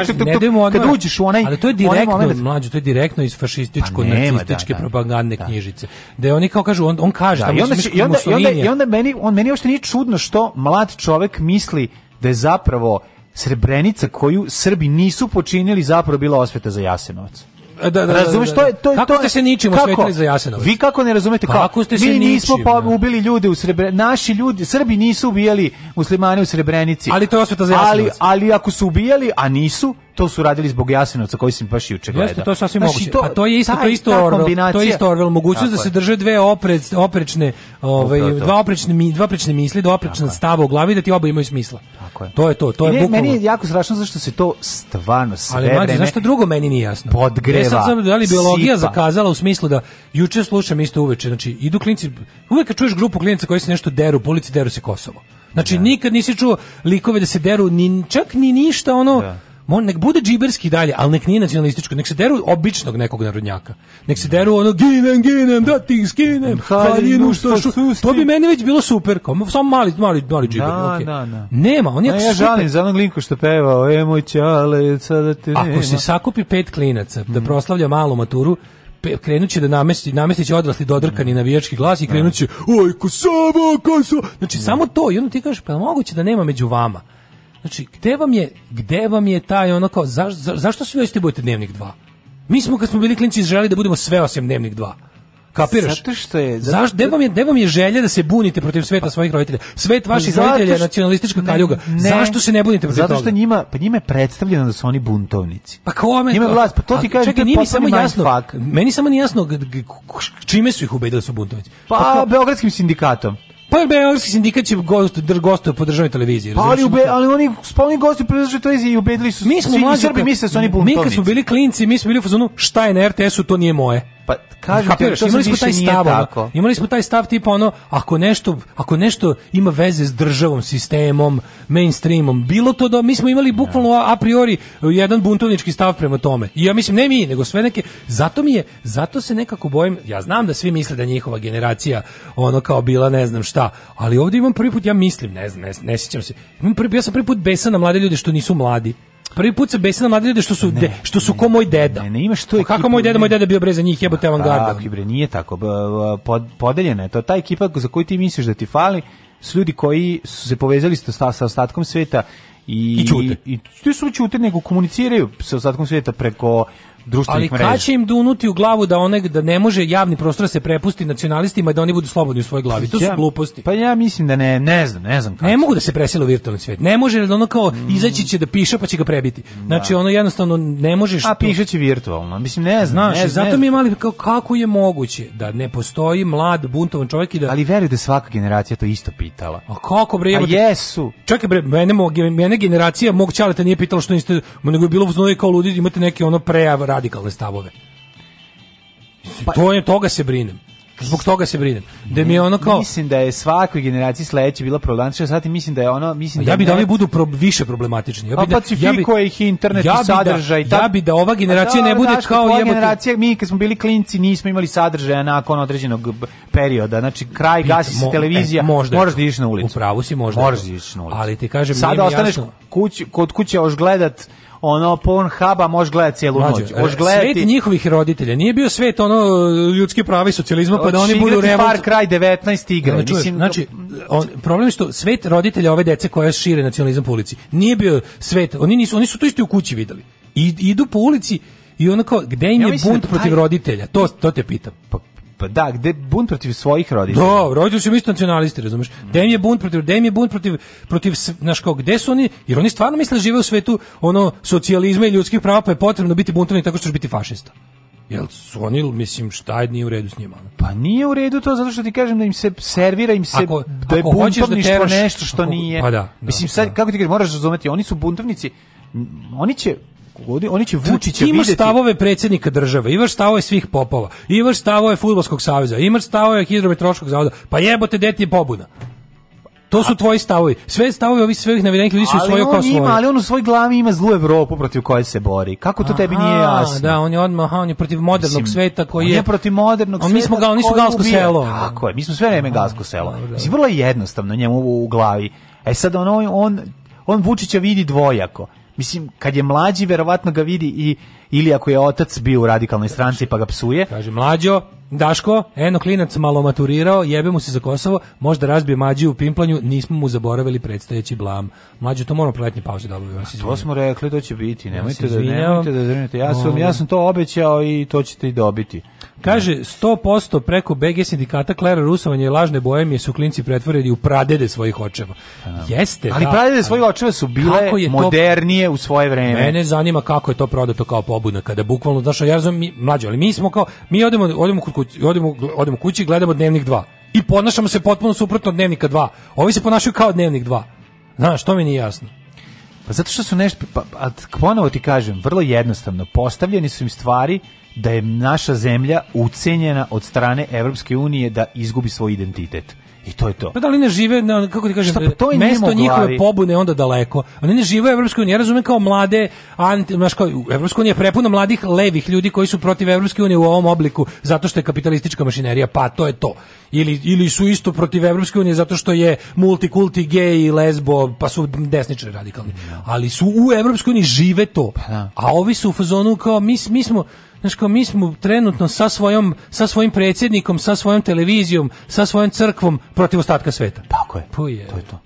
kad uđeš u onaj Ali to je direktno, onaj mlađe, to je direktno iz fašističko pa nema, da, nacističke da, da, propagandne da. knjižice. Da oni kao kažu on on kaže da, i onda i onda meni on meni uopšte nije čudno što mlad čovjek misli da je zapravo Srebrenica koju Srbi nisu počinili zapravo bila osveta za Jasenovac. E, da, da, da, Razumeš, da, to je da. to kako to ste se ničim osvetili za Jasenovac. Vi kako ne razumete kako? kako ste se mi nismo pa ubili ljude u Srebrenici. Naši ljudi, Srbi nisu ubijali muslimane u Srebrenici. Ali to je osveta za Jasenovac. Ali ali ako su ubijali, a nisu, to su radili zbog Jasenovca koji sam baš juče gledao. Jeste, to sasvim znači, moguće. To, pa to je isto, taj, to isto Orwell, to je isto Orwell, mogućnost da se drže dve oprec, oprečne, ovaj, to, to, to. dva oprečne, dva oprečne misli, dva oprečna stava u glavi da ti oba imaju smisla. Tako je. To je to, to je ne, bukvalno. Meni je jako strašno zašto se to stvarno sve Ali mlađe, zašto drugo meni nije jasno? Podgreva. Ja e, sad sam da li biologija sipa. zakazala u smislu da juče slušam isto uveče, znači idu klinci, uvek kad čuješ grupu klinica koji se nešto deru, po ulici deru se Kosovo. Znači da. nikad nisi čuo likove da se deru, ni, čak ni ništa ono da Mon nek bude džiberski dalje, ali nek nije nacionalističko, nek se deru običnog nekog narodnjaka. Nek se deru ono ginem, ginem, da ti skinem, haljinu što šu. To bi meni već bilo super, kao samo mali, mali, mali džiber. Da, okay. da, da. Nema, on je no, Ja žalim zelenog linku što peva, e moj ćale, sada te nema. Ako se sakupi pet klinaca da mhm. proslavlja malu maturu, krenuće da namesti namestiće odrasli dodrkani mhm. navijački glas i da. krenuće oj Kosovo Kosovo znači da. samo to i onda ti kažeš pa moguće da nema među vama Znači, gde vam je, gde vam je taj ono kao, za, za, zašto svi hoćete budete dnevnik 2? Mi smo kad smo bili klinci želeli da budemo sve osim dnevnik 2. Kapiraš? Zato što je... Zato... Zaš, gde, vam je, gde vam je želja da se bunite protiv sveta pa, svojih roditelja? Svet vaših zato roditelja je nacionalistička ne, kaljuga. Ne, zašto se ne bunite protiv zato toga? Zato što njima, pa njima je predstavljeno da su oni buntovnici. Pa kome? Njima vlast, pa to ti kažem, čekaj, nije samo jasno, fuck. meni samo nije čime su ih ubedili da su buntovnici. Pa, pa ko... Beogradskim sindikatom. Pa jer Beogradski sindikat će gost, gostuje po državnoj televiziji. Pa ali, ube, ali oni spolni pa gosti po državnoj televiziji i ubedili su mi smo svi mlađi, Srbi misle da su oni buntovnici. Mi kad smo bili klinci, mi smo bili u fazonu šta je na RTS-u, to nije moje. Pa kažem Kapiraš, ti, to imali smo taj stav, tako. Ono, imali smo taj stav tipa ono ako nešto ako nešto ima veze s državom, sistemom, mainstreamom, bilo to da mi smo imali bukvalno a, priori jedan buntovnički stav prema tome. I ja mislim ne mi, nego sve neke zato mi je zato se nekako bojim. Ja znam da svi misle da njihova generacija ono kao bila ne znam šta, ali ovdje imam prvi put ja mislim, ne znam, ne, ne sjećam se. Imam prvi, ja sam prvi put besan na mlade ljude što nisu mladi. Prvi put se na mladi ljudi što su ne, de, što su ne, ko moj deda. Ne, ne imaš to pa ekipu. Kako moj deda, moj deda bio bre za njih, jebote pa, avangarda. Tako pa, bre, nije tako. Pod, podeljena je to ta ekipa za koju ti misliš da ti fali, su ljudi koji su se povezali sa, sa ostatkom sveta i, I čute. I, i ti su čute, nego komuniciraju sa ostatkom sveta preko društvenih mreža. Ali kad će im dunuti u glavu da one da ne može javni prostor da se prepusti nacionalistima i da oni budu slobodni u svojoj glavi? To ja, su gluposti. Pa ja mislim da ne, ne znam, ne znam kako. Ne mogu da se presele u virtualni svijet. Ne može da ono kao mm. izaći će da piše pa će ga prebiti. Znači da. ono jednostavno ne možeš A pišeći virtualno. Mislim ne znam, Znaš, ne, zato ne mi je mali kako je moguće da ne postoji mlad buntovan čovjek i da Ali veruj da svaka generacija to isto pitala. A kako bre? A jesu. Čekaj bre, mene, mene generacija mog čaleta nije pitala što niste, nego je bilo kao ludi, imate neke ono prejava radikalne stavove. Pa, to je, toga se brinem. Zbog toga se brinem. Da mi je ono kao mislim da je svakoj generaciji sledeće bila problematična, sad mislim da je ono mislim da Ja bi da oni budu pro, više problematični. Ja bi pa da ja bi ih internet ja i sadržaj da, ja bi da, da ova generacija da, ne bude daš, kao jebote. generacija mi kad smo bili klinci nismo imali sadržaja nakon određenog perioda. Znači kraj Pit, gasi se e, televizija, e, možda moraš da ideš na ulicu. U pravu si možda. Moraš da ideš na ulicu. Ali ti kažem sada ostaneš kući kod kuće još gledat ono haba može gledati cijelu noć. Može e, gledati svet njihovih roditelja. Nije bio svet ono ljudski pravi socijalizma pa da oni budu revolt. Far kraj 19 igra. Znači, Mislim, znači on, problem je što svet roditelja ove dece koja šire nacionalizam po ulici. Nije bio svet, oni nisu oni su to isto u kući videli. I idu po ulici i ono kao, gde im ja je bunt da taj... protiv roditelja? To, to te pitam. Pa tipa, da, gde bunt protiv svojih roditelja. Da, roditelji se mi nacionalisti, razumeš? Dem je bunt protiv, dem je bunt protiv protiv znaš kao, gde su oni? Jer oni stvarno misle da žive u svetu ono socijalizma i ljudskih prava, pa je potrebno biti buntovnik tako što ćeš biti fašista. Jel su oni, mislim, šta je nije u redu s njima? Pa nije u redu to zato što ti kažem da im se servira, im se ako, da je da buntovništvo da nešto što ako, nije. Pa da, da, mislim, sad, da. kako ti kažem, moraš razumeti, oni su buntovnici, oni će Godi, oni će Vučića videti. Imaš stavove predsjednika države, imaš stavove svih popova, imaš stavove fudbalskog saveza, imaš stavove hidrometeorološkog zavoda. Pa jebote, deti je pobuna. To su tvoji stavovi. Sve stavovi ovih svih navedenih ljudi su svoje kao svoje. Ali on u svoj glavi ima zlu Evropu protiv koje se bori. Kako to aha, tebi nije jasno? Da, on je odmah, on je protiv modernog Mislim, sveta koji je... On je protiv modernog on, sveta. Mi smo ga, oni galsko ubije. selo. Tako je, mi smo sve vreme galsko selo. Da, da. Mislim, vrlo jednostavno njemu u glavi. E sad on, on, on Vučića vidi dvojako Mislim, kad je mlađi, verovatno ga vidi i ili ako je otac bio u radikalnoj stranci pa ga psuje. Kaže, mlađo, Daško, eno klinac malo maturirao, jebe mu se za Kosovo, možda razbije mađu u pimplanju, nismo mu zaboravili predstojeći blam. Mlađu, to moramo proletnje pauze da obavimo. To smo rekli, to će biti, nemojte da, nemojte da zrinete. Ja sam, ja sam to obećao i to ćete i dobiti. Kaže, 100% preko BG sindikata Klera Rusovanja i lažne boje su klinci pretvoreni u pradede svojih očeva. Jeste, Ali da, pradede svojih očeva su bile modernije to, u svoje vreme. Mene zanima kako je to prodato kao pobuna, kada bukvalno, znaš, ja razum, mi, mlađo, ali mi smo kao, mi odemo, odemo kod kući, odemo, odemo kući gledamo dnevnik 2. I ponašamo se potpuno suprotno od dnevnika 2. Ovi se ponašaju kao dnevnik 2. Znaš, to mi nije jasno. Pa zato što su nešto, pa, a pa, ponovo ti kažem, vrlo jednostavno, postavljeni su im stvari da je naša zemlja ucenjena od strane Evropske unije da izgubi svoj identitet. I to je to. Pa da li ne žive na kako ti kažem, Šta, pa to je mesto njihove pobune onda daleko. Oni ne žive u Evropskoj uniji, ja razumem kao mlade anti, znaš kao Evropska unija je prepuna mladih levih ljudi koji su protiv Evropske unije u ovom obliku zato što je kapitalistička mašinerija, pa to je to. Ili, ili su isto protiv Evropske unije zato što je multikulti gej i lesbo, pa su desničari radikalni. Da. Ali su u Evropskoj uniji žive to. Pa da. A ovi su u fazonu kao mi, mi smo Znaš, kao mi smo trenutno sa, svojom, sa svojim predsjednikom, sa svojom televizijom, sa svojom crkvom protiv ostatka sveta. Tako je. Puje. To je to.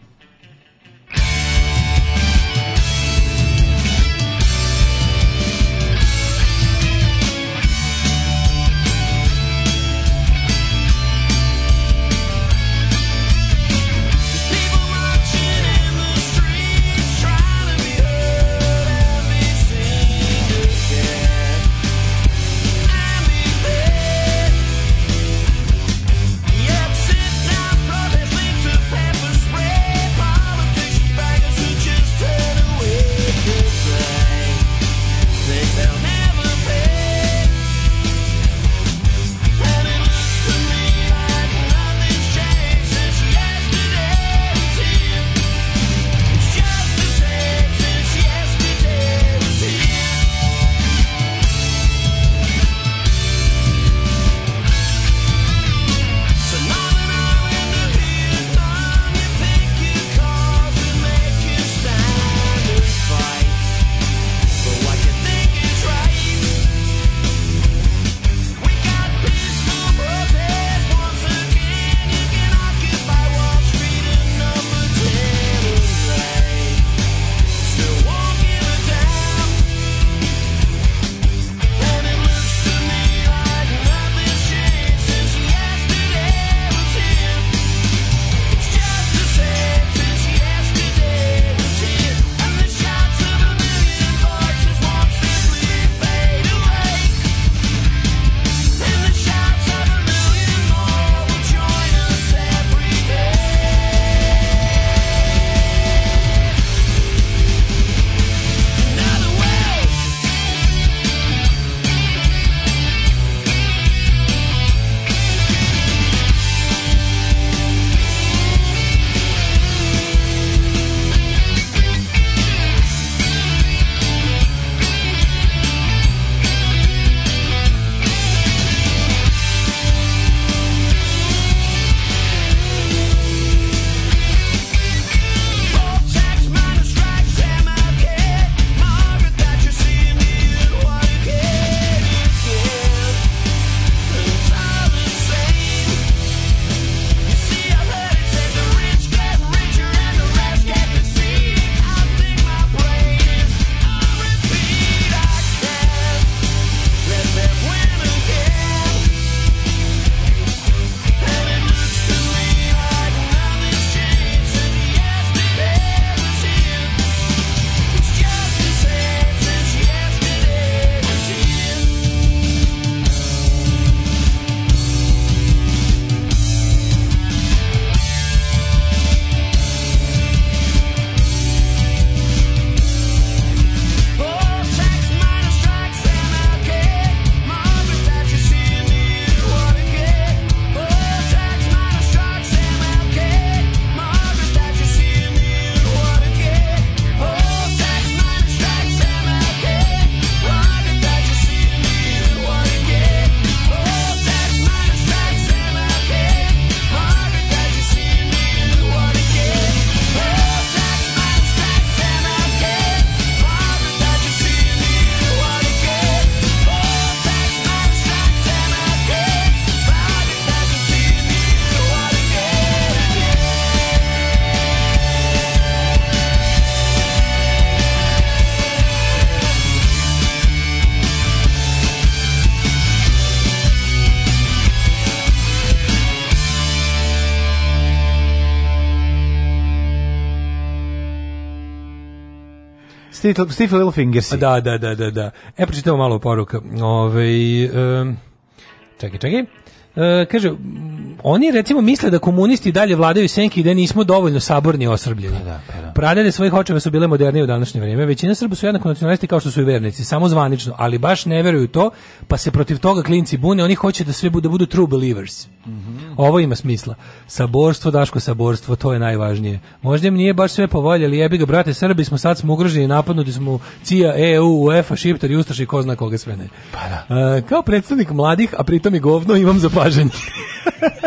Steve Littlefinger Da, da, da, da, da. E, pročitamo malo poruka. Ove, um, čekaj, čekaj. E, kaže, oni recimo misle da komunisti dalje vladaju senki i da nismo dovoljno saborni i osrbljeni. Pa da, pa da. Pradede svojih očeva su bile modernije u današnje vrijeme. Većina Srba su jednako nacionalisti kao što su i vernici, samo zvanično, ali baš ne veruju to, pa se protiv toga klinci bune, oni hoće da sve bude budu true believers. Mm -hmm. Ovo ima smisla. Saborstvo, Daško, saborstvo, to je najvažnije. Možda im nije baš sve povoljeli, jebi ga, brate, Srbi smo sad smo ugroženi, napadnuti smo CIA, EU, UEFA, Šiptar, Ustaš i ko zna koga sve ne. Pa da. A, e, kao predstavnik mladih, a pritom i govno, imam zapažanje.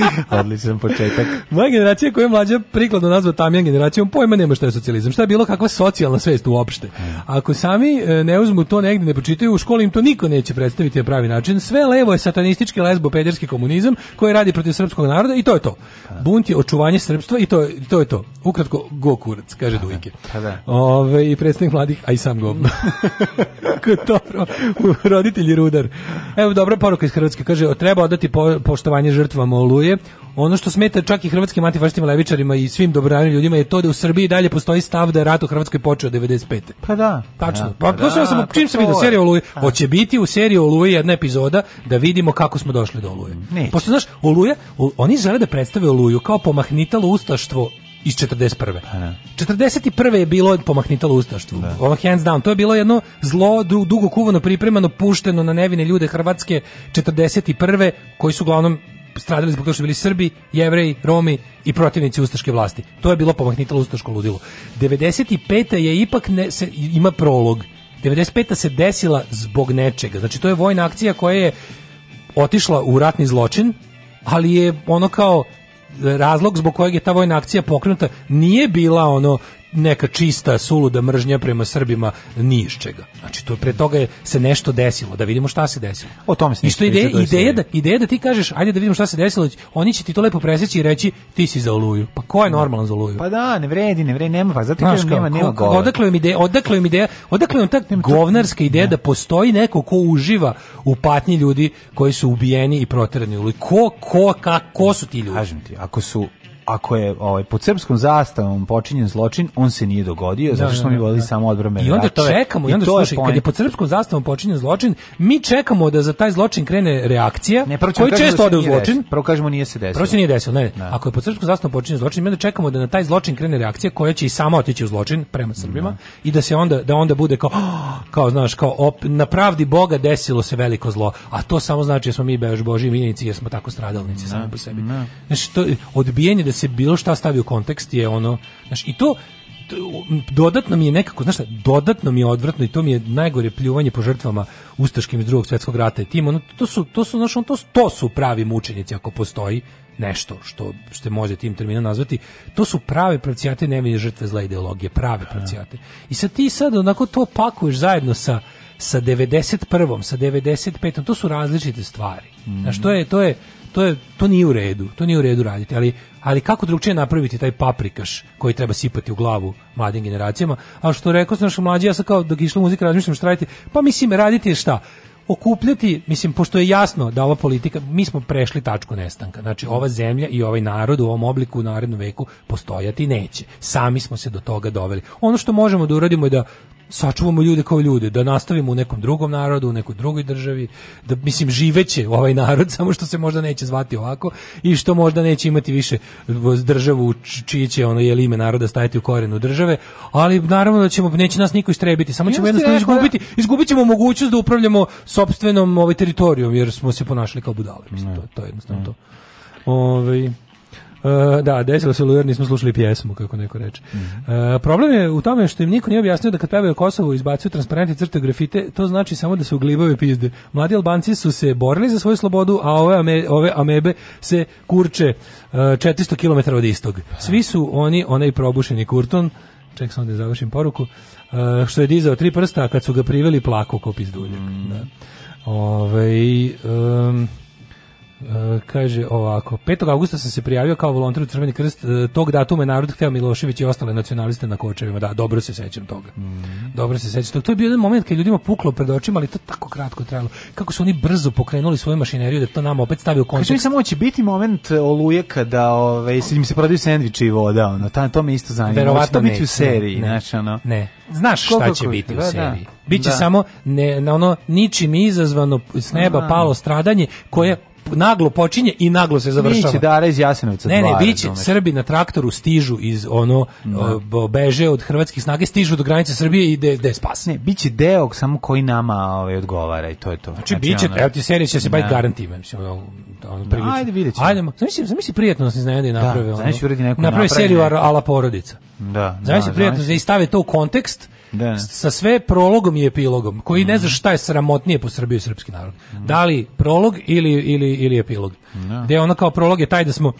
Odličan početak. Moja generacija koja je mlađa prikladno nazva tamjan generacijom, pojma nema što je socijalizam, šta je bilo kakva socijalna svest uopšte. Ako sami e, ne uzmu to negde, ne počitaju, u školi im to niko neće predstaviti na pravi način. Sve levo je satanistički lesbo-pederski komunizam koji radi protiv srpskog naroda i to je to. Bunt je očuvanje srpstva i to je to. Je to. Ukratko, go kurac, kaže pa da, Dujke. Pa da. Ove, I predstavnik mladih, aj sam govno. dobro, roditelji rudar. Evo dobra poruka iz Hrvatske, kaže, treba odati po, poštovanje žrtvama oluje struje. Ono što smeta čak i hrvatskim antifašistima, levičarima i svim dobronamernim ljudima je to da u Srbiji dalje postoji stav da je rat u Hrvatskoj počeo 95. Pa da. Tačno. Pa, pa, da, sam, čim sam vidio seriju Oluje, hoće biti u seriji Oluje jedna epizoda da vidimo kako smo došli do Oluje. Neće. Pošto, znaš, Oluje, oni žele da predstave Oluju kao pomahnitalo ustaštvo iz 41. Aha. 41. je bilo pomahnitalo ustaštvo. Da. Ono hands down. To je bilo jedno zlo dugo kuvano pripremano, pušteno na nevine ljude Hrvatske 41. koji su uglavnom stradali zbog toga što bili Srbi, Jevreji, Romi i protivnici ustaške vlasti. To je bilo pomahnitalo ustaško ludilo. 95. je ipak ne, se, ima prolog. 95. se desila zbog nečega. Znači to je vojna akcija koja je otišla u ratni zločin, ali je ono kao e, razlog zbog kojeg je ta vojna akcija pokrenuta nije bila ono neka čista suluda mržnja prema Srbima ni iz čega. Znači to pre toga je se nešto desilo, da vidimo šta se desilo. O tome se Isto što ideja, ideja da ideja da ti kažeš ajde da vidimo šta se desilo, oni će ti to lepo preseći i reći ti si za Oluju. Pa ko je normalan za Oluju? Pa da, ne vredi, ne vredi, nema, pa zato Znaš, kažem, nema, nema govor. Odakle vam ideja, odakle vam ideja, odakle vam ta govnarska ideja ne. da postoji neko ko uživa u patnji ljudi koji su ubijeni i proterani u Ko ko kako su ti ljudi? Kažem ti, ako su ako je ovaj pod srpskom zastavom počinjen zločin, on se nije dogodio, da, zato što da, smo mi da, vodili da. samo odbrambene I onda ratove, čekamo, i onda slušaj, kad je pod srpskom zastavom počinjen zločin, mi čekamo da za taj zločin krene reakcija, ne, prvo koji često ode u zločin. Prvo kažemo nije se desilo. Prvo se nije desilo, ne. ne. Ako je pod srpskom zastavom počinjen zločin, mi onda čekamo da na taj zločin krene reakcija koja će i sama otići u zločin prema Srbima ne. i da se onda da onda bude kao kao znaš, kao op, na pravdi Boga desilo se veliko zlo, a to samo znači da smo mi bež božji vinici jer smo tako stradalnici sami po sebi. Znači to odbijanje da se bilo šta stavi u kontekst je ono, znaš, i to dodatno mi je nekako, znaš šta, dodatno mi je odvratno i to mi je najgore pljuvanje po žrtvama ustaškim iz drugog svjetskog rata i tim, ono, to su, to su, znaš, on, to, to su pravi mučenici ako postoji nešto što ste može tim terminom nazvati, to su prave pravcijate nevine žrtve zla ideologije, prave da. pravcijate. I sad ti sad onako to pakuješ zajedno sa sa 91. sa 95. to su različite stvari. Mm. Znaš, to je to je to, je, to nije u redu, to nije u redu raditi, ali, ali kako drugčije napraviti taj paprikaš koji treba sipati u glavu mladim generacijama, a što rekao sam što mlađi, ja sam kao dok išla muzika razmišljam šta raditi, pa mislim raditi je šta, okupljati, mislim, pošto je jasno da ova politika, mi smo prešli tačku nestanka, znači ova zemlja i ovaj narod u ovom obliku u narednom veku postojati neće. Sami smo se do toga doveli. Ono što možemo da uradimo je da sačuvamo ljude kao ljude, da nastavimo u nekom drugom narodu, u nekoj drugoj državi, da mislim živeće ovaj narod samo što se možda neće zvati ovako i što možda neće imati više državu čije će ono je ime naroda stajati u korenu države, ali naravno da ćemo neće nas niko istrebiti, samo ćemo jednostavno da- izgubiti, izgubićemo mogućnost da upravljamo sopstvenom ovaj teritorijom jer smo se ponašali kao budale, mislim to, to je jednostavno to. Mm. Ovaj E, da, desilo se lujer, nismo slušali pjesmu, kako neko reče. Mm -hmm. uh, problem je u tome što im niko nije objasnio da kad pevaju Kosovo izbacuju transparente crte grafite, to znači samo da su glibave pizde. Mladi Albanci su se borili za svoju slobodu, a ove, ame, ove amebe se kurče uh, 400 km od istog. Svi su oni, onaj probušeni kurton, ček sam da završim poruku, e, što je dizao tri prsta, kad su ga priveli plako ko pizduljak. Mm -hmm. da. Ove, ovaj, um, E, kaže ovako, 5. augusta sam se prijavio kao volonter u Crveni krst, e, tog datuma je narod hteo Milošević i ostale nacionaliste na kočevima, da, dobro se sećam toga. Mm -hmm. Dobro se sećam toga. To je bio jedan moment kad ljudima puklo pred očima, ali to tako kratko trajalo. Kako su oni brzo pokrenuli svoju mašineriju da to nama opet stavi u kontekst. Kaže samo će biti moment e, oluje kada ove, se im se prodaju sendviči i voda, ono, ta, to me isto zanima. Verovatno biti u seriji, ne, znači, ono. Ne, znaš Koliko šta će biti u da, da. seriji. Da. Biće da. samo ne, na ono ničim izazvano s neba da. palo stradanje koje da naglo počinje i naglo se završava. Biće Dara iz Jasenovca. Ne, ne, biće Srbi na traktoru stižu iz ono no. Da. beže od hrvatskih snage, stižu do granice Srbije i de, de spas. Ne, biće deo samo koji nama ovaj, odgovara i to je to. Znači, znači biće, ono, evo ti serija će se baš da. garantima. Mislim, ono, ono, prilično. Ajde, vidjet ćemo. Ajde, zamisli, zamisli prijetno nas iznenadi da naprave. Da, ono, znači uredi neku naprave. seriju ala porodica. Da. Zamisli prijetno, da i stave to u kontekst, da. sa sve prologom i epilogom, koji mm. ne mhm. zna šta je sramotnije po Srbiju i srpski narod. Mm. Da li prolog ili, ili, ili epilog. Da. Gde ono kao prolog je taj da smo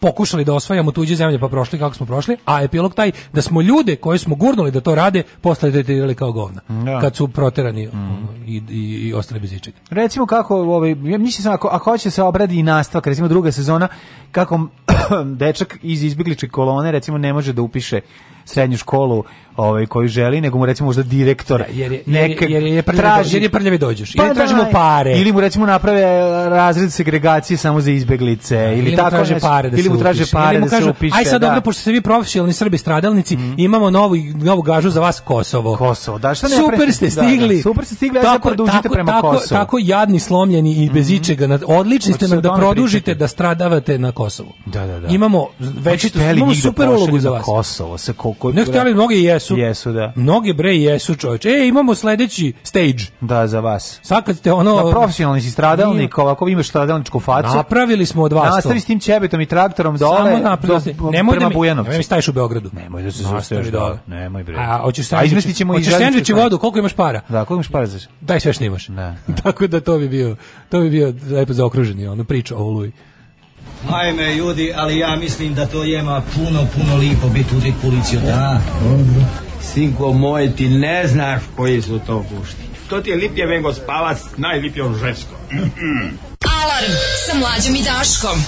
pokušali da osvajamo tuđe zemlje pa prošli kako smo prošli, a epilog taj da smo ljude koje smo gurnuli da to rade posle da tretirali kao govna. Da. Kad su proterani mm. i, i, i ostali bez ičega. Recimo kako, ovaj, mislim sam ako, ako hoće se obradi i nastavak, recimo druga sezona, kako dečak iz izbjegličke kolone recimo ne može da upiše srednju školu ovaj koji želi nego mu recimo možda direktor jer je, neke jer je, jer je prljavi traži, jer je prljavi dođeš pa ili tražimo da, pare ili mu recimo naprave razred segregacije samo za izbeglice da, ili, ili tako traže pare da ili mu traže pare da se upiše aj sad dobro da. pošto ste vi profesionalni Srbi stradalnici mm. imamo novu novu gažu za vas Kosovo Kosovo da šta ne super ste da, da, stigli super ste stigli tako, tako, prema tako, Kosovo tako jadni slomljeni i bez mhm. ičega odlični ste nam da produžite da stradavate na Kosovu da Da, da, da. imamo znači, većitu, imamo da super ulogu za vas. Kosovo, se koliko... Ne hteli da. mnogi jesu. Jesu, da. Mnogi bre jesu, čovječe. E, imamo sledeći stage. Da, za vas. Sad ste ono... Da, profesionalni si stradalnik, ovako imaš stradalničku facu. Napravili smo od vas Nastavi s tim ćebetom i traktorom dole, Samo napravili Nemoj prema da mi, Bujanovcu. Nemoj mi staješ u Beogradu. Nemoj da se zaustaviš dole. Nemoj bre. A, hoćeš sa A izmestit ćemo hoćeš sandvič vodu, koliko imaš para? Da, koliko imaš para za Daj sve što imaš. Da. Tako da to bi bio, to bi bio lepo zaokruženi, ono priča o Oluji. Ajme, ljudi, ali ja mislim da to jema puno, puno lipo biti udit policiju, da? da Sinko moj, ti ne znaš koji su to pušti. To ti je lipje vengo spavac, najlipje on žensko. Mm -mm. Alarm sa mlađom i Daškom.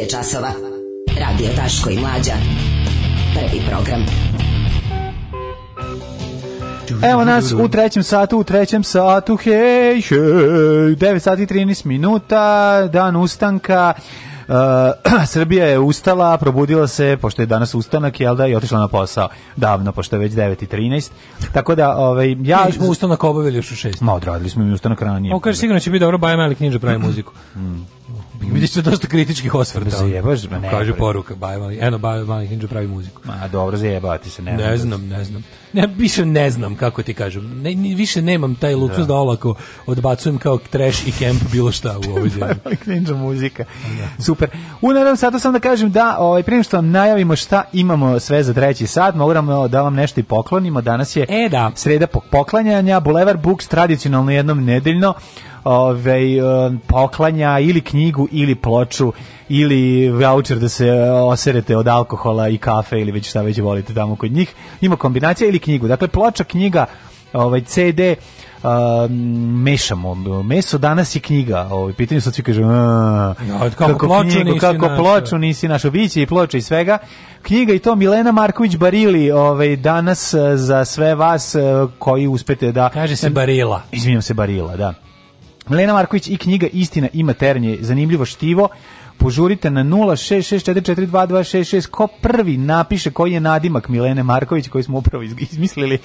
je časova. Radio Taško i Mlađa. Prvi program. Evo nas u trećem satu, u trećem satu, hej, hej, 9 sati 13 minuta, dan ustanka, Uh, Srbija je ustala, probudila se, pošto je danas ustanak, jel da, i otišla na posao davno, pošto je već 9.13. Tako da, ovaj, ja... Mi smo ustanak obavili još u 6. Ma, odradili smo mi ustanak ranije. On kaže, sigurno će biti dobro, Baja Mali knjiža pravi muziku. Mm. Vidiš se dosta kritičkih osvrta. Zajebaš, da ma ne. Kaže poruka, Bajmali, eno Bajmali Hinđu pravi muziku. Ma dobro, zajebati se, ne. Ne znam, ne znam. Ne, više ne znam kako ti kažem. Ne, više nemam taj luksuz da. da olako odbacujem kao trash i camp bilo šta u ovoj zemlji. Bajmali muzika. Da. Super. U naravno, sada sam da kažem da, ovaj, prije što vam najavimo šta imamo sve za treći sat, moramo da, da vam nešto i poklonimo. Danas je e, da. sreda poklanjanja, Boulevard Books tradicionalno jednom nedeljno ovaj, eh, poklanja ili knjigu ili ploču ili voucher da se eh, oserete od alkohola i kafe ili već šta već volite tamo kod njih. Ima kombinacija ili knjigu. Dakle, ploča, knjiga, ovaj CD, Uh, mešamo meso danas je knjiga ovaj pitanje sad svi kažu no, kako, kako ploču knjigu, nisi kako ploču nisi našo biće i ploče i svega knjiga i to Milena Marković Barili ovaj danas za sve vas koji uspete da kaže se Barila izvinjavam se Barila da Milena Marković i knjiga Istina i maternje, zanimljivo štivo, požurite na 0664422266 ko prvi napiše koji je nadimak Milene Marković koji smo upravo izmislili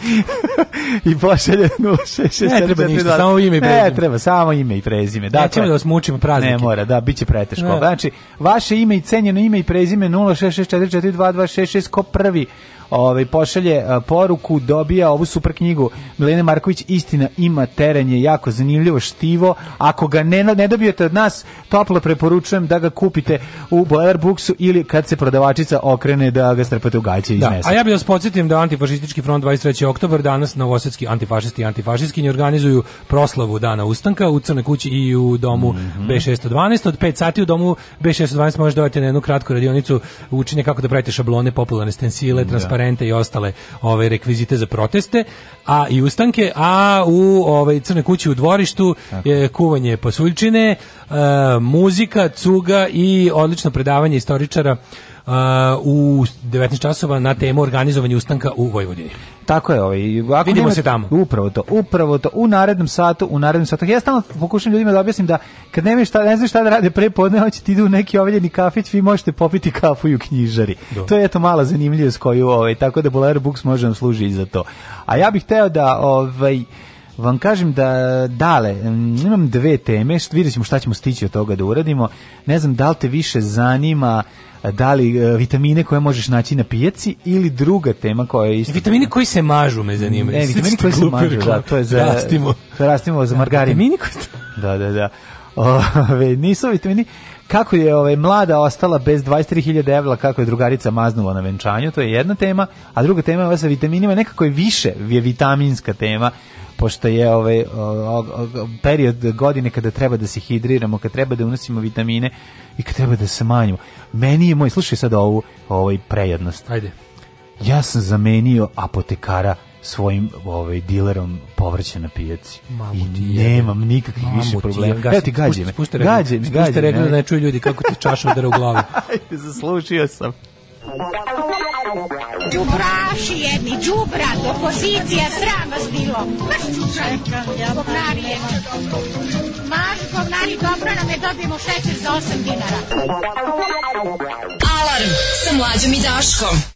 i pošalje 0664422266 ne treba ništa, samo ime i prezime ne treba, samo ime i prezime dakle, nećemo da vas mučimo praznike ne mora, da, bit će preteško ne. znači, vaše ime i cenjeno ime i prezime 0664422266 ko prvi ovaj, pošalje poruku, dobija ovu super knjigu Milene Marković, istina ima teren je jako zanimljivo štivo, ako ga ne, ne dobijete od nas, toplo preporučujem da ga kupite u Boiler Booksu ili kad se prodavačica okrene da ga strpate u gaće i da, iznese. Da, a ja bih vas podsetim da antifašistički front 23. oktobar danas novosadski antifašisti i antifašistkinje organizuju proslavu dana ustanka u Crnoj kući i u domu mm -hmm. B612. Od 5 sati u domu B612 možete dodati na jednu kratku radionicu učenje kako da pravite šablone, popularne stensile, mm da transparente i ostale ove rekvizite za proteste, a i ustanke, a u ovaj crne kući u dvorištu e, je kuvanje posuljčine, e, muzika, cuga i odlično predavanje istoričara u 19 časova na temu organizovanje ustanka u Vojvodini. Tako je, ovaj, vidimo nema, se tamo. Upravo to, upravo to. U narednom satu, u narednom satu. Ja stalno pokušam ljudima da objasnim da kad nemaju šta, ne znam šta da rade pre podne, hoćete idu u neki oveljeni kafić, vi možete popiti kafu u knjižari. Do. Da. To je eto mala zanimljivost koju, ovaj, tako da Bolero Books može nam služi i za to. A ja bih teo da, ovaj, vam kažem da dale, imam dve teme, vidjet ćemo šta ćemo stići od toga da uradimo. Ne znam da li te više zanima da dali e, vitamine koje možeš naći na pijaci ili druga tema koja je isto. Vitamini koji se mažu me zanima. Ne, vitamine koji se mažu, da, to je za rastimo, za, rastimo, za da, margarin. Vitamini koji Da, da, da. Ove, nisu vitamini kako je ovaj mlada ostala bez 23.000 evra kako je drugarica maznula na venčanju, to je jedna tema, a druga tema je ova sa vitaminima, nekako je više je vitaminska tema pošto je ovaj o, o, period godine kada treba da se hidriramo, kada treba da unosimo vitamine i kada treba da se manjimo. Meni je moj, slušaj sad ovu ovaj prejednost. Ajde. Ja sam zamenio apotekara svojim ovaj dilerom povrća na pijaci. Mamu I nemam nikakvih više problema. Evo ti gađe me. Spušte reglu, gađe me, gađe reglu da ne čuju ljudi kako ti čaša udara u glavu. Ajde, zaslušio sam. Đubraši jedni, džubra, opozicija, sram vas bilo. Baš čučaj. Čekam, ja Maš, govnari, dobro da nam je dobijemo šećer za 8 dinara. Alarm sa mlađom i Daškom.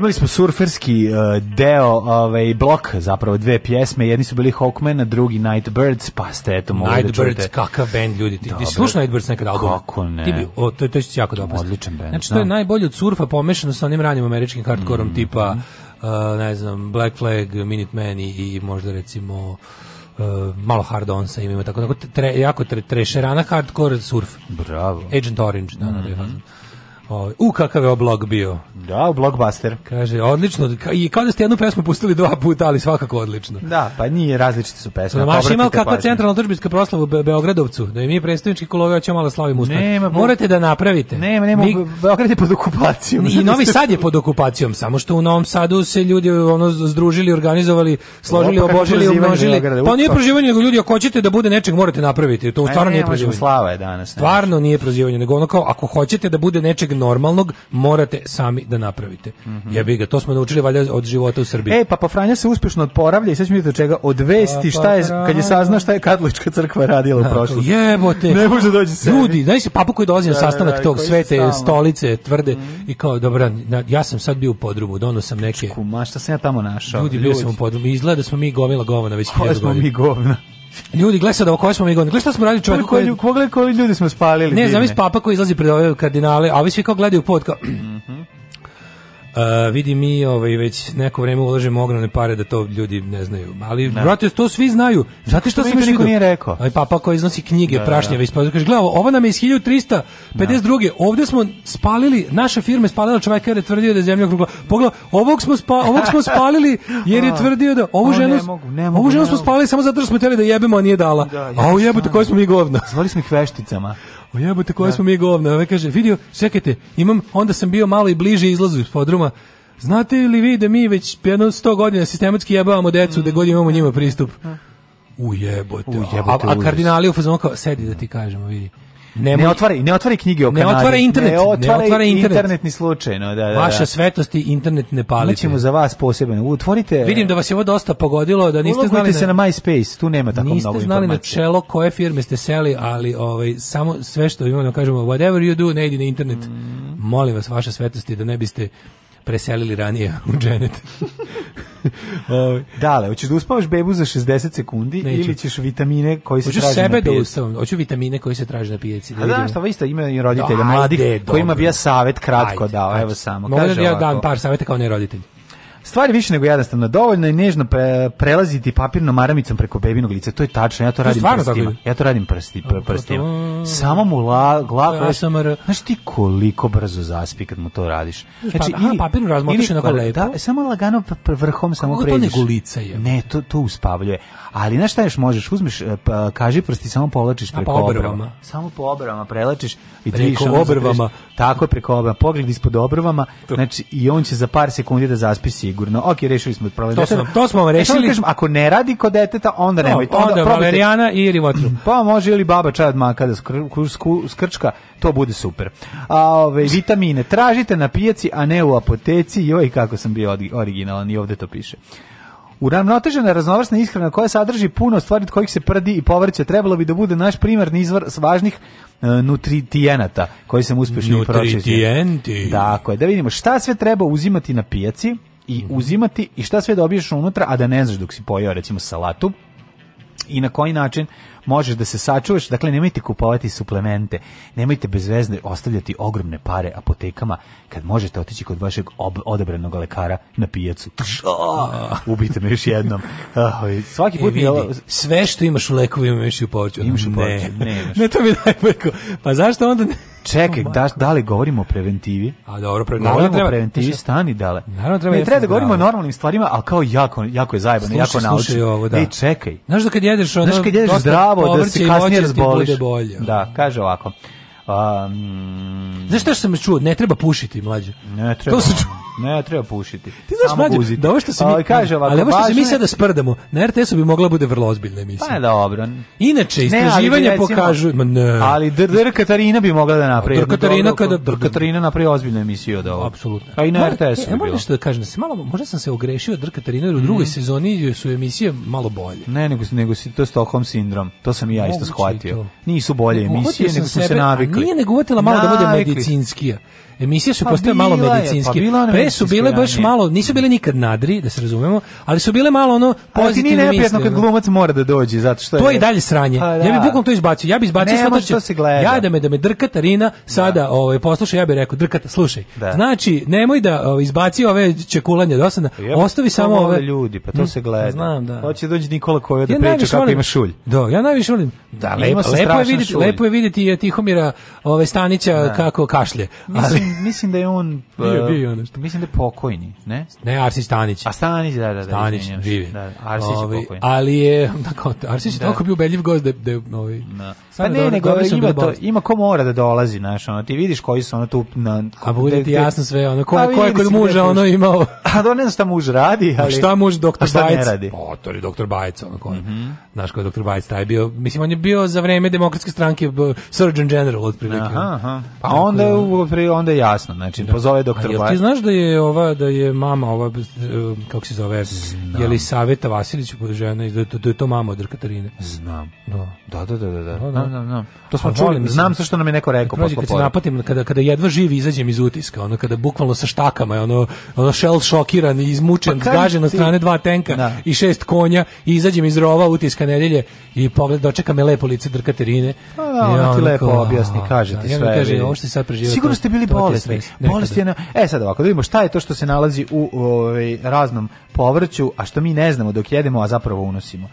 Imali smo surferski uh, deo, ovaj blok zapravo dve pjesme, jedni su bili Hawkman, a drugi Nightbirds, pa ste eto mogli da Nightbirds, da čujete. kakav bend ljudi, ti, ti slušaj Nightbirds nekad album. Kako ne? Ti bi, o, to, to će jako dobro. Odličan bend. Znači to je da. najbolje od surfa pomešano sa onim ranim američkim hardkorom mm tipa uh, ne znam, Black Flag, Minutemen i, i možda recimo Uh, malo hard on sa imima tako tako tre, jako tre, trešerana hardcore surf bravo Agent Orange da, mm -hmm. da, da, da, mhm. ovaj, U, kakav je da, bio, Da, blockbuster. Kaže, odlično. I kao da ste jednu pesmu pustili dva puta, ali svakako odlično. Da, pa nije, različite su pesme. Maš imao kakva centralna držbinska proslava u Be Beogradovcu, da i mi predstavnički kolove hoćemo malo da slavimo uspeh. Morate da napravite. Nema, nema, mi... Beograd je pod okupacijom. I Novi Sad je pod okupacijom, samo što u Novom Sadu se ljudi ono združili, organizovali, složili, Opa, obožili, umnožili. Pa nije proživanje, nego ljudi, ako hoćete da bude nečeg, morate napraviti. To stvarno nije prozivanje. Slava je danas. Stvarno nije prozivanje, nego ono kao, ako hoćete da bude nečeg normalnog, morate sami da napravite. Mm -hmm. Jebi ga, to smo naučili valjda od života u Srbiji. Ej, Papa Franja se uspešno oporavlja i sad ćemo vidjeti od čega, od vesti pa, pa, šta je, pa, kad je sazna šta je katolička crkva radila u da, prošlosti. Jebote. Ne može da doći se. Ljudi, daj se papu koji dolazi na da, sastanak da, tog svete stolice tvrde mm. i kao, dobra, ja sam sad bio u podrumu, dono sam neke... Kuma, šta sam ja tamo našao? Ljudi, bio sam u podrumu, izgleda da smo mi gomila govna već Koje smo mi govna? Ljudi, gledaj sad ovo koje smo mi godine. Gledaj šta smo radili čovjeku koji... Pogledaj koji ljudi smo spalili. Ne, znam papa koji izlazi pred ove kardinale, a ovi svi kao gledaju pod, kao... Mhm. Uh, vidi mi ovaj, već neko vreme ulažemo ogromne pare da to ljudi ne znaju. Ali, ne. Da. brate, to svi znaju. Znate što, što sam još vidio? nije rekao. Aj, ovaj papa koji iznosi knjige, da, da prašnje, već da. pa kaže, gleda, ovo nam je iz 1352. Da. Ovde smo spalili, naša firma je spalila čovjek jer je tvrdio da je zemlja okrugla. Pogledaj, ovog smo, spa, ovog smo spalili jer je tvrdio da ovu ženu, ne mogu, ne mogu, ovu ženu smo spalili samo zato što smo hteli da jebemo, a nije dala. Da, ja, a ovo jebote, koji smo mi govna. Zvali smo ih vešticama. O pa jebote, koja da. smo mi govna. Ove kaže, vidio, čekajte, imam, onda sam bio malo i bliže izlazu iz podruma. Znate li vi da mi već jedno sto godina sistematski jebavamo decu, mm. da god imamo njima pristup? jebote. U jebote a, a kardinali u fazonu kao, sedi da ti kažemo, vidi Nemoj, ne otvara ne otvara knjige o Kanadi. Ne otvara internet, ne otvara, ne otvara internet. internetni slučajno, da, da, da. Vaša svetosti internet ne pali Mi ćemo za vas posebno. Otvorite. Vidim da vas je ovo dosta pogodilo, da niste znali se na MySpace, tu nema tako mnogo informacija. Niste znali na čelo koje firme ste seli, ali ovaj samo sve što imamo, da kažemo whatever you do, ne idi na internet. Mm. Molim vas vaša svetosti da ne biste preselili ranije u Janet. Ovaj. Dale, hoćeš da uspavaš bebu za 60 sekundi Neću. ili ćeš vitamine koji se traže sebe na Da uspavam, hoću vitamine koji se traže na pijaci. Da, da, što isto ima i roditelja mladih kojima bi ja savet kratko ajde, dao, evo samo. Mogu da ja dam par saveta kao ne roditelj stvari više nego jednostavno. Dovoljno je nežno pre, prelaziti papirnom maramicom preko bebinog lica. To je tačno. Ja to, to radim prstima. Ja to radim prsti, prstima. Samo mu la, glavu. Znaš ti koliko brzo zaspi kad mu to radiš? Znači, pa, ili, papirno razmotiš na lepo. Da, samo lagano vrhom samo pređeš. Kako to nego lica je? Ne, to, to uspavljuje. Ali znaš šta još možeš? Uzmeš, e, pa, kaži prsti, samo povlačiš preko obrvama. Samo po obrvama prelačiš i preko obrvama. Tako preko obrvama. Pogled ispod obrvama. Znači, i on će za par sekundi da zaspi sigurno. Ok, rešili smo problem. To, smo, to smo vam e, rešili. Kažem, ako ne radi kod deteta, onda nemoj. No, onda, onda i rivotru. Pa može ili baba čaj od maka da skrčka, to bude super. A ove, vitamine tražite na pijaci, a ne u apoteci. Joj, kako sam bio originalan i ovde to piše. Uravnotežena raznovrsna ishrana koja sadrži puno stvari od kojih se prdi i povrće trebalo bi da bude naš primarni izvor važnih e, nutritijenata koji sam uspešno pročitao. Nutritijenti. Dakle, da vidimo šta sve treba uzimati na pijaci i uzimati i šta sve dobiješ da unutra, a da ne znaš dok si pojeo recimo salatu i na koji način možeš da se sačuvaš. Dakle, nemojte kupovati suplemente, nemojte bezvezne ostavljati ogromne pare apotekama kad možete otići kod vašeg odabranog lekara na pijacu. Ubite me još jednom. Svaki put e, vidi, je... Sve što imaš u lekovima imaš i u povrću. Imaš u povrću. Ne, ne, ne, to mi daj Pa zašto onda ne? Čekaj, oh da, da li govorimo o preventivi? A dobro, pre, govorimo treba, o preventivi, znači, stani dale. Naravno treba ne, treba da govorimo o normalnim stvarima, ali kao jako, jako je zajebano, jako naučno. ovo, da. Ne, čekaj. Znaš da kad jedeš, ono, znaš kad jedeš zdravo, da se kasnije razboliš. Da, kaže ovako. Um, Znaš što sam čuo? Ne treba pušiti, mlađe. Ne treba. To sam čuo. Ne treba pušiti. Ti znaš, Samo mlađe, da ovo što se mi, kaže ovako, ali ovo što se mi sada da sprdamo, na RTS-u bi mogla bude vrlo ozbiljna emisija. Pa je dobro. Inače, istraživanja pokažu... Ma ne. Ali Dr, dr Katarina bi mogla da napravi. Dr Katarina kada... Dr Katarina napravi ozbiljnu emisiju od ovo. Apsolutno. A pa i na RTS-u. Ja e, e, moram nešto da kažem, da se malo, možda sam se ogrešio Dr Katarina, jer u drugoj mhm. sezoni su emisije malo bolje. Ne, nego, nego si to Stockholm sindrom. To sam i ja isto shvatio. Nisu bolje emisije, nego sam se navikao Nije nego uvatila malo da bude medicinskija emisije su pa postale malo medicinski. Je, pa Pre su bile baš malo, nisu bile nikad nadri, da se razumemo, ali su bile malo ono pozitivne ali ti nije kad glumac mora da dođe, zato što je... To je i dalje sranje. Pa, da. Ja bih bukvalno to izbacio. Ja bih izbacio ne, da što, se gleda. Ja da me da me drka Tarina sada, da. ovaj poslušaj, ja bih rekao drkata, slušaj. Da. Znači, nemoj da ovaj, izbaci ove čekulanje dosada. Pa ja, ostavi samo ove ljudi, pa to hm, se gleda. Znam, da. Hoće da doći Nikola Kojo da priča kako ima šulj. Da, ja najviše volim. Da, lepo je videti, lepo je videti e, Tihomira, ove, Stanića da. kako kašlje. Ali mislim da je on bio, eh, bio ono što. Mislim da je pokojni, ne? Ne, Arsić Stanić. A Stanić, da, da, da. Stanić živi. Da, Arsić je pokojni. Ali je tako Arsić da. tako bio ubedljiv gost da da novi. Da. Pa ne, dobro, nego dobro ima to, ima ko mora da dolazi, znaš, ono ti vidiš koji su ono tu na A bude ti jasno sve, ono ko pa ko je kod muža ono imao. A da ne znam šta muž radi, ali šta muž doktor Bajec? Pa to je doktor Bajec, ono ko. Mhm. Znaš ko je doktor Bajec, taj bio, mislim on je bio za vreme demokratske stranke Surgeon General otprilike. Aha, aha. Pa onda onda je jasno, znači da. pozove doktor A Bajić. Ti znaš da je ova da je mama ova eh, kako se zove? Znam. Je li Saveta Vasilić žena i da, da, je to mama od Katarine? Znam. Da. Da, da, da, da. da. da, da, da. To smo A, čuli, volim, znam se što nam je neko rekao prođe, posle kad se napatim, kada kada jedva živi izađem iz utiska, ono kada bukvalno sa štakama je ono ono shell šokiran izmučen, pa zgažen na strane dva tenka da. i šest konja i izađem iz rova utiska nedelje i pogled dočeka me lepo lice Katarine. Pa da, ona ti lepo objasni, kaže ti da, sve. Ja kaže, ovo što sad preživio. Sigurno ste bili bolest, stres. je na, e sad ovako, da vidimo šta je to što se nalazi u ovaj, raznom povrću, a što mi ne znamo dok jedemo, a zapravo unosimo.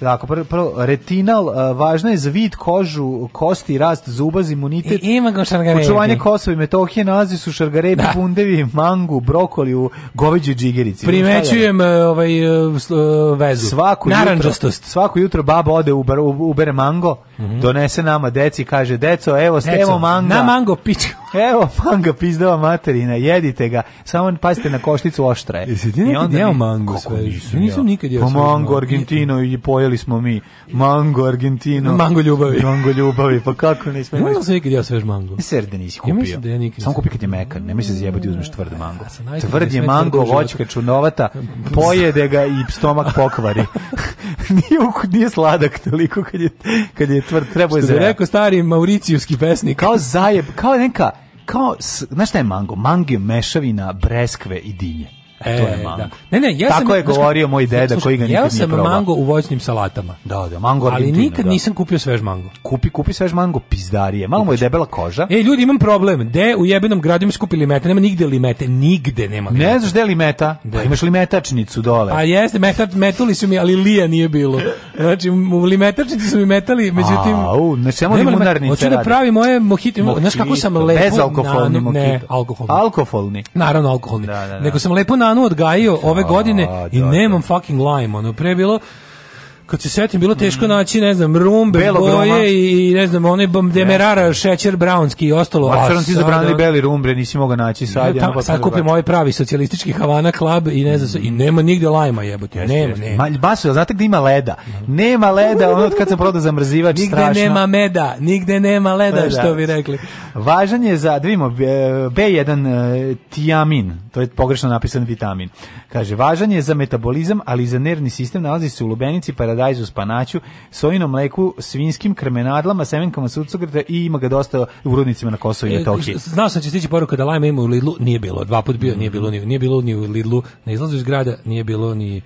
Dakle, prvo, prvo, retinal a, važno je za vid kožu, kosti, rast zuba, imunitet. I, ima ga šargarebi. Očuvanje Kosova i Metohije nalazi su šargarebi, da. pundevi, mangu, brokoliju, goveđu džigerici. Primećujem e, ovaj e, e, vezu. Svako jutro, svako jutro baba ode u ubere mango, mm -hmm. donese nama deci i kaže deco, evo, evo manga. Na mango pička Evo, manga pizdava materina, jedite ga. Samo pazite na košticu oštra je. Jesi ti nekad jeo mango sve? Nisam, nisam nikad jeo. Pa mango Argentino i pojeli smo mi. Mango Argentino. Mango ljubavi. Mango ljubavi, pa kako nismo. Ne znam da nikad jeo svež mango. Da Serde nisi kupio. Ja mislim da ja nikad. Samo kupi kad je mekan, nemoj se zjebati uzmeš tvrd mango. Tvrd je mango, voćka čunovata, pojede ga i stomak pokvari. nije, nije sladak toliko kad je, kad je tvrd, treba je Što bi rekao stari mauricijski pesnik. Kao zajeb, kao neka, kao, znaš šta je mango? Mango je mešavina breskve i dinje. E, to je da. mango. Da. Ne, ne, ja Tako sam, je govorio moj deda koji ga nikad nije probao. Ja sam mango u voćnim salatama. Da, da, mango Argentina, Ali nikad da. nisam kupio svež mango. Kupi, kupi svež mango, pizdarije. Malo mu je debela koža. Ej, ljudi, imam problem. De u jebenom gradu mi skupili limete? Nema nigde limete, nigde nema limete. Ne znaš gde limeta? Da. Pa imaš limetačnicu dole. A pa jeste, metat, metali su mi, ali lija nije bilo. Znači, u limetačnici su mi metali, međutim... A, u, ne znači, samo limunarnice Hoću da pravi moje mojito. Znaš kako sam lepo... Bezalkoholni mojito. Ne, alkoholni. Alkoholni. Naravno, alkoholni. Da, da, Neko sam lepo na hranu odgajio ove godine i nemam fucking lime, ono pre bilo kad se setim bilo teško mm. naći ne znam rumbe Belog boje i ne znam one demerara, šećer brownski i ostalo a crno ti zabranili beli rumbre nisi mogao naći sad ja sad kupim ovaj pravi socijalistički Havana klub i ne znam mm. i nema nigde lajma jebote jeste, nema jeste. nema Ma, basu znate gde ima leda nema leda ono kad sam prodao zamrzivač nigde strašno. Nigde nema meda nigde nema leda da. što bi rekli važan je za da vidimo B1 eh, tiamin, to je pogrešno napisan vitamin. Kaže, važan je za metabolizam, ali i za nervni sistem nalazi se u lubenici, paradajzu, spanaću, sojinom mleku, svinskim krmenadlama, semenkama sucograta i ima ga dosta u rudnicima na Kosovo i e, Metohiji. E, znao sam da će stići poruka da lajma ima u Lidlu, nije bilo, dva put bio, nije bilo, nije, nije bilo ni u Lidlu, na izlazu iz grada, nije bilo ni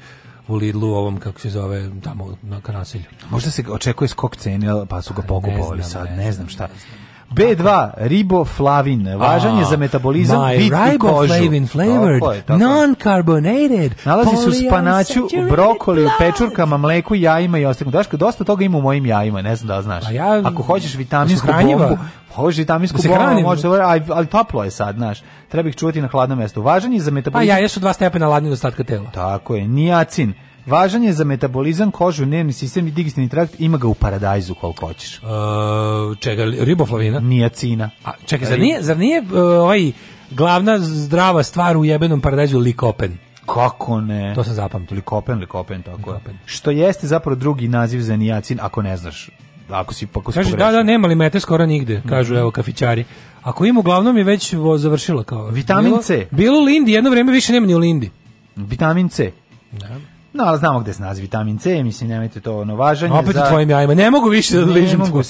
u Lidlu ovom kako se zove tamo na naselju. Možda se očekuje skok cene, pa su ga pokupovali sad, ne znam šta. Ne znam. B2, riboflavin, važan je za ah, metabolizam bit i kožu. flavored, non-carbonated, Nalazi se u spanaću, brokoli, u pečurkama, mleku, jajima i ostalo Daško, dosta toga ima u mojim jajima, ne znam da li znaš. Pa ja, Ako hoćeš vitaminsku da bombu, hoćeš vitaminsku da bombu, možeš da ali toplo je sad, znaš. Treba ih čuvati na hladnom mjestu. Važan je za pa metabolizam. A jaja su dva stepena hladnije od ostatka tela. Tako je, nijacin Važan je za metabolizam kožu, nervni sistem i digestivni trakt, ima ga u paradajzu koliko hoćeš. Uh, čega, riboflavina? Niacina. A, čekaj, zar nije, zar nije uh, ovaj glavna zdrava stvar u jebenom paradajzu likopen? Kako ne? To sam zapamtio. Likopen, likopen, tako likopen. Što jeste zapravo drugi naziv za niacin, ako ne znaš ako si pa ako Kaže, da, da, nema li mete skoro nigde, kažu evo kafićari. Ako im uglavnom je već završila kao. Vitamin bilo, C. Bilo u Lindi, jedno vreme više nema ni u Lindi. Vitamin C. Da. No, ali znamo gde se nalazi vitamin C, mislim, nemojte to ono važanje. Opet za... u tvojim jajima, ne mogu više da ližem. Ne mogu.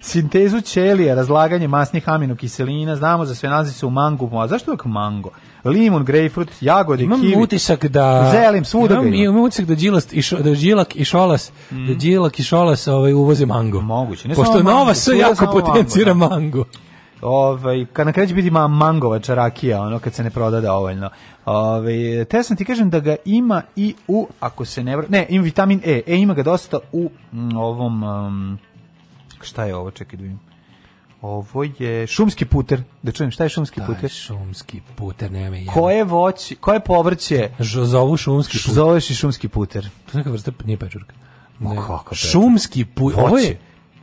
Sintezu ćelija, razlaganje masnih aminokiselina, znamo za sve nalazi se u mangu. A zašto uvijek mango? Limun, grejpfrut, jagode, imam kiwi. Imam utisak da... Zelim, svuda imam, imam utisak da, džilast, i da žilak i šolas, mm. da džilak i šolas ovaj, uvoze mango. Moguće. Ne Pošto nova S jako potencira mango. Da. mango. Ovaj kad na kraju biti ma mangova čarakija, ono kad se ne proda dovoljno. Ovaj te sam ti kažem da ga ima i u ako se ne ne, ima vitamin E. E ima ga dosta u mm, ovom um, šta je ovo, čekaj da vidim. Ovo je šumski puter. Da čujem, šta je šumski puter? Je šumski puter, nema me Koje voći, koje povrće? Ž, zovu šumski puter. Zoveš i šumski puter. To je neka vrsta, nije pečurka. Ne. Kako, šumski puter. Ovo je,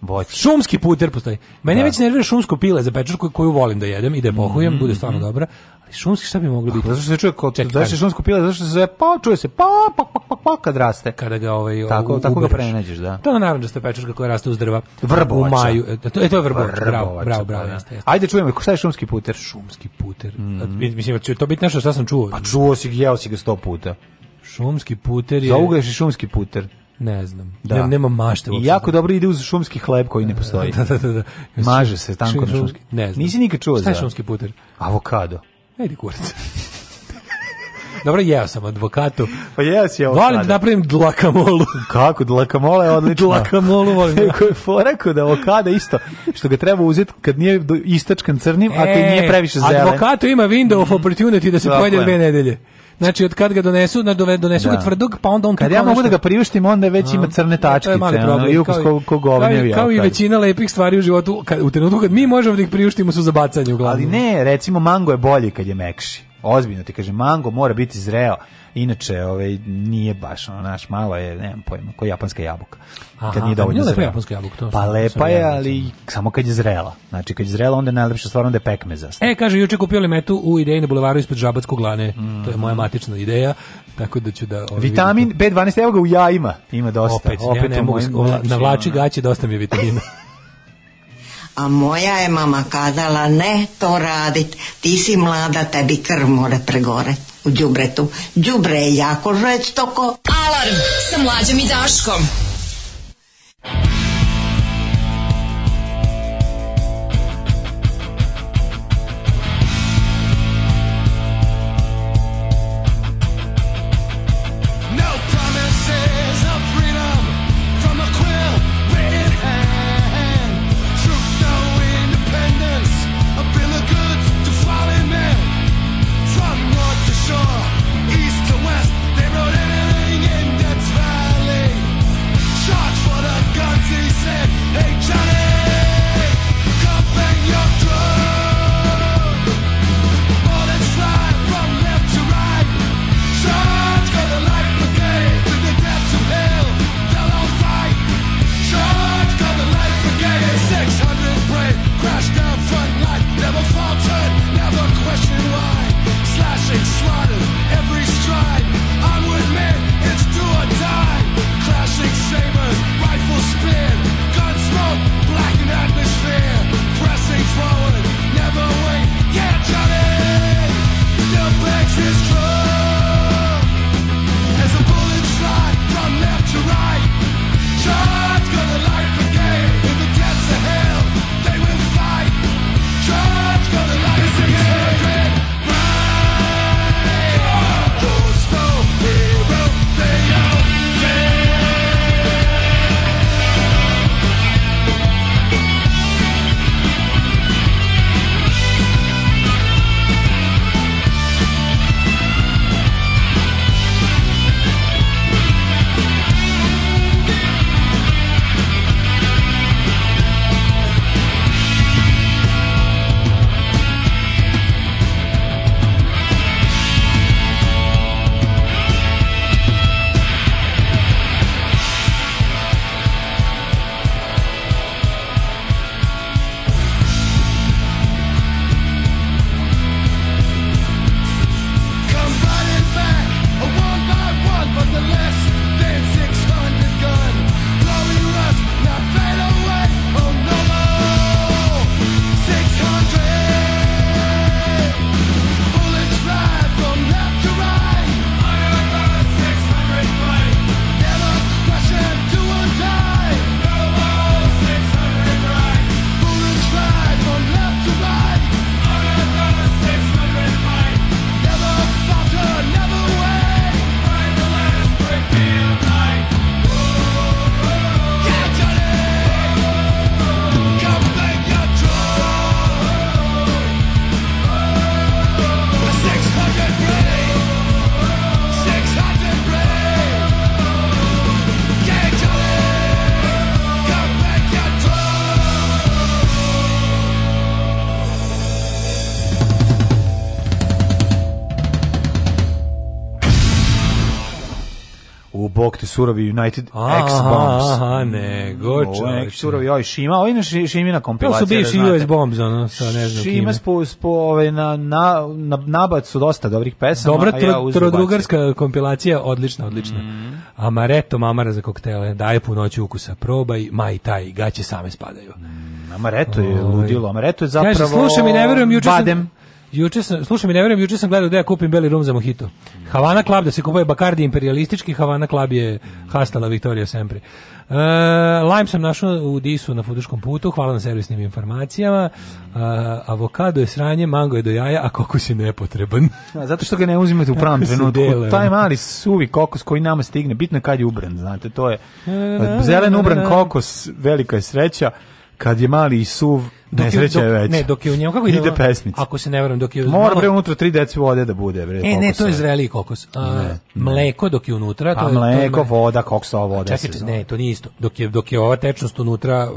voće. Šumski puter postoji. Meni da. već nervira šumsko pile za pečurku koju, volim da jedem i da pohujem, mm bude stvarno dobra. Ali šumski šta bi moglo biti? Pa zašto se čuje kao da se šumsko pile, zašto se se pa čuje se pa pa pa pa, pa kad raste. Kada ga ovaj tako u, tako ga prenađeš, da. To je narandžasta pečurka koja raste uz drva. Vrbovača. U maju. E, to, e, to je vrbovača. vrbovača bravo, bravo, bravo, pa da, jeste, Ajde čujemo, šta je šumski puter? Šumski puter. Mm -hmm. Mislim, će to biti nešto što sam čuo. Pa čuo si, jeo si ga 100 puta. Šumski puter je... Zaugaš i šumski puter. Ne znam. Da. Ne, nema mašte. I jako dobro ide uz šumski hleb koji ne da, postoji. da, da, da, da. Maže se tanko šumski, na šumski. Ne znam. Nisi nikad čuo Šta je šumski puter? Avokado. Ajde kurac. Dobro, jeo sam advokatu. Pa jeo si avokado. Volim da napravim dlakamolu. Kako? Dlakamola je odlično. dlakamolu volim. Da. Neko je forekao da avokado isto, što ga treba uzeti kad nije istačkan crnim, e, a to nije previše zelen. Advokatu ima window of opportunity da se pojede dve nedelje. Znači od kad ga donesu, na donesu da. ga tvrdog, pa onda on kad ja mogu da ga priuštim, onda već ima crne tačkice, to je problem, ono, kao, ko, ko kao, i, većina lepih stvari u životu, kad, u trenutku kad mi možemo da ih priuštimo su za bacanje u glavu. Ali ne, recimo mango je bolji kad je mekši. Ozbiljno ti kažem, mango mora biti zreo Inače, ovaj nije baš ono naš malo je, ne znam pojma, kao japanska jabuka. Aha, nije dovoljno pa zrela. Japanska jabuka, to pa lepa je, ali samo kad je zrela. Znači kad je zrela onda je najlepša stvar onda je pekmeza. E kaže juče kupio li metu u ideji na bulevaru ispred Žabatskog lane. Mm. To je moja matična ideja, tako da ću da ovaj Vitamin B12 evo ga u jajima. Ima dosta. Opet, opet ja ne mogu navlači gaće dosta mi je vitamina. A moja je mama kazala, ne to radit, ti si mlada, tebi krv more pregoreti u džubretu. Džubre je jako žestoko. Alarm sa mlađom i Daškom. surovi United X Bombs. Aha, nego, čovječe. Ovo je neki surovi, ovo je Šima, ovo je Šimina kompilacija. To su bivši da US Bombs, ono, sa ne znam Šima kime. Šima spo, ovaj, na, na, nabac su dosta dobrih pesama, Dobra, a ja uzem trodrugarska kompilacija, odlična, odlična. Mhm. Amaretto mamara za koktele, daje po noći ukusa, probaj, maj taj, gaće same spadaju. Mm, Amaretto je ludilo, Amaretto je zapravo... Kaže, slušam i ne verujem, juče sam... Juče sam, slušaj mi, ne verujem, juče sam gledao da ja kupim beli rum za mojito. Havana Club da se kupuje Bacardi imperialistički, Havana Club je Hastala Victoria Sempre. Uh, lime sam našao u Disu na fuduškom putu, hvala na servisnim informacijama. Uh, avokado je sranje, mango je do jaja, a kokus je nepotreban. A, zato što ga ne uzimate u pravom trenutku. Taj mali suvi kokos koji nama stigne, bitno kad je ubran, znate, to je zelen ubran kokos, velika je sreća, kad je mali i suv, dok Nesreća je veća. Ne, dok je u njemu kako ide, ide pesmica. Ako se ne verujem, dok je Mora bre unutra 3 deci vode da bude bre. E, ne, to je zreli kokos. A, ne, mleko dok je unutra, pa to A je mleko, to je... voda, koksova voda. Čekajte, ne, to nije isto. Dok je dok je ova tečnost unutra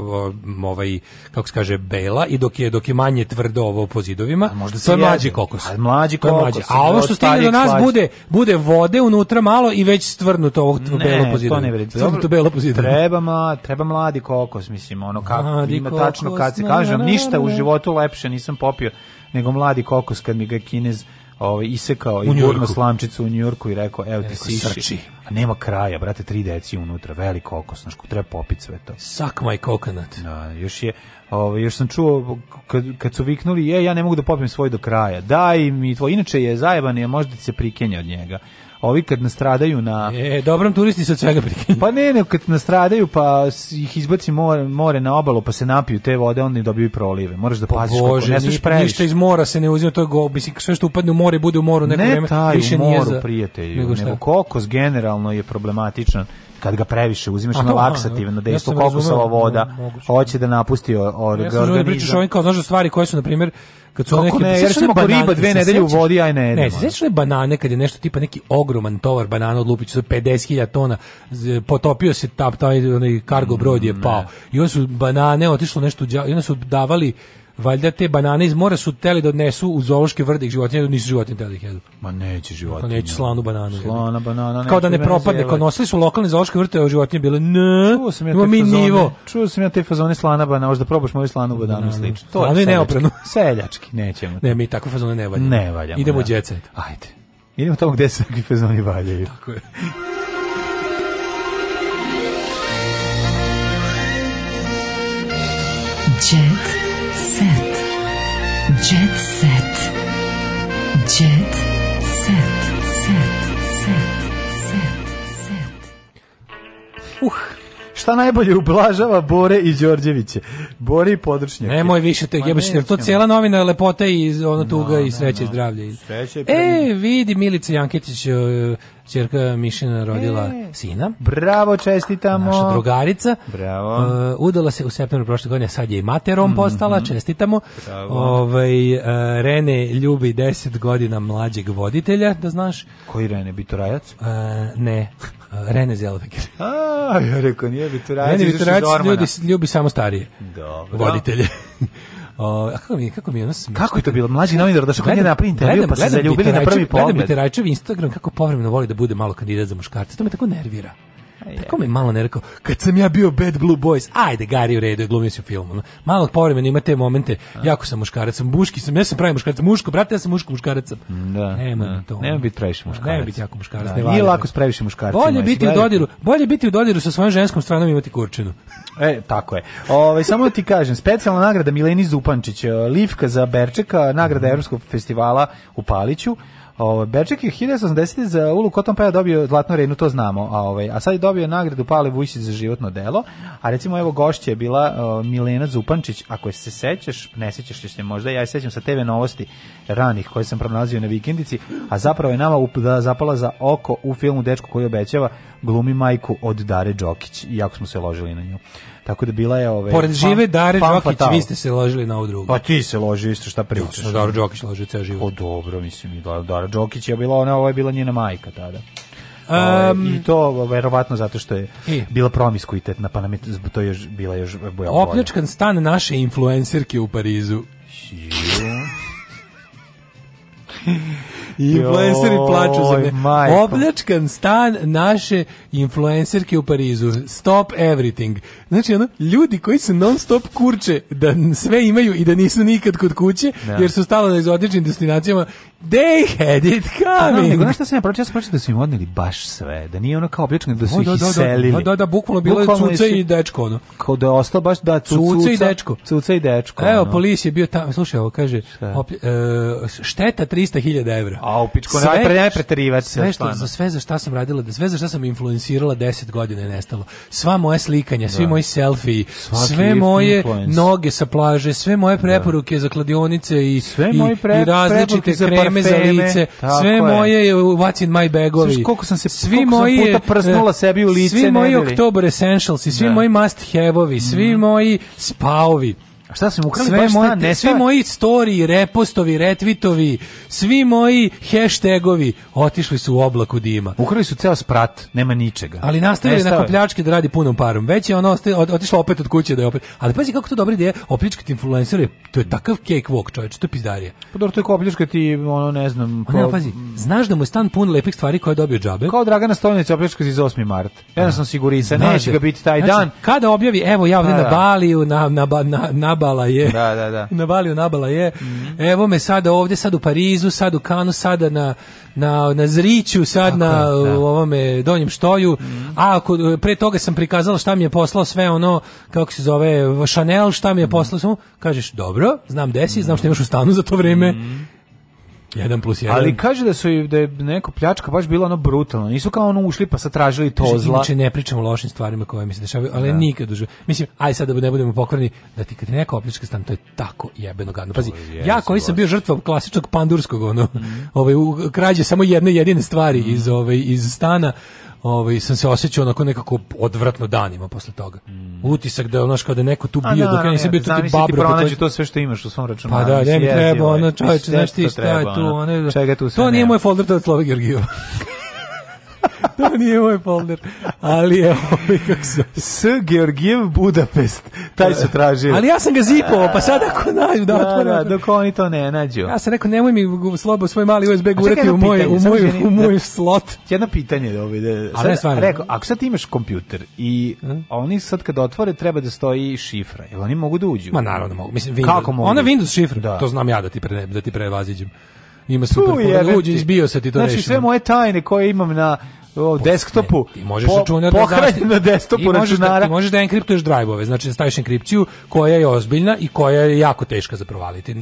ovaj kako se kaže bela i dok je dok je manje tvrdo ovo po zidovima, a možda to je mlađi kokos. A mlađi kokos. Mlađi. A ovo što stigne do nas bude bude vode unutra malo i već stvrnuto ovog belo po zidovima. Ne, to ne vredi. belo po zidovima. Treba, ma, treba mladi kokos, mislim, ono kako ima tačno kad se kaže znam, ništa u životu lepše nisam popio nego mladi kokos kad mi ga kinez ovaj isekao i gurno slamčicu u Njujorku i rekao evo ti siši. A nema kraja, brate, tri deci unutra, velik kokos, znači treba popiti sve to. sak maj coconut. Da, još je ovaj još sam čuo kad, kad su viknuli je ja ne mogu da popijem svoj do kraja. Daj mi tvoj. Inače je zajeban je možda se prikenja od njega ovi kad nastradaju na... E, dobrom turisti se od svega prikinu. Pa ne, ne, kad nastradaju pa ih izbaci more, more na obalu pa se napiju te vode, oni dobiju prolive. Moraš da pa paziš kako ne smiješ previše. Ništa iz mora se ne uzima, to je go, mislim, sve što upadne u more bude u moru neko ne vreme. Taj, više u moru, za... prijatelju, nego, nego kokos generalno je problematičan kad ga previše uzimaš na laksativno dejstvo ja kokosova voda, hoće da napusti organizam. Ja sam da pričaš ovim kao, znaš, da stvari koje su, na primjer, kad su neke ne, jer sam riba dve nedelje u vodi aj ne. Ne, sećaš li banane kad je nešto tipa neki ogroman tovar banana odlupić sa 50.000 tona potopio se tap taj onaj kargo brod je mm, pao. I onda su banane otišlo nešto i onda su davali valjda te banane iz mora su teli da odnesu u zoološki vrde ih životinje, da nisu životinje teli ih jedu. Ma neće pa životinje. Dakle, neće slanu bananu. Slana banana. Kao da ne propadne, kao nosili su lokalni zoološki vrte, a životinje bile ne. Čuo sam ja te fazone. Nivo. Čuo sam ja te fazone slana banana, možda probaš moju slanu da, bananu da, slično. To je neoprano. Seljački, nećemo. Ne, mi tako fazone ne valjamo. Ne valjamo. Idemo đecet. Ajde. Idemo tamo gde se takvi fazoni valjaju. Tako je. Jet set. Jet set. Set. Set. Set. Set. Uh, šta najbolje ublažava Bore i Đorđeviće. Bore i podršnjake. Nemoj više te jebaš, to cijela novina lepota i ono tuga no, i sreće i no, zdravlje. Sreće. E, vidi Milica Janketić e, Čerka Mišina rodila e, sina. Bravo, čestitamo. Naša drugarica. Bravo. Uh, udala se u septembru prošle godine, sad je i materom mm -hmm. postala, čestitamo. Bravo. Ovaj, uh, Rene ljubi 10 godina mlađeg voditelja, da znaš. Koji Rene, Bitorajac? Uh, e, ne, Rene Zelveger. A, ja rekao, nije Bitorajac. Rene Bitorajac ljubi, ljubi samo starije. Dobro. Voditelje. O, a kako mi, kako mi je ono smiješno? Kako je to bilo? Mlađi da došao kod nje pa na prvi intervju, pa se zaljubili na prvi pogled. Gledam Bitarajčev Instagram kako povremeno voli da bude malo kandidat za muškarce. To me tako nervira. Yeah. Tako mi malo ne rekao, kad sam ja bio Bad Blue Boys, ajde, Gari u redu, glumio si u filmu. Malo povremeno ima te momente, A. jako sam muškarac, sam buški, sam, ja sam pravi muškarac, muško, brate, ja sam muško muškarac Da, nema da. to. Nema biti previše muškarac. Nema biti jako muškarac. Da, ne nije lako previše muškarcima. Bolje biti, u dodiru, bolje biti u dodiru sa svojom ženskom stranom imati kurčinu. E, tako je. Ove, ovaj, samo ti kažem, specijalna nagrada Mileni Zupančić, e, Livka za Berčeka, nagrada Evropskog festivala u Paliću, Ovo, ovaj, Berček je 1980. za Ulu Koton Paja dobio Zlatnu Renu, to znamo. A, ovaj, a sad je dobio nagradu Pale Vujšić za životno delo. A recimo, evo, gošća je bila o, Milena Zupančić. Ako se sećaš, ne sećaš se možda, ja se sećam sa TV novosti ranih koje sam pronalazio na vikendici, a zapravo je nama up, da, zapala za oko u filmu Dečko koji obećava glumi majku od Dare Đokić. Iako smo se ložili na nju. Tako da bila je ove Pored žive Dare Đokić, vi ste se ložili na ovu drugu. Pa ti se loži isto šta pričaš. Ja, da, Dara Đokić loži ceo život. O dobro, mislim i Dara Đokić je bila ona, ova je bila njena majka tada. Um, I to verovatno zato što je i, bila promiskuitetna, pa nam je to još bila još boja. Opljačkan stan naše influencerke u Parizu. Influenceri plaču za me. Opljačkan stan naše influencerke u Parizu. Stop everything. Znači, ono, ljudi koji se non stop kurče da sve imaju i da nisu nikad kod kuće, da. jer su stalo na egzotičnim destinacijama They had it da, coming. Da, nego nešto sam ja pročitao, sam pročitao da su im odneli baš sve, da nije ono kao običan da su o, da, ih da, da iselili. Da, da, da, bukvalno bilo je cuce i dečko ono. Kao da je ostao baš da cuce, cuca, i dečko. Cuce i dečko. Evo, ono. polis je bio tamo, slušaj, ovo kaže, op, e, šteta 300.000 evra. A u pičku, sve, najpre, najpre terivač se. za sve za šta sam radila, da sve za šta sam influencirala 10 godina je nestalo. Sva moje slikanja, svi moji selfiji, sve moje noge sa plaže, sve moje preporuke za kladionice i, sve i, različite kreacije parfeme, za lice, sve je. moje what's in my bagovi. Sviš, koliko sam se svi koliko moji sam puta prsnula e, sebi u lice, svi moji October Essentials i svi da. moji must have-ovi, svi mm. moji spaovi A šta sam ukrali? Sve moje, ne, svi moji storiji, repostovi, retvitovi, svi moji hashtagovi otišli su u oblaku dima. Ukrali su ceo sprat, nema ničega. Ali nastavili na pljačke da radi punom parom. Već je ono otišlo opet od kuće da je opet. Ali pazi kako to dobro ide, opljačkati influencere, to je takav cake walk, čoveče, to je pizdarija. Pa dobro, to je kao ono ne znam, ko... ne, pazi, znaš da mu je stan pun lepih stvari koje je dobio džabe. Kao Dragana Stojnić opljačkati iz 8. mart. Ja sam sigurica, neće da. ga biti taj znači, dan. Kada objavi, evo ja ovdje da, na da. Baliju, na, na, na, na nabala je. Da, da, da. Nabalio nabala je. Mm -hmm. Evo me sada ovdje, sad u Parizu, sad u Kanu, sada na, na, na Zriću, sad Tako, na da. ovome Donjem Štoju. Mm -hmm. A ako, pre toga sam prikazala šta mi je poslao sve ono, kako se zove, Chanel, šta mi je mhm. poslao. Mm -hmm. Kažeš, dobro, znam gde si, znam što imaš u stanu za to vrijeme. Mhm. Jedan plus jedan. Ali kaže da su da je neko pljačka baš bilo ono brutalno. Nisu kao ono ušli pa sa tražili to zla. Inače ne pričamo o lošim stvarima koje mi se dešavaju, ali da. nikad duže. Mislim, aj sad da ne budemo pokvarni, da ti kad neko opljačka stan, to je tako jebeno gadno. Pazi, ja koji sam bio žrtva klasičnog pandurskog ono, mm. ovaj krađe samo jedne jedine stvari mm. iz ovaj iz stana, ovaj, sam se osjećao onako nekako odvratno danima posle toga. Mm. Utisak da onaš kao kada neko tu bio, dok ja nisam bio tu ti babro. Pa pronađi to sve što imaš u svom računaru. Pa da, ne mi treba, ono čoveče, znaš ti šta je tu, ono, čega tu se to nije moj folder, to je Slova Georgijeva. to nije moj folder. Ali je ovaj kako se... S Georgijev Budapest. Taj su tražili. Ali ja sam ga zipovao, pa sad ako nađu da otvore... Da, da, da dok oni to ne nađu. Ja sam rekao, nemoj mi slobo svoj mali USB gurati u moj, u moj, u moj, da. u moj slot. Jedno pitanje da ovdje. Sad, stvarno. Rekao, ako sad imaš kompjuter i hmm? oni sad kad otvore treba da stoji šifra, jel oni mogu da uđu? Ma naravno da mogu. Mislim, Windows. Kako mogu? Ona Windows šifra, da. to znam ja da ti, pre, da ti prevaziđem. Ima super. Uđi, izbio se ti to znači, rešimo. Znači sve moje tajne koje imam na o, desktopu. Ne, ti možeš po, da na desktopu da- računara. ti možeš da enkriptuješ drajvove, znači da staviš enkripciju koja je ozbiljna i koja je jako teška za provaliti.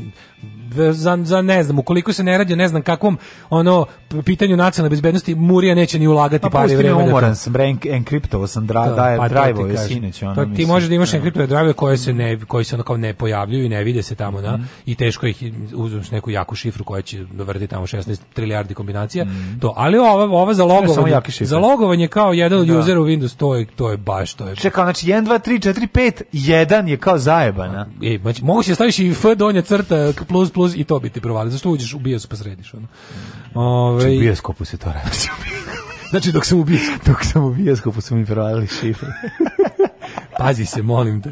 Za, za ne znam, ukoliko se ne radi, ne znam kakvom ono pitanju nacionalne bezbednosti, Murija neće ni ulagati pa, pare vremena. Da pa umoran da sam, bre, enkriptovao sam dra, da, daje pa, drajvove sinoć. Ono, to, pa ti mislim, možeš da imaš enkriptove drajvove koje se ne, mhm. koji se ono kao ne pojavljuju i ne vide se tamo, na, da, mm. i teško ih uzmeš neku jaku šifru koja će dovrti tamo 16 trilijardi kombinacija. Mm. To, ali ova, ova za logovo jake šifre. Za logovanje kao jedan da. user u Windows, to je, to je baš, to je. Čekao, znači 1, 2, 3, 4, 5, 1 je kao zajebana. E, znači, moguće da staviš i F donja crta, plus, plus i to bi ti provali. Zašto uđeš u bios pa središ? Ono. Ove... Če znači, u bioskopu se to radi. znači, dok sam u bioskopu, dok sam u bioskopu su mi provalili šifre. Pazi se, molim te.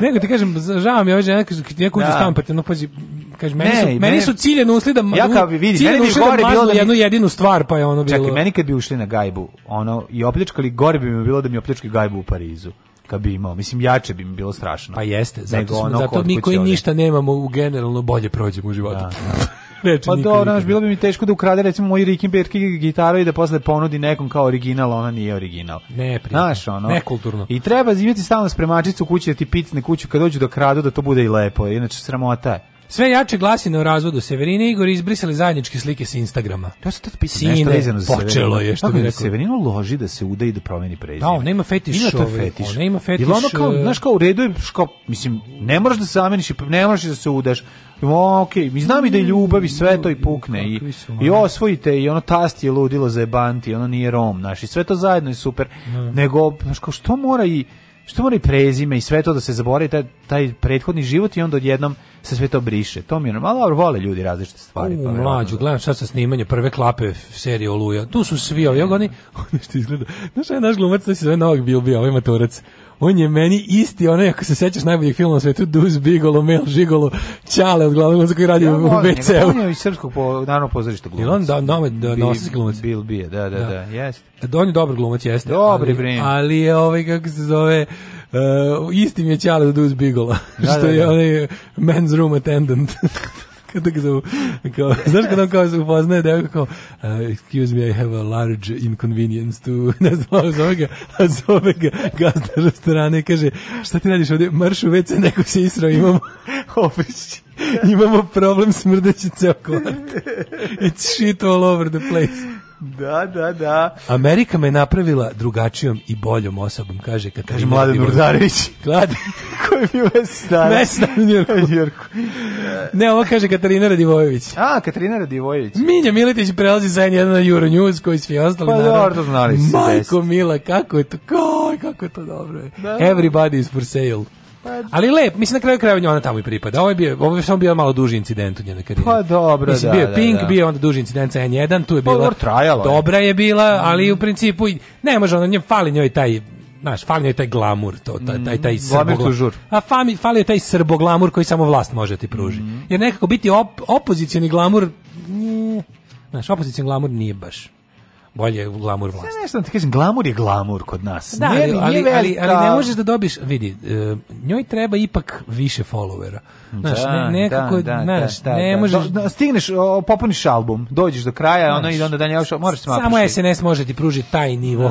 Nego ti kažem, žao mi je ovaj žena, neko uđe da. stampati, ono, pazi, kaže meni, su, meni, meni su ciljeno usli da Ja kao bi vidi, meni bi da gore da bilo da mi, jednu jedinu stvar, pa je ono bilo. Čekaj, meni kad bi ušli na gajbu, ono i opljačkali, gore bi mi bilo da mi opljačkali gajbu u Parizu kad bi imao. Mislim, jače bi mi bilo strašno. Pa jeste, zato, smo, ono zato mi koji ništa nemamo u generalno bolje prođemo u životu. Da, da. Reči, pa dobro, znaš, bilo bi mi teško da ukrade recimo moj Rickenberg gitaru i da posle ponudi nekom kao original, ona nije original. Ne, prijatno. Znaš, ono. Nekulturno. I treba imati stalno spremačicu kući da ti picne kuću kad dođu do da kradu da to bude i lepo, inače sramota je. Sve jače glasine o razvodu Severine i Igor izbrisali zajedničke slike sa Instagrama. To se tad da pitao nešto vezano za Počelo je, što bi da rekao. Severino loži da se uda i da promeni prezime. Da, ona ima fetiš. Ima to ovaj, fetiš. Ona ima fetiš. Jel ono kao, e, znaš kao u redu je, kao, mislim, ne moraš da se zameniš, ne moraš da se udaš. Ok, mi znam i da je ljubav i sve to i pukne i, i osvojite i ono tasti je ludilo za jebanti, ono nije rom, naši sve to zajedno je super, da. nego, znaš kao, što mora i što mora i prezime i sve to da se zaboravi taj, taj prethodni život i onda odjednom se sve to briše. To mi je normalno, ali vole ljudi različite stvari. U, pa mlađu, da. gledam sad sa snimanje prve klape serije Oluja. Tu su svi ovi, oni, oni što izgleda. Znaš, je naš glumac, da se zove Novak Bilbija, ovaj matorac on je meni isti, onaj, ako se sećaš najboljih filma na svetu, Duz, Bigolo, Mel, Žigolo, Čale od glavnog za koji radi ja, u BC-u. On je iz srpskog po, narodnog pozorišta glumac. on da, nome, da, nosi glumac. Bil, bije, da, da, da, da jeste. E, da, on je dobar glumac, jeste. Dobri, ali, ali je ovaj, kako se zove, uh, isti mi je Čale od Duz, Bigola, da, što da, da. je onaj men's room attendant. da ga zovu, kao, znaš kad on kao se upoznaje, da je kao, uh, excuse me, I have a large inconvenience to, ne znam, zove ga, a zove ga gazda restorana i kaže, šta ti radiš ovde, marš u WC, neko se israo, imamo oprišći. Imamo problem smrdeći ceo kvart. It's shit all over the place. Da, da, da. Amerika me napravila drugačijom i boljom osobom, kaže Katarina. Kaže Mladen Urdarević. Mladen. Koji je bio Mesna dana. u Njurku. Ne, ovo kaže Katarina Radivojević. A, Katarina Radivojević. Minja Miletić prelazi za jedan 1 na Euronews, koji svi ostali. Pa dobro, to znali. Majko Mila, kako je to, kako je to dobro. Da. Everybody is for sale. Ali lep, mislim na kraju krajeva ona tamo i pripada. Ovo je bio, ovo je samo bio malo duži incident u njenoj karijeri. Pa dobro, mislim, da, bio da, Pink, da. bio onda duži incident sa N1, tu je pa, bila. Dobro, trajalo. Dobra je bila, mm. ali u principu ne može ona nje fali njoj taj znaš, fali joj taj glamur, to, taj, taj, taj mm, srboglamur. A fali, fali taj srboglamur koji samo vlast može da ti pruži. Mm. Jer nekako biti op, opozicioni glamur, nije, znaš, opozicioni glamur nije baš bolje glamur vlasti. Ja nešto da ti kažem, glamur je glamur kod nas. Da, nije, ali, nije ali, ali, ne možeš da dobiš, vidi, e, njoj treba ipak više followera. Znaš, da, ne, nekako, da, da znaš, da, ne da. možeš... Do, stigneš, popuniš album, dođeš do kraja, ono i onda dalje, moraš se Samo SNS može ti pružiti taj nivo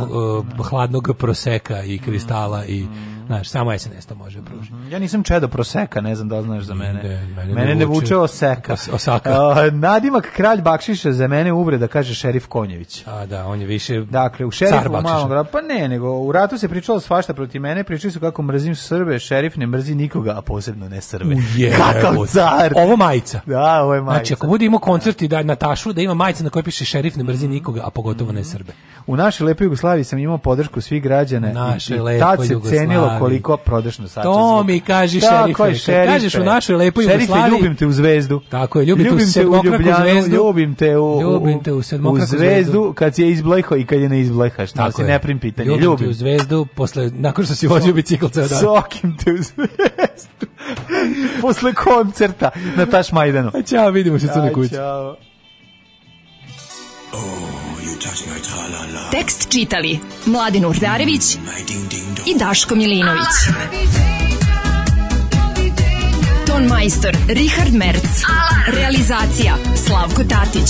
uh, hladnog proseka i kristala i... Znaš, samo SNS to može pružiti. Mhm. Ja nisam čedo proseka, ne znam da znaš za mene. De, mene, mene ne vuče oseka. osaka. Uh, nadimak kralj Bakšiša za mene uvreda, kaže šerif Konjević. A, da, da, on je više Dakle, u šerifu malo malom pa ne, nego u ratu se pričalo svašta protiv mene, pričali su kako mrzim Srbe, šerif ne mrzi nikoga, a posebno ne Srbe. Ujebo. Kakav car! Ovo majica. Da, ovo je znači, majica. Znači, ako bude imao koncert i da na tašu, da ima majica na kojoj piše šerif ne mrzi nikoga, a pogotovo ne Srbe. U našoj lepoj Jugoslaviji sam imao podršku svih građana Naše i, i tad se Jugoslaviji. cenilo koliko prodešno nosača To mi kaže šerif. Tako šerife. Kažeš u našoj lepoj šerife, Jugoslaviji. ljubim te u zvezdu. Tako je, ljubim, ljubim te u sedmokraku zvezdu. Ljubim te u, ljubim te u, u, u zvezdu. Kad si je izblejho i kad je ne izblejhaš, tako se ne prim pitanje. Ljubim, Ljubim, te u zvezdu, posle, nakon što si vozio bicikl ceo dan. Sokim te u zvezdu. posle koncerta na Taš Majdanu. A čao, vidimo se crne kući. Ćao. Oh, you touch my -la -la. Tekst čitali Mladin Urdarević mm, i Daško Milinović. Ah! Ton majstor Richard Merc. Realizacija Slavko Tatić